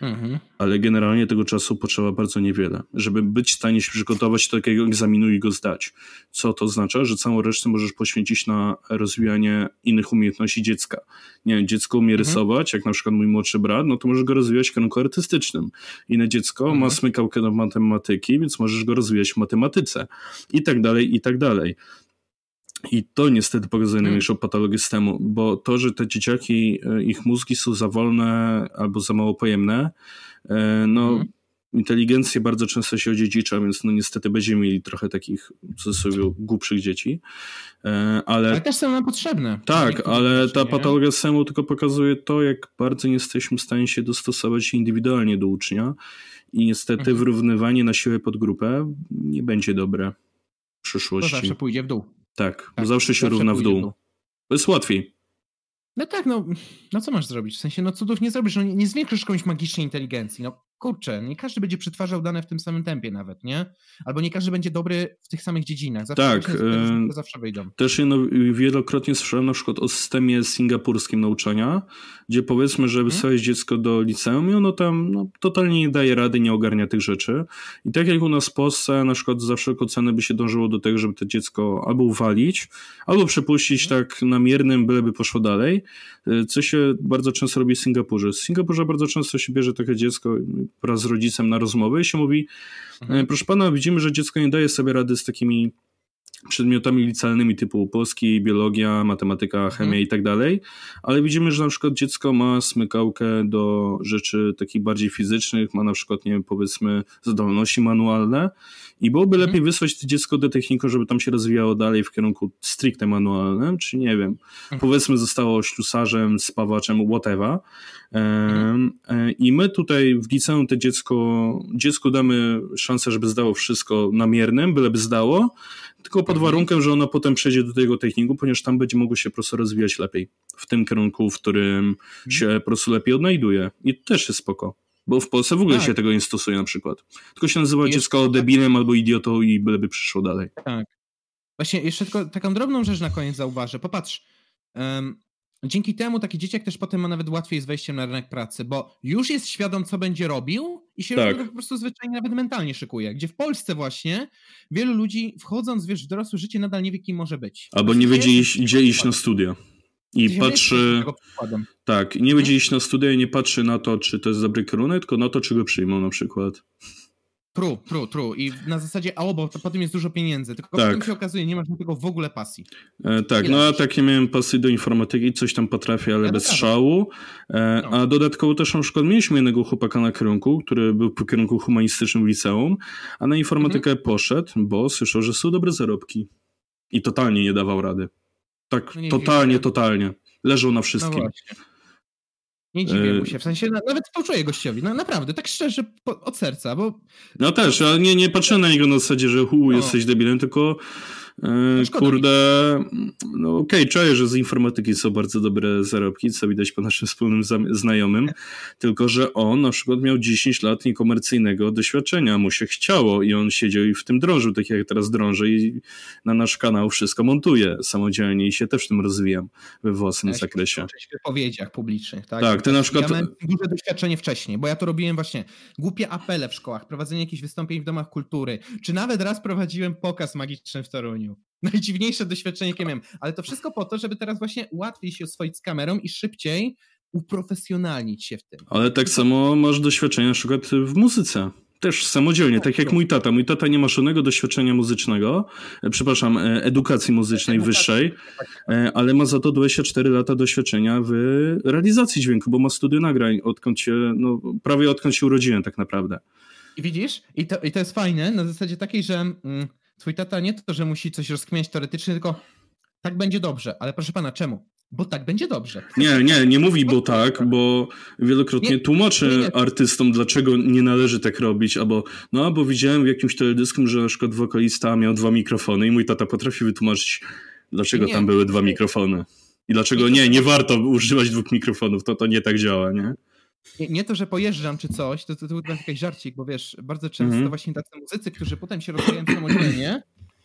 [SPEAKER 2] Mhm. Ale generalnie tego czasu potrzeba bardzo niewiele, żeby być w stanie się przygotować do takiego egzaminu i go zdać. Co to oznacza? Że całą resztę możesz poświęcić na rozwijanie innych umiejętności dziecka. Nie wiem, dziecko umie mhm. rysować, jak na przykład mój młodszy brat, no to możesz go rozwijać w kierunku artystycznym. Inne dziecko mhm. ma smykałkę do matematyki, więc możesz go rozwijać w matematyce. I tak dalej, i tak dalej. I to niestety pokazuje hmm. najmniejszą patologię systemu, bo to, że te dzieciaki, e, ich mózgi są za wolne albo za mało pojemne, e, no hmm. inteligencję bardzo często się odziedzicza, więc no niestety będziemy mieli trochę takich w cudzysłowie głupszych dzieci.
[SPEAKER 1] E, ale, ale też są nam potrzebne.
[SPEAKER 2] Tak, ale ta patologia systemu tylko pokazuje to, jak bardzo nie jesteśmy w stanie się dostosować indywidualnie do ucznia i niestety hmm. wyrównywanie na siłę pod grupę nie będzie dobre w przyszłości. To
[SPEAKER 1] zawsze pójdzie w dół.
[SPEAKER 2] Tak, tak zawsze się zawsze równa w dół. To jest łatwiej.
[SPEAKER 1] No tak, no, no co masz zrobić? W sensie, no cudów nie zrobisz, no nie, nie zwiększysz komuś magicznej inteligencji. No kurczę, nie każdy będzie przetwarzał dane w tym samym tempie nawet, nie? Albo nie każdy będzie dobry w tych samych dziedzinach. Zawsze
[SPEAKER 2] tak, e, zawsze wyjdą. Też wielokrotnie słyszałem na przykład o systemie singapurskim nauczania, gdzie powiedzmy, że wysłałeś hmm? dziecko do liceum i ono tam no, totalnie nie daje rady, nie ogarnia tych rzeczy. I tak jak u nas w Polsce, na przykład za wszelką cenę by się dążyło do tego, żeby to dziecko albo uwalić, albo przepuścić hmm? tak namiernym, byleby poszło dalej, e, co się bardzo często robi w Singapurze. W Singapurze bardzo często się bierze takie dziecko wraz z rodzicem na rozmowę i się mówi. E, proszę pana, widzimy, że dziecko nie daje sobie rady z takimi przedmiotami licealnymi typu polski, biologia, matematyka, mhm. chemia i tak dalej, ale widzimy, że na przykład dziecko ma smykałkę do rzeczy takich bardziej fizycznych, ma na przykład, nie wiem, powiedzmy zdolności manualne i byłoby mhm. lepiej wysłać to dziecko do techniku, żeby tam się rozwijało dalej w kierunku stricte manualnym, czy nie wiem, mhm. powiedzmy zostało ślusarzem, spawaczem, whatever. Mhm. E, I my tutaj w liceum to dziecko, dziecku damy szansę, żeby zdało wszystko namiernym, byleby zdało, tylko pod mhm. warunkiem, że ona potem przejdzie do tego techniku, ponieważ tam będzie mogło się po prostu rozwijać lepiej w tym kierunku, w którym mhm. się po prostu lepiej odnajduje. I to też jest spoko. Bo w Polsce w ogóle tak. się tego nie stosuje na przykład. Tylko się nazywa jest dziecko debilem albo idiotą i byleby przyszło dalej.
[SPEAKER 1] Tak. Właśnie jeszcze tylko taką drobną rzecz na koniec zauważę. Popatrz, um, dzięki temu taki dzieciak też potem ma nawet łatwiej z wejściem na rynek pracy, bo już jest świadom, co będzie robił i się tak. po prostu zwyczajnie nawet mentalnie szykuje. Gdzie w Polsce właśnie wielu ludzi wchodząc wiesz, w dorosłe życie nadal nie wie, kim może być.
[SPEAKER 2] Albo nie będzie iść, gdzie iść na studia. I patrzy. Tak, nie będzie iść na studia i nie patrzy na to, czy to jest dobry kierunek, tylko na to, czy go przyjmą na przykład.
[SPEAKER 1] True, true, true. I na zasadzie, a bo to potem jest dużo pieniędzy, tylko tak. potem się okazuje, nie masz do tego w ogóle pasji.
[SPEAKER 2] E, tak, no ja tak nie miałem pasji do informatyki, coś tam potrafię, ale ja bez szału. E, no. A dodatkowo też na przykład mieliśmy jednego chłopaka na kierunku, który był po kierunku humanistycznym w liceum, a na informatykę mhm. poszedł, bo słyszał, że są dobre zarobki. I totalnie nie dawał rady. Tak, no totalnie, totalnie. Leżał na wszystkim. No
[SPEAKER 1] nie dziwię mu się, w sensie nawet współczuję gościowi, no naprawdę, tak szczerze, po, od serca, bo...
[SPEAKER 2] No też, ale nie, nie patrzę na niego na zasadzie, że hu, no. jesteś debilem, tylko E, kurde, no okej, okay, czuję, że z informatyki są bardzo dobre zarobki, co widać po naszym wspólnym znajomym, tylko że on na przykład miał 10 lat niekomercyjnego doświadczenia, mu się chciało i on siedział i w tym drążył, tak jak teraz drążę i na nasz kanał wszystko montuje samodzielnie i się też w tym rozwijam we własnym ja zakresie.
[SPEAKER 1] W wypowiedziach publicznych, tak?
[SPEAKER 2] Tak, ty na przykład... Ja
[SPEAKER 1] miałem duże doświadczenie wcześniej, bo ja to robiłem właśnie głupie apele w szkołach, prowadzenie jakichś wystąpień w domach kultury, czy nawet raz prowadziłem pokaz magiczny w Toruniu. Najdziwniejsze doświadczenie, jakie miałem. Ale to wszystko po to, żeby teraz właśnie łatwiej się oswoić z kamerą i szybciej uprofesjonalnić się w tym.
[SPEAKER 2] Ale tak samo masz doświadczenie na przykład w muzyce. Też samodzielnie, tak jak mój tata. Mój tata nie ma żadnego doświadczenia muzycznego, e, przepraszam, e, edukacji muzycznej wyższej, tak. e, ale ma za to 24 lata doświadczenia w realizacji dźwięku, bo ma studium nagrań, odkąd się, no, prawie odkąd się urodziłem tak naprawdę.
[SPEAKER 1] I widzisz? I to, i to jest fajne na zasadzie takiej, że... Mm, twój tata nie to, że musi coś rozkmiać teoretycznie, tylko tak będzie dobrze. Ale proszę pana, czemu? Bo tak będzie dobrze.
[SPEAKER 2] Nie, nie, nie mówi bo tak, bo wielokrotnie nie, tłumaczy nie, nie. artystom, dlaczego nie należy tak robić, albo no, bo widziałem w jakimś teledysku, że na przykład wokalista miał dwa mikrofony i mój tata potrafi wytłumaczyć, dlaczego tam były dwa mikrofony. I dlaczego nie, nie warto używać dwóch mikrofonów, to to nie tak działa, nie?
[SPEAKER 1] Nie, nie, to, że pojeżdżam czy coś, to, to, to, to jakiś żarcik, bo wiesz, bardzo często mm -hmm. właśnie tacy muzycy, którzy potem się rozwijają samodzielnie,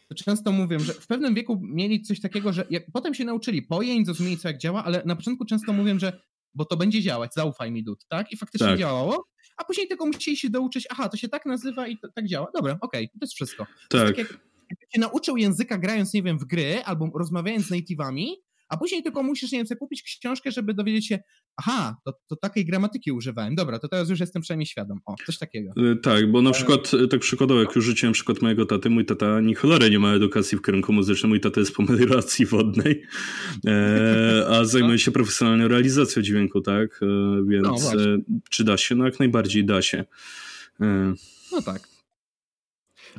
[SPEAKER 1] to często mówią, że w pewnym wieku mieli coś takiego, że jak, potem się nauczyli pojęć, zrozumieli co jak działa, ale na początku często mówią, że bo to będzie działać, zaufaj mi dud, tak? I faktycznie tak. działało, a później tylko musieli się douczyć, aha, to się tak nazywa i to, tak działa. Dobra, okej, okay, to jest wszystko. To tak. Jest tak jak, jak się nauczył języka grając, nie wiem, w gry albo rozmawiając z native'ami, a później tylko musisz, nie wiem, sobie kupić książkę, żeby dowiedzieć się, aha, to, to takiej gramatyki używałem, dobra, to teraz już jestem przynajmniej świadom. O, coś takiego.
[SPEAKER 2] E, tak, bo na przykład, e, tak przykładowo, jak już rzuciłem przykład mojego taty, mój tata ani cholery nie ma edukacji w kierunku muzycznym, mój tata jest po melioracji wodnej, e, a zajmuje się profesjonalną realizacją dźwięku, tak, e, więc no, czy da się? No jak najbardziej da się.
[SPEAKER 1] E. No tak.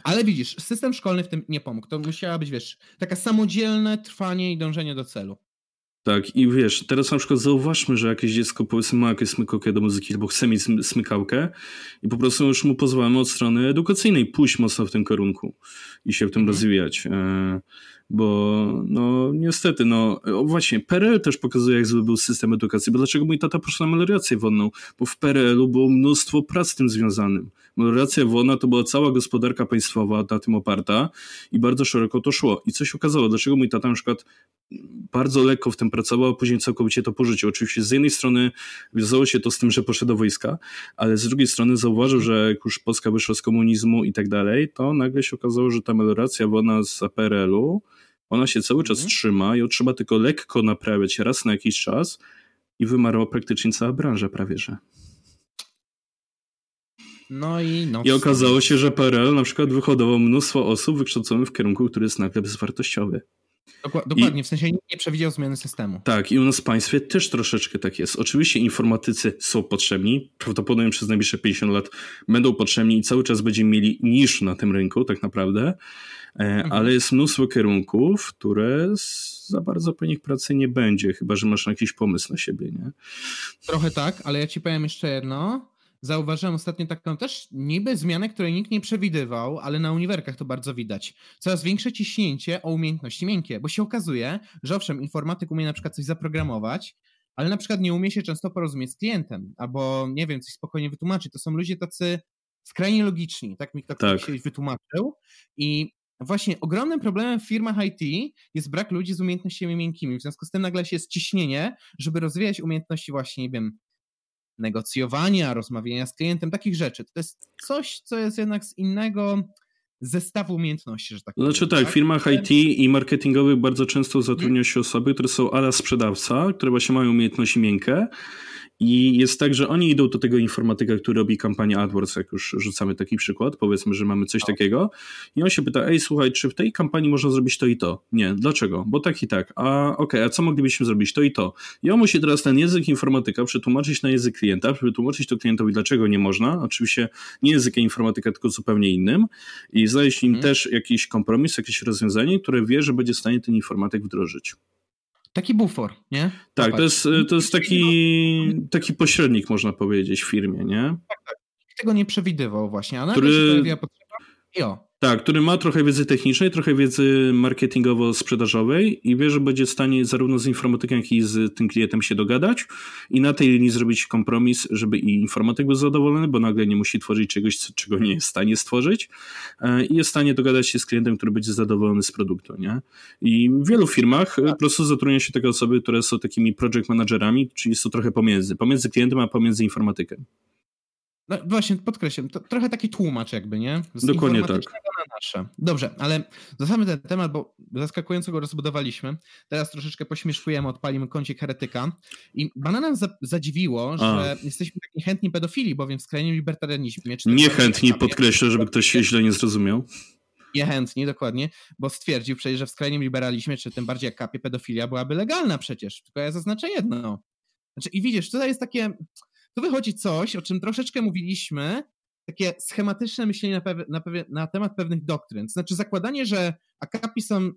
[SPEAKER 1] Ale widzisz, system szkolny w tym nie pomógł. To musiała być, wiesz, taka samodzielne trwanie i dążenie do celu.
[SPEAKER 2] Tak, i wiesz, teraz na przykład zauważmy, że jakieś dziecko powiedzmy ma jakieś smykałkę do muzyki, albo chce mieć smykałkę i po prostu już mu pozwalamy od strony edukacyjnej pójść mocno w tym kierunku i się w tym mhm. rozwijać. E, bo no niestety, no właśnie, PRL też pokazuje, jak zły był system edukacji, bo dlaczego mój tata poszedł na melioracji wodną? Bo w PRL-u było mnóstwo prac z tym związanym. Melioracja wodna to była cała gospodarka państwowa na tym oparta i bardzo szeroko to szło. I co się okazało? Dlaczego mój tata na przykład bardzo lekko w tym pracował, a później całkowicie to porzucił. Oczywiście z jednej strony wiązało się to z tym, że poszedł do wojska, ale z drugiej strony zauważył, że jak już Polska wyszła z komunizmu i tak dalej, to nagle się okazało, że ta melioracja wodna z PRL-u ona się cały czas mhm. trzyma, ją trzeba tylko lekko naprawiać raz na jakiś czas i wymarła praktycznie cała branża prawie, że.
[SPEAKER 1] No i no.
[SPEAKER 2] I okazało się, że PRL na przykład wyhodował mnóstwo osób wykształconych w kierunku, który jest nagle bezwartościowy.
[SPEAKER 1] Dokładnie, I, w sensie nie przewidział zmiany systemu.
[SPEAKER 2] Tak, i u nas w państwie też troszeczkę tak jest. Oczywiście informatycy są potrzebni, prawdopodobnie przez najbliższe 50 lat będą potrzebni i cały czas będziemy mieli niż na tym rynku tak naprawdę, E, mhm. ale jest mnóstwo kierunków, które za bardzo po nich pracy nie będzie, chyba że masz jakiś pomysł na siebie, nie?
[SPEAKER 1] Trochę tak, ale ja ci powiem jeszcze jedno. Zauważyłem ostatnio taką też niby zmianę, której nikt nie przewidywał, ale na uniwerkach to bardzo widać. Coraz większe ciśnięcie o umiejętności miękkie, bo się okazuje, że owszem, informatyk umie na przykład coś zaprogramować, ale na przykład nie umie się często porozumieć z klientem, albo nie wiem, coś spokojnie wytłumaczyć. To są ludzie tacy skrajnie logiczni, tak mi ktoś tak. kiedyś wytłumaczył. I właśnie ogromnym problemem w firmach IT jest brak ludzi z umiejętnościami miękkimi. W związku z tym nagle się jest ciśnienie, żeby rozwijać umiejętności właśnie, nie wiem, negocjowania, rozmawiania z klientem, takich rzeczy. To jest coś, co jest jednak z innego zestawu umiejętności, że tak
[SPEAKER 2] powiem. Znaczy tak, w firmach IT i marketingowych bardzo często zatrudnia się osoby, które są ala sprzedawca, które właśnie mają umiejętności miękkie i jest tak, że oni idą do tego informatyka, który robi kampanię AdWords, jak już rzucamy taki przykład, powiedzmy, że mamy coś takiego i on się pyta, ej słuchaj, czy w tej kampanii można zrobić to i to? Nie, dlaczego? Bo tak i tak. A okej, okay, a co moglibyśmy zrobić? To i to. I on musi teraz ten język informatyka przetłumaczyć na język klienta, przetłumaczyć to klientowi, dlaczego nie można. Oczywiście nie językiem informatyka, tylko zupełnie innym i znaleźć im hmm. też jakiś kompromis, jakieś rozwiązanie, które wie, że będzie w stanie ten informatyk wdrożyć.
[SPEAKER 1] Taki bufor, nie?
[SPEAKER 2] Tak, to jest, to jest taki, taki pośrednik, można powiedzieć, w firmie, nie? Tak, tak.
[SPEAKER 1] Tego nie przewidywał właśnie, a nagle Który... się pojawiła potrzeba i o,
[SPEAKER 2] tak, który ma trochę wiedzy technicznej, trochę wiedzy marketingowo-sprzedażowej i wie, że będzie w stanie zarówno z informatykiem, jak i z tym klientem się dogadać i na tej linii zrobić kompromis, żeby i informatyk był zadowolony, bo nagle nie musi tworzyć czegoś, czego nie jest w stanie stworzyć e, i jest w stanie dogadać się z klientem, który będzie zadowolony z produktu, nie? I w wielu firmach po prostu zatrudnia się takie osoby, które są takimi project managerami, czyli są trochę pomiędzy, pomiędzy klientem, a pomiędzy informatykiem.
[SPEAKER 1] No właśnie, podkreślam, to trochę taki tłumacz jakby, nie?
[SPEAKER 2] Z Dokładnie tak.
[SPEAKER 1] Na nasze. Dobrze, ale zostawmy ten temat, bo zaskakująco go rozbudowaliśmy. Teraz troszeczkę pośmieszkujemy, odpalimy kącik heretyka. I banana za, zadziwiło, że A. jesteśmy tak niechętni pedofili, bowiem w skrajnym libertarianizmie...
[SPEAKER 2] Niechętni, podkreślę, żeby ktoś się źle nie zrozumiał.
[SPEAKER 1] Niechętni, dokładnie, bo stwierdził przecież, że w skrajnym liberalizmie, czy tym bardziej jak kapie, pedofilia byłaby legalna przecież. Tylko ja zaznaczę jedno. Znaczy, I widzisz, tutaj jest takie tu wychodzi coś, o czym troszeczkę mówiliśmy, takie schematyczne myślenie na, na, na temat pewnych doktryn. Znaczy zakładanie, że akapi są,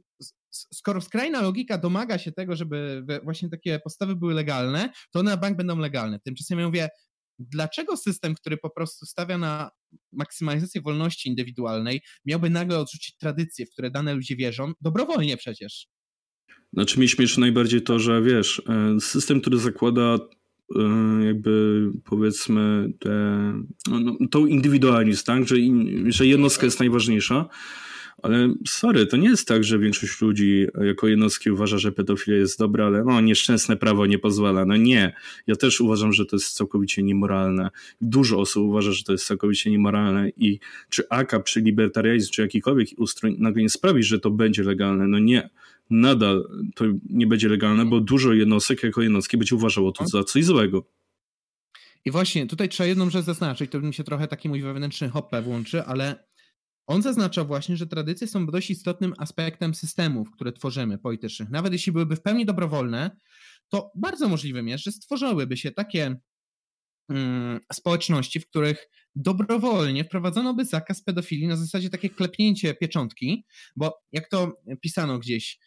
[SPEAKER 1] skoro skrajna logika domaga się tego, żeby właśnie takie postawy były legalne, to one na bank będą legalne. Tymczasem ja mówię, dlaczego system, który po prostu stawia na maksymalizację wolności indywidualnej, miałby nagle odrzucić tradycje, w które dane ludzie wierzą, dobrowolnie przecież?
[SPEAKER 2] Znaczy mi śmieszy najbardziej to, że wiesz, e, system, który zakłada jakby powiedzmy te, no, no, tą indywidualizm, tak? Że, że jednostka jest najważniejsza. Ale sorry, to nie jest tak, że większość ludzi jako jednostki uważa, że pedofilia jest dobra, ale no nieszczęsne prawo nie pozwala. No nie. Ja też uważam, że to jest całkowicie niemoralne. Dużo osób uważa, że to jest całkowicie niemoralne i czy AKA, czy libertarianizm, czy jakikolwiek ustrój nagle nie sprawi, że to będzie legalne. No nie nadal to nie będzie legalne, bo dużo jednostek jako jednostki będzie uważało to za coś złego.
[SPEAKER 1] I właśnie tutaj trzeba jedną rzecz zaznaczyć, to mi się trochę taki mój wewnętrzny hopę włączy, ale on zaznacza właśnie, że tradycje są dość istotnym aspektem systemów, które tworzymy politycznych. Nawet jeśli byłyby w pełni dobrowolne, to bardzo możliwym jest, że stworzyłyby się takie mm, społeczności, w których dobrowolnie wprowadzono by zakaz pedofilii na zasadzie takie klepnięcie pieczątki, bo jak to pisano gdzieś,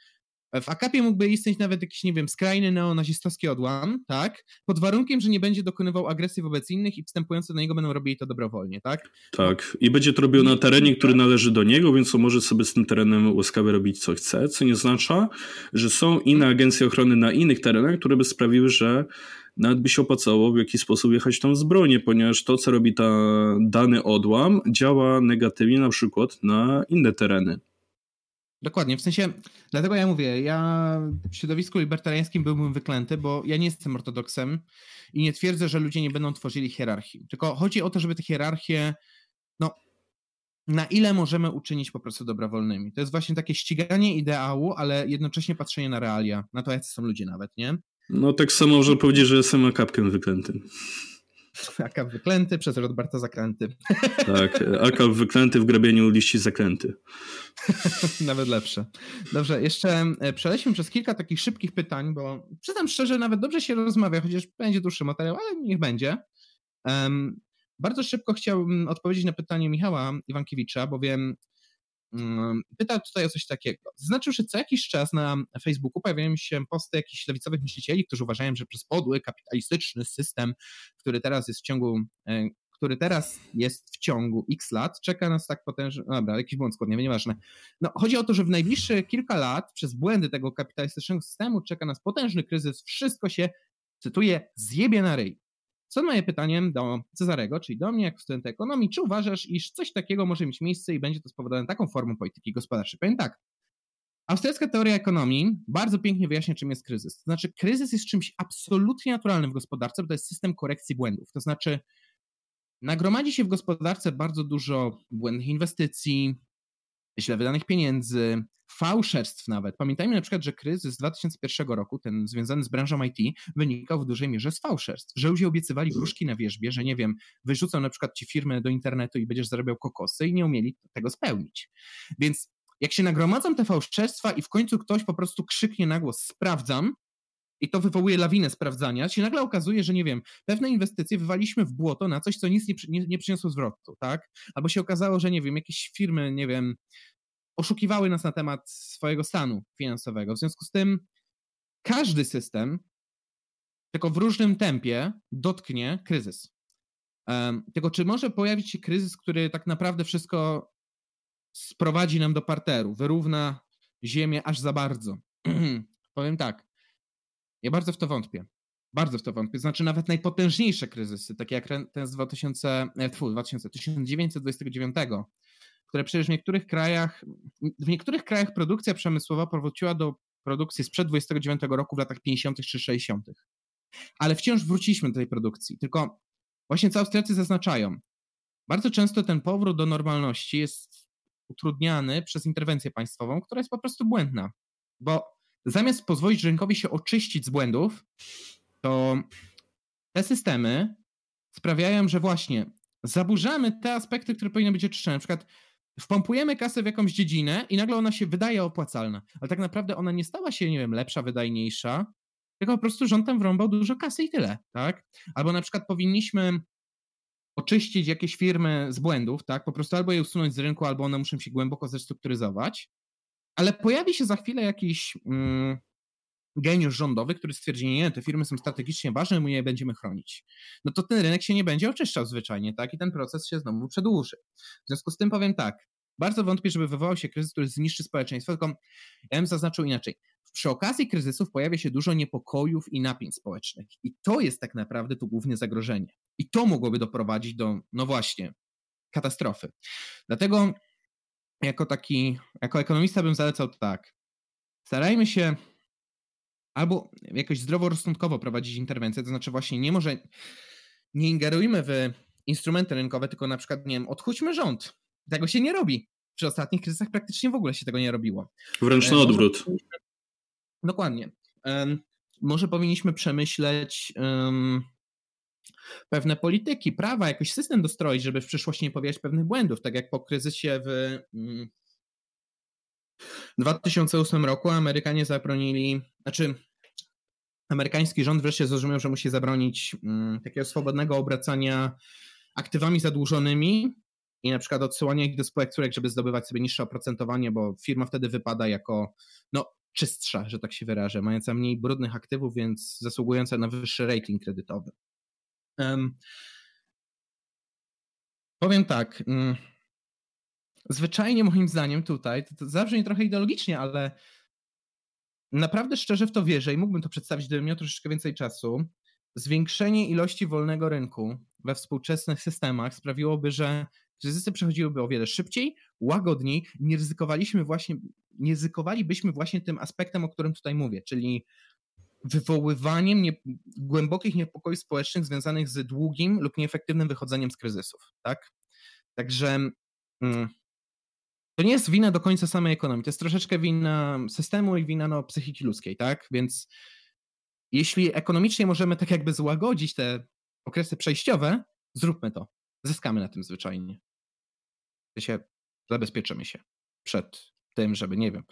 [SPEAKER 1] w AKP mógłby istnieć nawet jakiś, nie wiem, skrajny neonazistowski odłam, tak? Pod warunkiem, że nie będzie dokonywał agresji wobec innych i wstępujący do niego będą robili to dobrowolnie, tak?
[SPEAKER 2] Tak. I będzie to robił na terenie, który należy do niego, więc on może sobie z tym terenem łaskawie robić co chce, co nie oznacza, że są inne agencje ochrony na innych terenach, które by sprawiły, że nawet by się opłacało w jakiś sposób jechać tam z bronią, ponieważ to, co robi ta dany odłam, działa negatywnie na przykład na inne tereny.
[SPEAKER 1] Dokładnie, w sensie, dlatego ja mówię, ja w środowisku libertariańskim byłbym wyklęty, bo ja nie jestem ortodoksem i nie twierdzę, że ludzie nie będą tworzyli hierarchii. Tylko chodzi o to, żeby te hierarchie, no, na ile możemy uczynić po prostu dobrowolnymi. To jest właśnie takie ściganie ideału, ale jednocześnie patrzenie na realia, na to, jacy są ludzie nawet, nie?
[SPEAKER 2] No tak samo można powiedzieć, że jestem akapkiem wyklętym.
[SPEAKER 1] Akap wyklęty przez Rodbarta zakręty.
[SPEAKER 2] Tak, akap wyklęty w grabieniu liści zakręty.
[SPEAKER 1] nawet lepsze. Dobrze, jeszcze e, przeleśmy przez kilka takich szybkich pytań, bo przyznam szczerze, nawet dobrze się rozmawia, chociaż będzie dłuższy materiał, ale niech będzie. Um, bardzo szybko chciałbym odpowiedzieć na pytanie Michała Iwankiewicza, bowiem pyta tutaj o coś takiego. Zaznaczył, że co jakiś czas na Facebooku pojawiają się posty jakichś lewicowych myślicieli, którzy uważają, że przez podły kapitalistyczny system, który teraz jest w ciągu e, który teraz jest w ciągu x lat, czeka nas tak potężny, dobra, jakiś błąd składniowy, nieważne. No, chodzi o to, że w najbliższe kilka lat przez błędy tego kapitalistycznego systemu czeka nas potężny kryzys, wszystko się, cytuję, zjebie na ryj. Stąd moje pytanie do Cezarego, czyli do mnie, jako studenta ekonomii, czy uważasz, iż coś takiego może mieć miejsce i będzie to spowodowane taką formą polityki gospodarczej? Powiem tak. Austriacka teoria ekonomii bardzo pięknie wyjaśnia, czym jest kryzys. To znaczy, kryzys jest czymś absolutnie naturalnym w gospodarce, bo to jest system korekcji błędów. To znaczy, nagromadzi się w gospodarce bardzo dużo błędnych inwestycji, źle wydanych pieniędzy, fałszerstw nawet. Pamiętajmy na przykład, że kryzys z 2001 roku, ten związany z branżą IT, wynikał w dużej mierze z fałszerstw, że ludzie obiecywali gruszki na wierzbie, że nie wiem, wyrzucą na przykład ci firmę do internetu i będziesz zarabiał kokosy i nie umieli tego spełnić. Więc jak się nagromadzą te fałszerstwa i w końcu ktoś po prostu krzyknie na głos sprawdzam, i to wywołuje lawinę sprawdzania, się nagle okazuje, że nie wiem, pewne inwestycje wywaliśmy w błoto na coś, co nic nie, nie, nie przyniosło zwrotu, tak? Albo się okazało, że nie wiem, jakieś firmy, nie wiem, oszukiwały nas na temat swojego stanu finansowego. W związku z tym każdy system, tylko w różnym tempie, dotknie kryzys. Um, tylko czy może pojawić się kryzys, który tak naprawdę wszystko sprowadzi nam do parteru, wyrówna ziemię aż za bardzo? Powiem tak, ja bardzo w to wątpię. Bardzo w to wątpię. Znaczy nawet najpotężniejsze kryzysy, takie jak ten z 2000, 2000, 1929, które przecież w niektórych krajach, w niektórych krajach produkcja przemysłowa powróciła do produkcji sprzed 29 roku w latach 50. czy 60. Ale wciąż wróciliśmy do tej produkcji. Tylko właśnie co Austriacy zaznaczają, bardzo często ten powrót do normalności jest utrudniany przez interwencję państwową, która jest po prostu błędna. Bo zamiast pozwolić rynkowi się oczyścić z błędów, to te systemy sprawiają, że właśnie zaburzamy te aspekty, które powinny być oczyszczone. Na przykład wpompujemy kasę w jakąś dziedzinę i nagle ona się wydaje opłacalna, ale tak naprawdę ona nie stała się, nie wiem, lepsza, wydajniejsza, tylko po prostu rząd tam wrąbał dużo kasy i tyle, tak? Albo na przykład powinniśmy oczyścić jakieś firmy z błędów, tak? Po prostu albo je usunąć z rynku, albo one muszą się głęboko zrestrukturyzować, ale pojawi się za chwilę jakiś mm, geniusz rządowy, który stwierdzi, nie, te firmy są strategicznie ważne, my je będziemy chronić. No to ten rynek się nie będzie oczyszczał zwyczajnie, tak? I ten proces się znowu przedłuży. W związku z tym powiem tak, bardzo wątpię, żeby wywołał się kryzys, który zniszczy społeczeństwo, tylko ja bym zaznaczył inaczej. Przy okazji kryzysów pojawia się dużo niepokojów i napięć społecznych. I to jest tak naprawdę tu główne zagrożenie. I to mogłoby doprowadzić do, no właśnie, katastrofy. Dlatego jako taki, jako ekonomista bym zalecał tak. Starajmy się albo jakoś zdroworozsądkowo prowadzić interwencję, to znaczy właśnie nie może, nie ingerujmy w instrumenty rynkowe, tylko na przykład, nie wiem, odchudźmy rząd. Tego się nie robi. Przy ostatnich kryzysach praktycznie w ogóle się tego nie robiło.
[SPEAKER 2] Wręcz na e, odwrót.
[SPEAKER 1] Dokładnie. Może powinniśmy przemyśleć um, pewne polityki, prawa, jakiś system dostroić, żeby w przyszłości nie powielać pewnych błędów, tak jak po kryzysie w um, 2008 roku Amerykanie zabronili, znaczy amerykański rząd wreszcie zrozumiał, że musi zabronić um, takiego swobodnego obracania aktywami zadłużonymi i na przykład odsyłania ich do spółek córek, żeby zdobywać sobie niższe oprocentowanie, bo firma wtedy wypada jako no, czystsza, że tak się wyrażę, mająca mniej brudnych aktywów, więc zasługująca na wyższy rating kredytowy. Um, powiem tak. Um, zwyczajnie moim zdaniem tutaj, to, to zabrzmi trochę ideologicznie, ale naprawdę szczerze w to wierzę i mógłbym to przedstawić, gdybym miał troszeczkę więcej czasu. Zwiększenie ilości wolnego rynku we współczesnych systemach sprawiłoby, że kryzysy przechodziłyby o wiele szybciej, łagodniej, nie ryzykowaliśmy właśnie, nie ryzykowalibyśmy właśnie tym aspektem, o którym tutaj mówię, czyli wywoływaniem nie, głębokich niepokojów społecznych związanych z długim lub nieefektywnym wychodzeniem z kryzysów, tak? Także mm, to nie jest wina do końca samej ekonomii, to jest troszeczkę wina systemu i wina no, psychiki ludzkiej, tak? Więc jeśli ekonomicznie możemy tak jakby złagodzić te okresy przejściowe, zróbmy to. Zyskamy na tym zwyczajnie. Się zabezpieczymy się przed tym, żeby, nie wiem,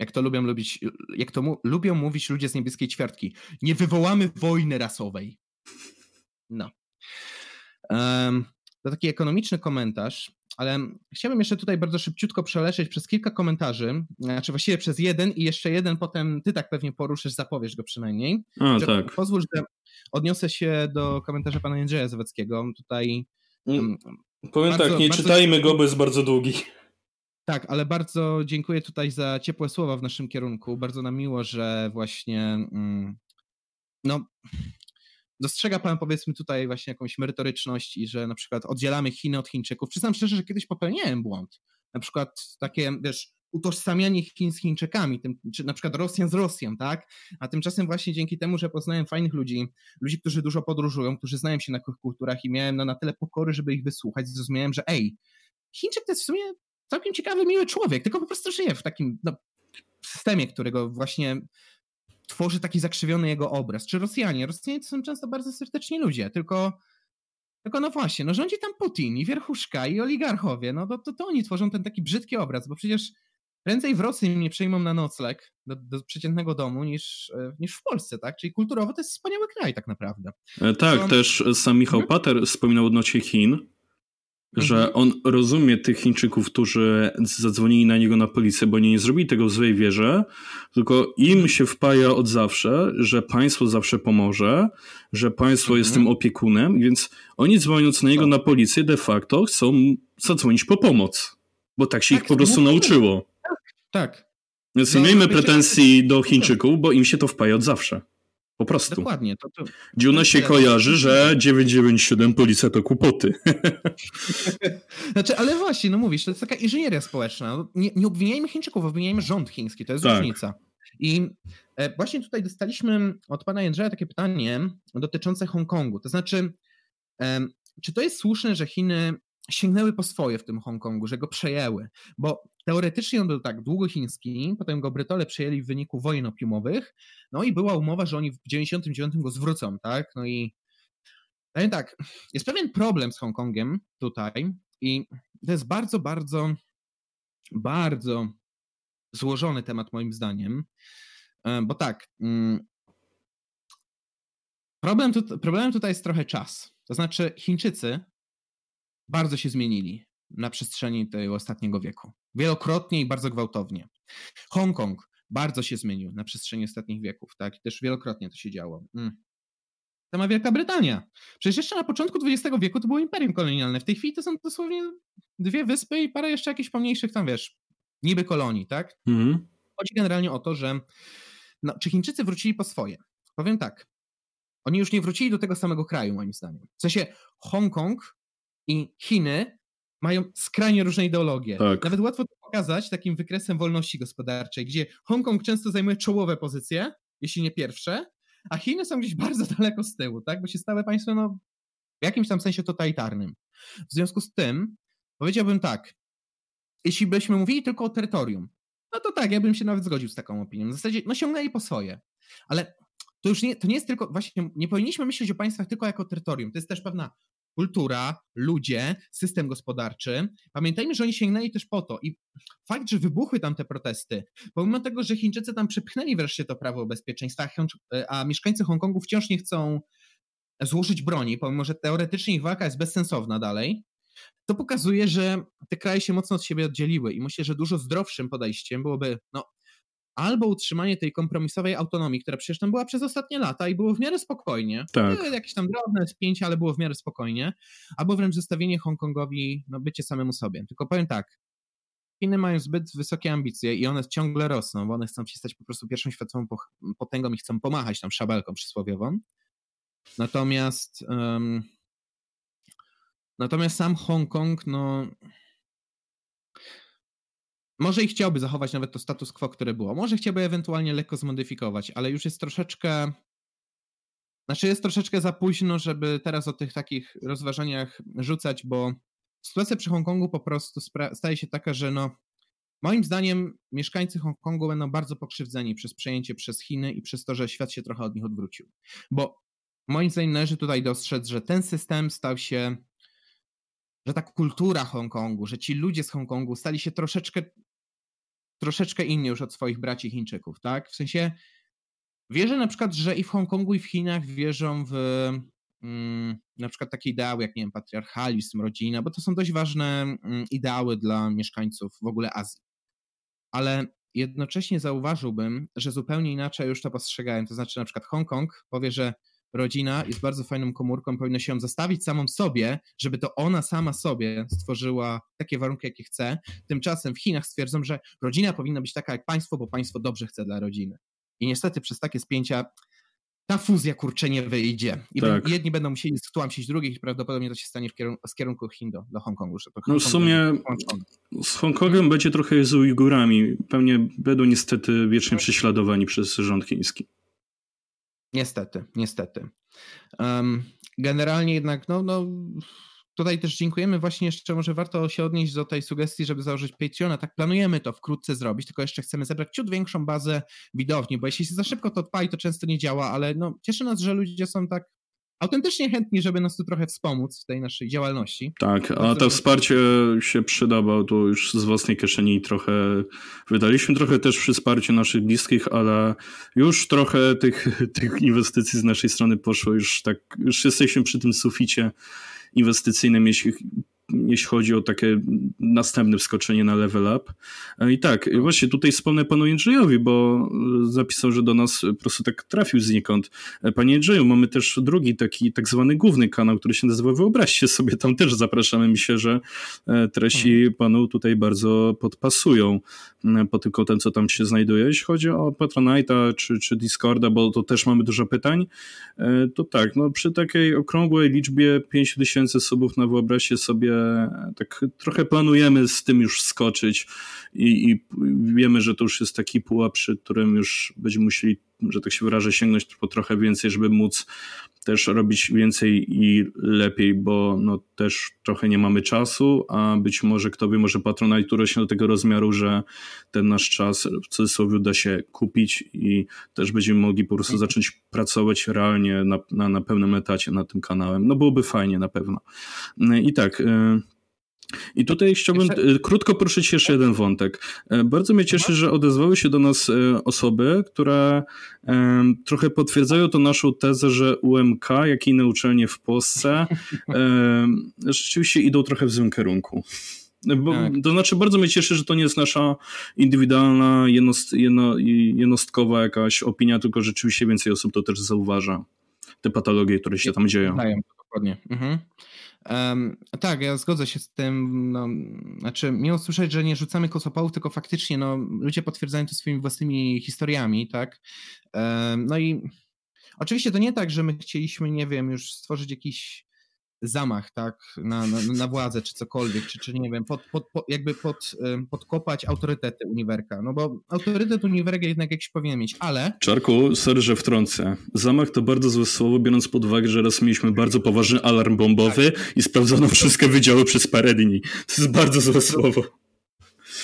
[SPEAKER 1] jak to lubią lubić, jak to mu, lubią mówić ludzie z niebieskiej ćwiartki, nie wywołamy wojny rasowej. No. Um, to taki ekonomiczny komentarz. Ale chciałbym jeszcze tutaj bardzo szybciutko przelecieć przez kilka komentarzy, znaczy właściwie przez jeden i jeszcze jeden potem ty tak pewnie poruszysz, zapowiesz go przynajmniej.
[SPEAKER 2] A, tak.
[SPEAKER 1] Pozwól, że odniosę się do komentarza pana Zaweckiego. Tutaj
[SPEAKER 2] um, Powiem bardzo, tak, nie bardzo... czytajmy go, bo jest bardzo długi.
[SPEAKER 1] Tak, ale bardzo dziękuję tutaj za ciepłe słowa w naszym kierunku. Bardzo nam miło, że właśnie mm, no dostrzega pan powiedzmy tutaj właśnie jakąś merytoryczność i że na przykład oddzielamy Chiny od Chińczyków. Przyznam szczerze, że kiedyś popełniałem błąd. Na przykład takie, wiesz, utożsamianie Chin z Chińczykami, tym, czy na przykład Rosjan z Rosją, tak? A tymczasem właśnie dzięki temu, że poznałem fajnych ludzi, ludzi, którzy dużo podróżują, którzy znają się na kulturach i miałem no, na tyle pokory, żeby ich wysłuchać, zrozumiałem, że ej, Chińczyk to jest w sumie całkiem ciekawy, miły człowiek, tylko po prostu żyje w takim no, systemie, którego właśnie tworzy taki zakrzywiony jego obraz. Czy Rosjanie? Rosjanie to są często bardzo serdeczni ludzie, tylko, tylko no właśnie, no rządzi tam Putin i wierchuszka i oligarchowie, no to, to, to oni tworzą ten taki brzydki obraz, bo przecież prędzej w Rosji mnie przyjmą na nocleg do, do przeciętnego domu niż, e, niż w Polsce, tak? Czyli kulturowo to jest wspaniały kraj tak naprawdę.
[SPEAKER 2] E, tak, też sam Michał hmm? Pater wspominał odnośnie Chin, że mhm. on rozumie tych Chińczyków, którzy zadzwonili na niego na policję, bo nie zrobili tego w złej wierze, tylko im się wpaja od zawsze, że państwo zawsze pomoże, że państwo jest tym mhm. opiekunem, więc oni dzwoniąc na niego na policję de facto chcą zadzwonić po pomoc, bo tak się tak, ich po prostu nauczyło.
[SPEAKER 1] Tak, tak.
[SPEAKER 2] Więc nie no, miejmy pretensji do Chińczyków, bo im się to wpaja od zawsze. Po prostu.
[SPEAKER 1] Dokładnie. To, to,
[SPEAKER 2] Dziuna się kojarzy, że 997 policja to kłopoty.
[SPEAKER 1] znaczy, ale właśnie, no mówisz, to jest taka inżynieria społeczna. No, nie, nie obwiniajmy Chińczyków, obwiniajmy rząd chiński, to jest tak. różnica. I e, właśnie tutaj dostaliśmy od pana Jędrzeja takie pytanie dotyczące Hongkongu. To znaczy, czy to jest słuszne, że Chiny sięgnęły po swoje w tym Hongkongu, że go przejęły? Bo Teoretycznie on był tak długochiński, potem go Brytole przejęli w wyniku wojen opiumowych, no i była umowa, że oni w 99 go zwrócą, tak? No i powiem tak, jest pewien problem z Hongkongiem tutaj i to jest bardzo, bardzo, bardzo złożony temat moim zdaniem, e, bo tak, mm, problem tu, problemem tutaj jest trochę czas. To znaczy Chińczycy bardzo się zmienili na przestrzeni tego ostatniego wieku. Wielokrotnie i bardzo gwałtownie. Hongkong bardzo się zmienił na przestrzeni ostatnich wieków, tak? I też wielokrotnie to się działo. Mm. Sama Wielka Brytania. Przecież jeszcze na początku XX wieku to było imperium kolonialne. W tej chwili to są dosłownie dwie wyspy i parę jeszcze jakichś pomniejszych tam, wiesz, niby kolonii, tak? Mhm. Chodzi generalnie o to, że no, czy Chińczycy wrócili po swoje? Powiem tak. Oni już nie wrócili do tego samego kraju, moim zdaniem. W sensie Hongkong i Chiny mają skrajnie różne ideologie. Tak. Nawet łatwo to pokazać takim wykresem wolności gospodarczej, gdzie Hongkong często zajmuje czołowe pozycje, jeśli nie pierwsze, a Chiny są gdzieś bardzo daleko z tyłu, tak? Bo się stały państwem no, w jakimś tam sensie totalitarnym. W związku z tym powiedziałbym tak, jeśli byśmy mówili tylko o terytorium, no to tak, ja bym się nawet zgodził z taką opinią. W zasadzie, no sięgnęli po swoje. Ale to już nie, to nie jest tylko, właśnie, nie powinniśmy myśleć o państwach tylko jako terytorium. To jest też pewna kultura, ludzie, system gospodarczy. Pamiętajmy, że oni sięgnęli też po to i fakt, że wybuchły tam te protesty, pomimo tego, że Chińczycy tam przepchnęli wreszcie to prawo bezpieczeństwa, a mieszkańcy Hongkongu wciąż nie chcą złożyć broni, pomimo że teoretycznie ich walka jest bezsensowna dalej, to pokazuje, że te kraje się mocno od siebie oddzieliły i myślę, że dużo zdrowszym podejściem byłoby, no albo utrzymanie tej kompromisowej autonomii, która przecież tam była przez ostatnie lata i było w miarę spokojnie. Tak. Były jakieś tam drobne spięcia, ale było w miarę spokojnie. Albo wręcz zostawienie Hongkongowi, no bycie samemu sobie. Tylko powiem tak, Chiny mają zbyt wysokie ambicje i one ciągle rosną, bo one chcą się stać po prostu pierwszą światową potęgą i chcą pomachać tam szabelką przysłowiową. Natomiast um, natomiast sam Hongkong, no może i chciałby zachować nawet to status quo, które było. Może chciałby ewentualnie lekko zmodyfikować, ale już jest troszeczkę. Znaczy, jest troszeczkę za późno, żeby teraz o tych takich rozważaniach rzucać, bo sytuacja przy Hongkongu po prostu staje się taka, że no. Moim zdaniem mieszkańcy Hongkongu będą bardzo pokrzywdzeni przez przejęcie przez Chiny i przez to, że świat się trochę od nich odwrócił. Bo moim zdaniem należy tutaj dostrzec, że ten system stał się, że ta kultura Hongkongu, że ci ludzie z Hongkongu stali się troszeczkę troszeczkę inni już od swoich braci Chińczyków, tak? W sensie wierzę na przykład, że i w Hongkongu, i w Chinach wierzą w mm, na przykład takie ideały jak, nie wiem, patriarchalizm, rodzina, bo to są dość ważne mm, ideały dla mieszkańców w ogóle Azji. Ale jednocześnie zauważyłbym, że zupełnie inaczej już to postrzegałem. To znaczy na przykład Hongkong powie, że rodzina jest bardzo fajną komórką, powinno się ją zostawić samą sobie, żeby to ona sama sobie stworzyła takie warunki, jakie chce. Tymczasem w Chinach stwierdzą, że rodzina powinna być taka jak państwo, bo państwo dobrze chce dla rodziny. I niestety przez takie spięcia ta fuzja kurczę nie wyjdzie. I tak. jedni będą musieli stłamsić drugich i prawdopodobnie to się stanie w kierunku, z kierunku Chin do, do Hongkongu. Że to
[SPEAKER 2] no w sumie z Hongkongiem będzie trochę z Ujgurami. Pewnie będą niestety wiecznie prześladowani przez rząd chiński.
[SPEAKER 1] Niestety, niestety. Generalnie jednak, no, no tutaj też dziękujemy. Właśnie jeszcze może warto się odnieść do tej sugestii, żeby założyć Patreona. Tak planujemy to wkrótce zrobić, tylko jeszcze chcemy zebrać ciut większą bazę widowni, bo jeśli się za szybko to odpali, to często nie działa, ale no, cieszy nas, że ludzie są tak autentycznie chętni, żeby nas tu trochę wspomóc w tej naszej działalności.
[SPEAKER 2] Tak, a to wsparcie się przyda, bo tu już z własnej kieszeni trochę wydaliśmy, trochę też przy wsparciu naszych bliskich, ale już trochę tych, tych inwestycji z naszej strony poszło, już tak, już jesteśmy przy tym suficie inwestycyjnym, jeśli jeśli chodzi o takie następne wskoczenie na level up. E, I tak, właśnie tutaj wspomnę panu Jędrzejowi, bo zapisał, że do nas po prostu tak trafił znikąd. E, panie Jędrzeju, mamy też drugi taki tak zwany główny kanał, który się nazywa Wyobraźcie sobie, tam też zapraszamy. Myślę, że e, treści mhm. panu tutaj bardzo podpasują pod tym kątem, co tam się znajduje. Jeśli chodzi o Patronite'a czy, czy Discorda, bo to też mamy dużo pytań, to tak, no przy takiej okrągłej liczbie 5000 subów na Wyobraźcie sobie tak trochę planujemy z tym już skoczyć i, i wiemy, że to już jest taki pułap, przy którym już będziemy musieli, że tak się wyrażę, sięgnąć po trochę więcej, żeby móc też robić więcej i lepiej, bo no też trochę nie mamy czasu, a być może kto wie, może Patronite rośnie do tego rozmiaru, że ten nasz czas w cudzysłowie da się kupić i też będziemy mogli po prostu zacząć pracować realnie na, na, na pełnym etacie nad tym kanałem. No byłoby fajnie na pewno. I tak... Y i tutaj chciałbym. E, krótko poruszyć jeszcze jeden wątek. E, bardzo mnie cieszy, że odezwały się do nas e, osoby, które trochę potwierdzają to naszą tezę, że UMK, jak i inne uczelnie w Polsce, rzeczywiście idą trochę w złym kierunku. Bo, tak. To znaczy, bardzo mnie cieszy, że to nie jest nasza indywidualna, jednost, jedno, jednostkowa jakaś opinia, tylko rzeczywiście więcej osób to też zauważa. Te patologie, które się tam dzieją.
[SPEAKER 1] Dokładnie. Mhm. Um, tak, ja zgodzę się z tym. No, znaczy, miło słyszeć, że nie rzucamy kosopałów, tylko faktycznie no, ludzie potwierdzają to swoimi własnymi historiami, tak? Um, no i oczywiście to nie tak, że my chcieliśmy, nie wiem, już stworzyć jakiś zamach, tak, na, na, na władzę, czy cokolwiek, czy, czy nie wiem, pod, pod, pod, jakby pod, podkopać autorytety Uniwerka, no bo autorytet Uniwerka jednak jakiś powinien mieć, ale...
[SPEAKER 2] Czarku, sorry, że wtrącę. Zamach to bardzo złe słowo, biorąc pod uwagę, że raz mieliśmy bardzo poważny alarm bombowy tak. i sprawdzono wszystkie wydziały przez parę dni. To jest bardzo złe słowo.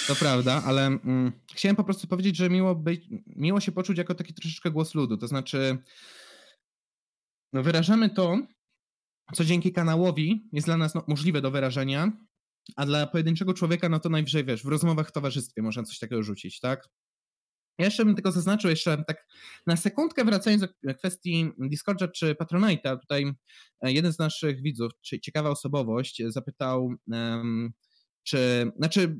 [SPEAKER 1] To prawda, ale mm, chciałem po prostu powiedzieć, że miło, być, miło się poczuć jako taki troszeczkę głos ludu, to znaczy no wyrażamy to, co dzięki kanałowi jest dla nas no, możliwe do wyrażenia, a dla pojedynczego człowieka, no to najwyżej wiesz, w rozmowach w towarzystwie można coś takiego rzucić, tak? Ja jeszcze bym tylko zaznaczył, jeszcze tak na sekundkę wracając do kwestii Discorda czy Patronite'a, tutaj e, jeden z naszych widzów, czy ciekawa osobowość, zapytał, um, czy, znaczy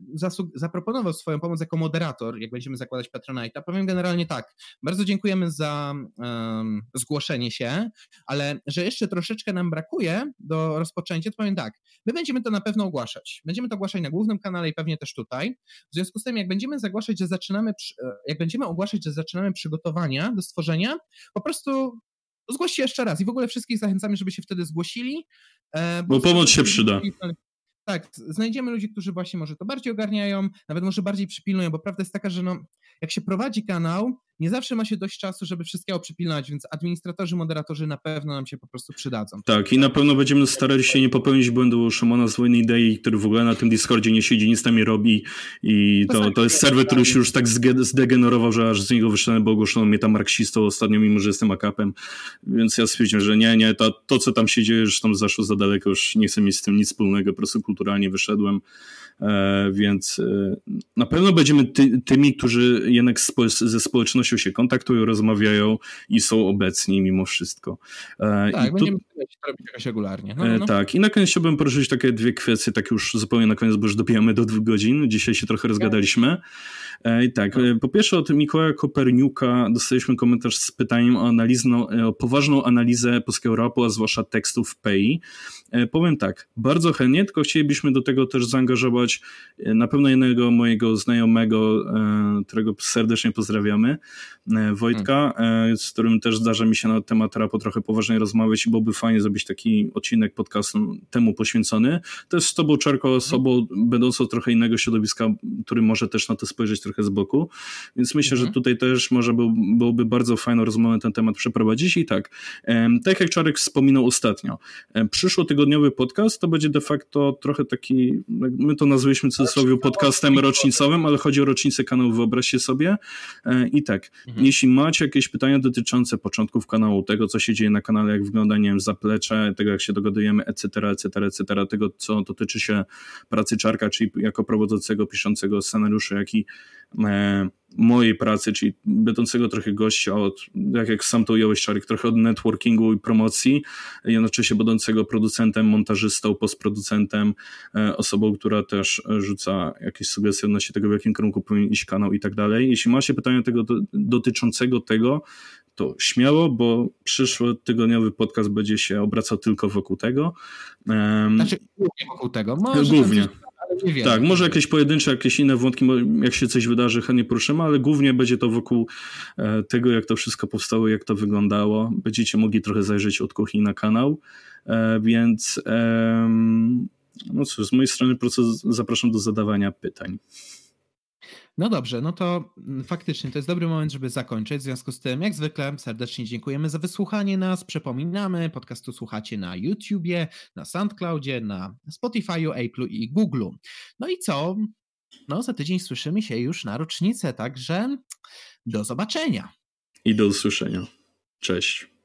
[SPEAKER 1] zaproponował swoją pomoc jako moderator, jak będziemy zakładać Patronite'a. Powiem generalnie tak, bardzo dziękujemy za um, zgłoszenie się, ale że jeszcze troszeczkę nam brakuje do rozpoczęcia, to powiem tak, my będziemy to na pewno ogłaszać. Będziemy to ogłaszać na głównym kanale i pewnie też tutaj. W związku z tym, jak będziemy zagłaszać, że zaczynamy, e, jak będziemy ogłaszać, że zaczynamy przygotowania do stworzenia, po prostu zgłoście jeszcze raz i w ogóle wszystkich zachęcamy, żeby się wtedy zgłosili.
[SPEAKER 2] E, bo, bo pomoc się przyda.
[SPEAKER 1] Tak, znajdziemy ludzi, którzy właśnie może to bardziej ogarniają, nawet może bardziej przypilnują, bo prawda jest taka, że no, jak się prowadzi kanał, nie zawsze ma się dość czasu, żeby wszystkiego przypilnować, więc administratorzy, moderatorzy na pewno nam się po prostu przydadzą.
[SPEAKER 2] Tak, i na pewno będziemy starali się nie popełnić błędu Szymona z Wojny Idei, który w ogóle na tym Discordzie nie siedzi, nic tam nie robi i to, to jest serwer, który się już tak zdegenerował, że aż z niego wyszedłem, bo ogłoszono mnie tam marksistą ostatnio, mimo że jestem akapem, więc ja stwierdziłem, że nie, nie, to, to co tam się dzieje, już tam zaszło za daleko, już nie chcę mieć z tym nic wspólnego, po prostu kulturalnie wyszedłem. E, więc e, na pewno będziemy ty, tymi, którzy jednak ze społecznością się kontaktują, rozmawiają i są obecni mimo wszystko.
[SPEAKER 1] E, tak, I będziemy tu... robić jakoś regularnie. No, no,
[SPEAKER 2] no. Tak, i na koniec chciałbym poruszyć takie dwie kwestie, tak już zupełnie na koniec, bo już dobijamy do dwóch godzin. Dzisiaj się trochę rozgadaliśmy. I tak, po pierwsze od Mikołaja Koperniuka dostaliśmy komentarz z pytaniem o, analizną, o poważną analizę polskiego rapu, a zwłaszcza tekstów w PEI. Powiem tak, bardzo chętnie, tylko chcielibyśmy do tego też zaangażować E, na pewno jednego mojego znajomego, e, którego serdecznie pozdrawiamy, e, Wojtka, hmm. z którym też zdarza mi się na temat rapu trochę poważniej rozmawiać i byłoby fajnie zrobić taki odcinek podcastu temu poświęcony. To jest z tobą, Czarko, osobą hmm. będącą trochę innego środowiska, który może też na to spojrzeć trochę z boku, więc myślę, hmm. że tutaj też może był, byłoby bardzo fajną rozmowę na ten temat przeprowadzić i tak, tak jak Czarek wspominał ostatnio, przyszłotygodniowy podcast to będzie de facto trochę taki, my to nazwaliśmy w cudzysłowie podcastem rocznicowym, ale chodzi o rocznicę kanału, wyobraźcie sobie. E, I tak, mhm. jeśli macie jakieś pytania dotyczące początków kanału, tego co się dzieje na kanale, jak wygląda, nie wiem, zaplecze, tego jak się dogadujemy, etc., etc., etc., tego co dotyczy się pracy Czarka, czyli jako prowadzącego, piszącego scenariusze, jak i e, mojej pracy, czyli będącego trochę gościa od, jak, jak sam to ująłeś, Czarek, trochę od networkingu i promocji, jednocześnie będącego producentem, montażystą, postproducentem, e, osobą, która też rzuca jakieś sugestie odnośnie tego, w jakim kierunku powinien iść kanał i tak dalej. Jeśli macie pytania tego, dotyczącego tego, to śmiało, bo przyszły tygodniowy podcast będzie się obracał tylko wokół tego.
[SPEAKER 1] Znaczy głównie wokół tego. Może
[SPEAKER 2] głównie tak, może jakieś pojedyncze, jakieś inne wątki, jak się coś wydarzy, chętnie poruszymy, ale głównie będzie to wokół e, tego, jak to wszystko powstało, jak to wyglądało. Będziecie mogli trochę zajrzeć od kuchni na kanał, e, więc no cóż, z mojej strony proces zapraszam do zadawania pytań.
[SPEAKER 1] No dobrze, no to mm, faktycznie to jest dobry moment, żeby zakończyć. W związku z tym, jak zwykle, serdecznie dziękujemy za wysłuchanie nas. Przypominamy, podcastu słuchacie na YouTubie, na SoundCloudzie, na Spotify'u, Apple'u i Google'u. No i co? No, za tydzień słyszymy się już na rocznicę, także do zobaczenia.
[SPEAKER 2] I do usłyszenia. Cześć.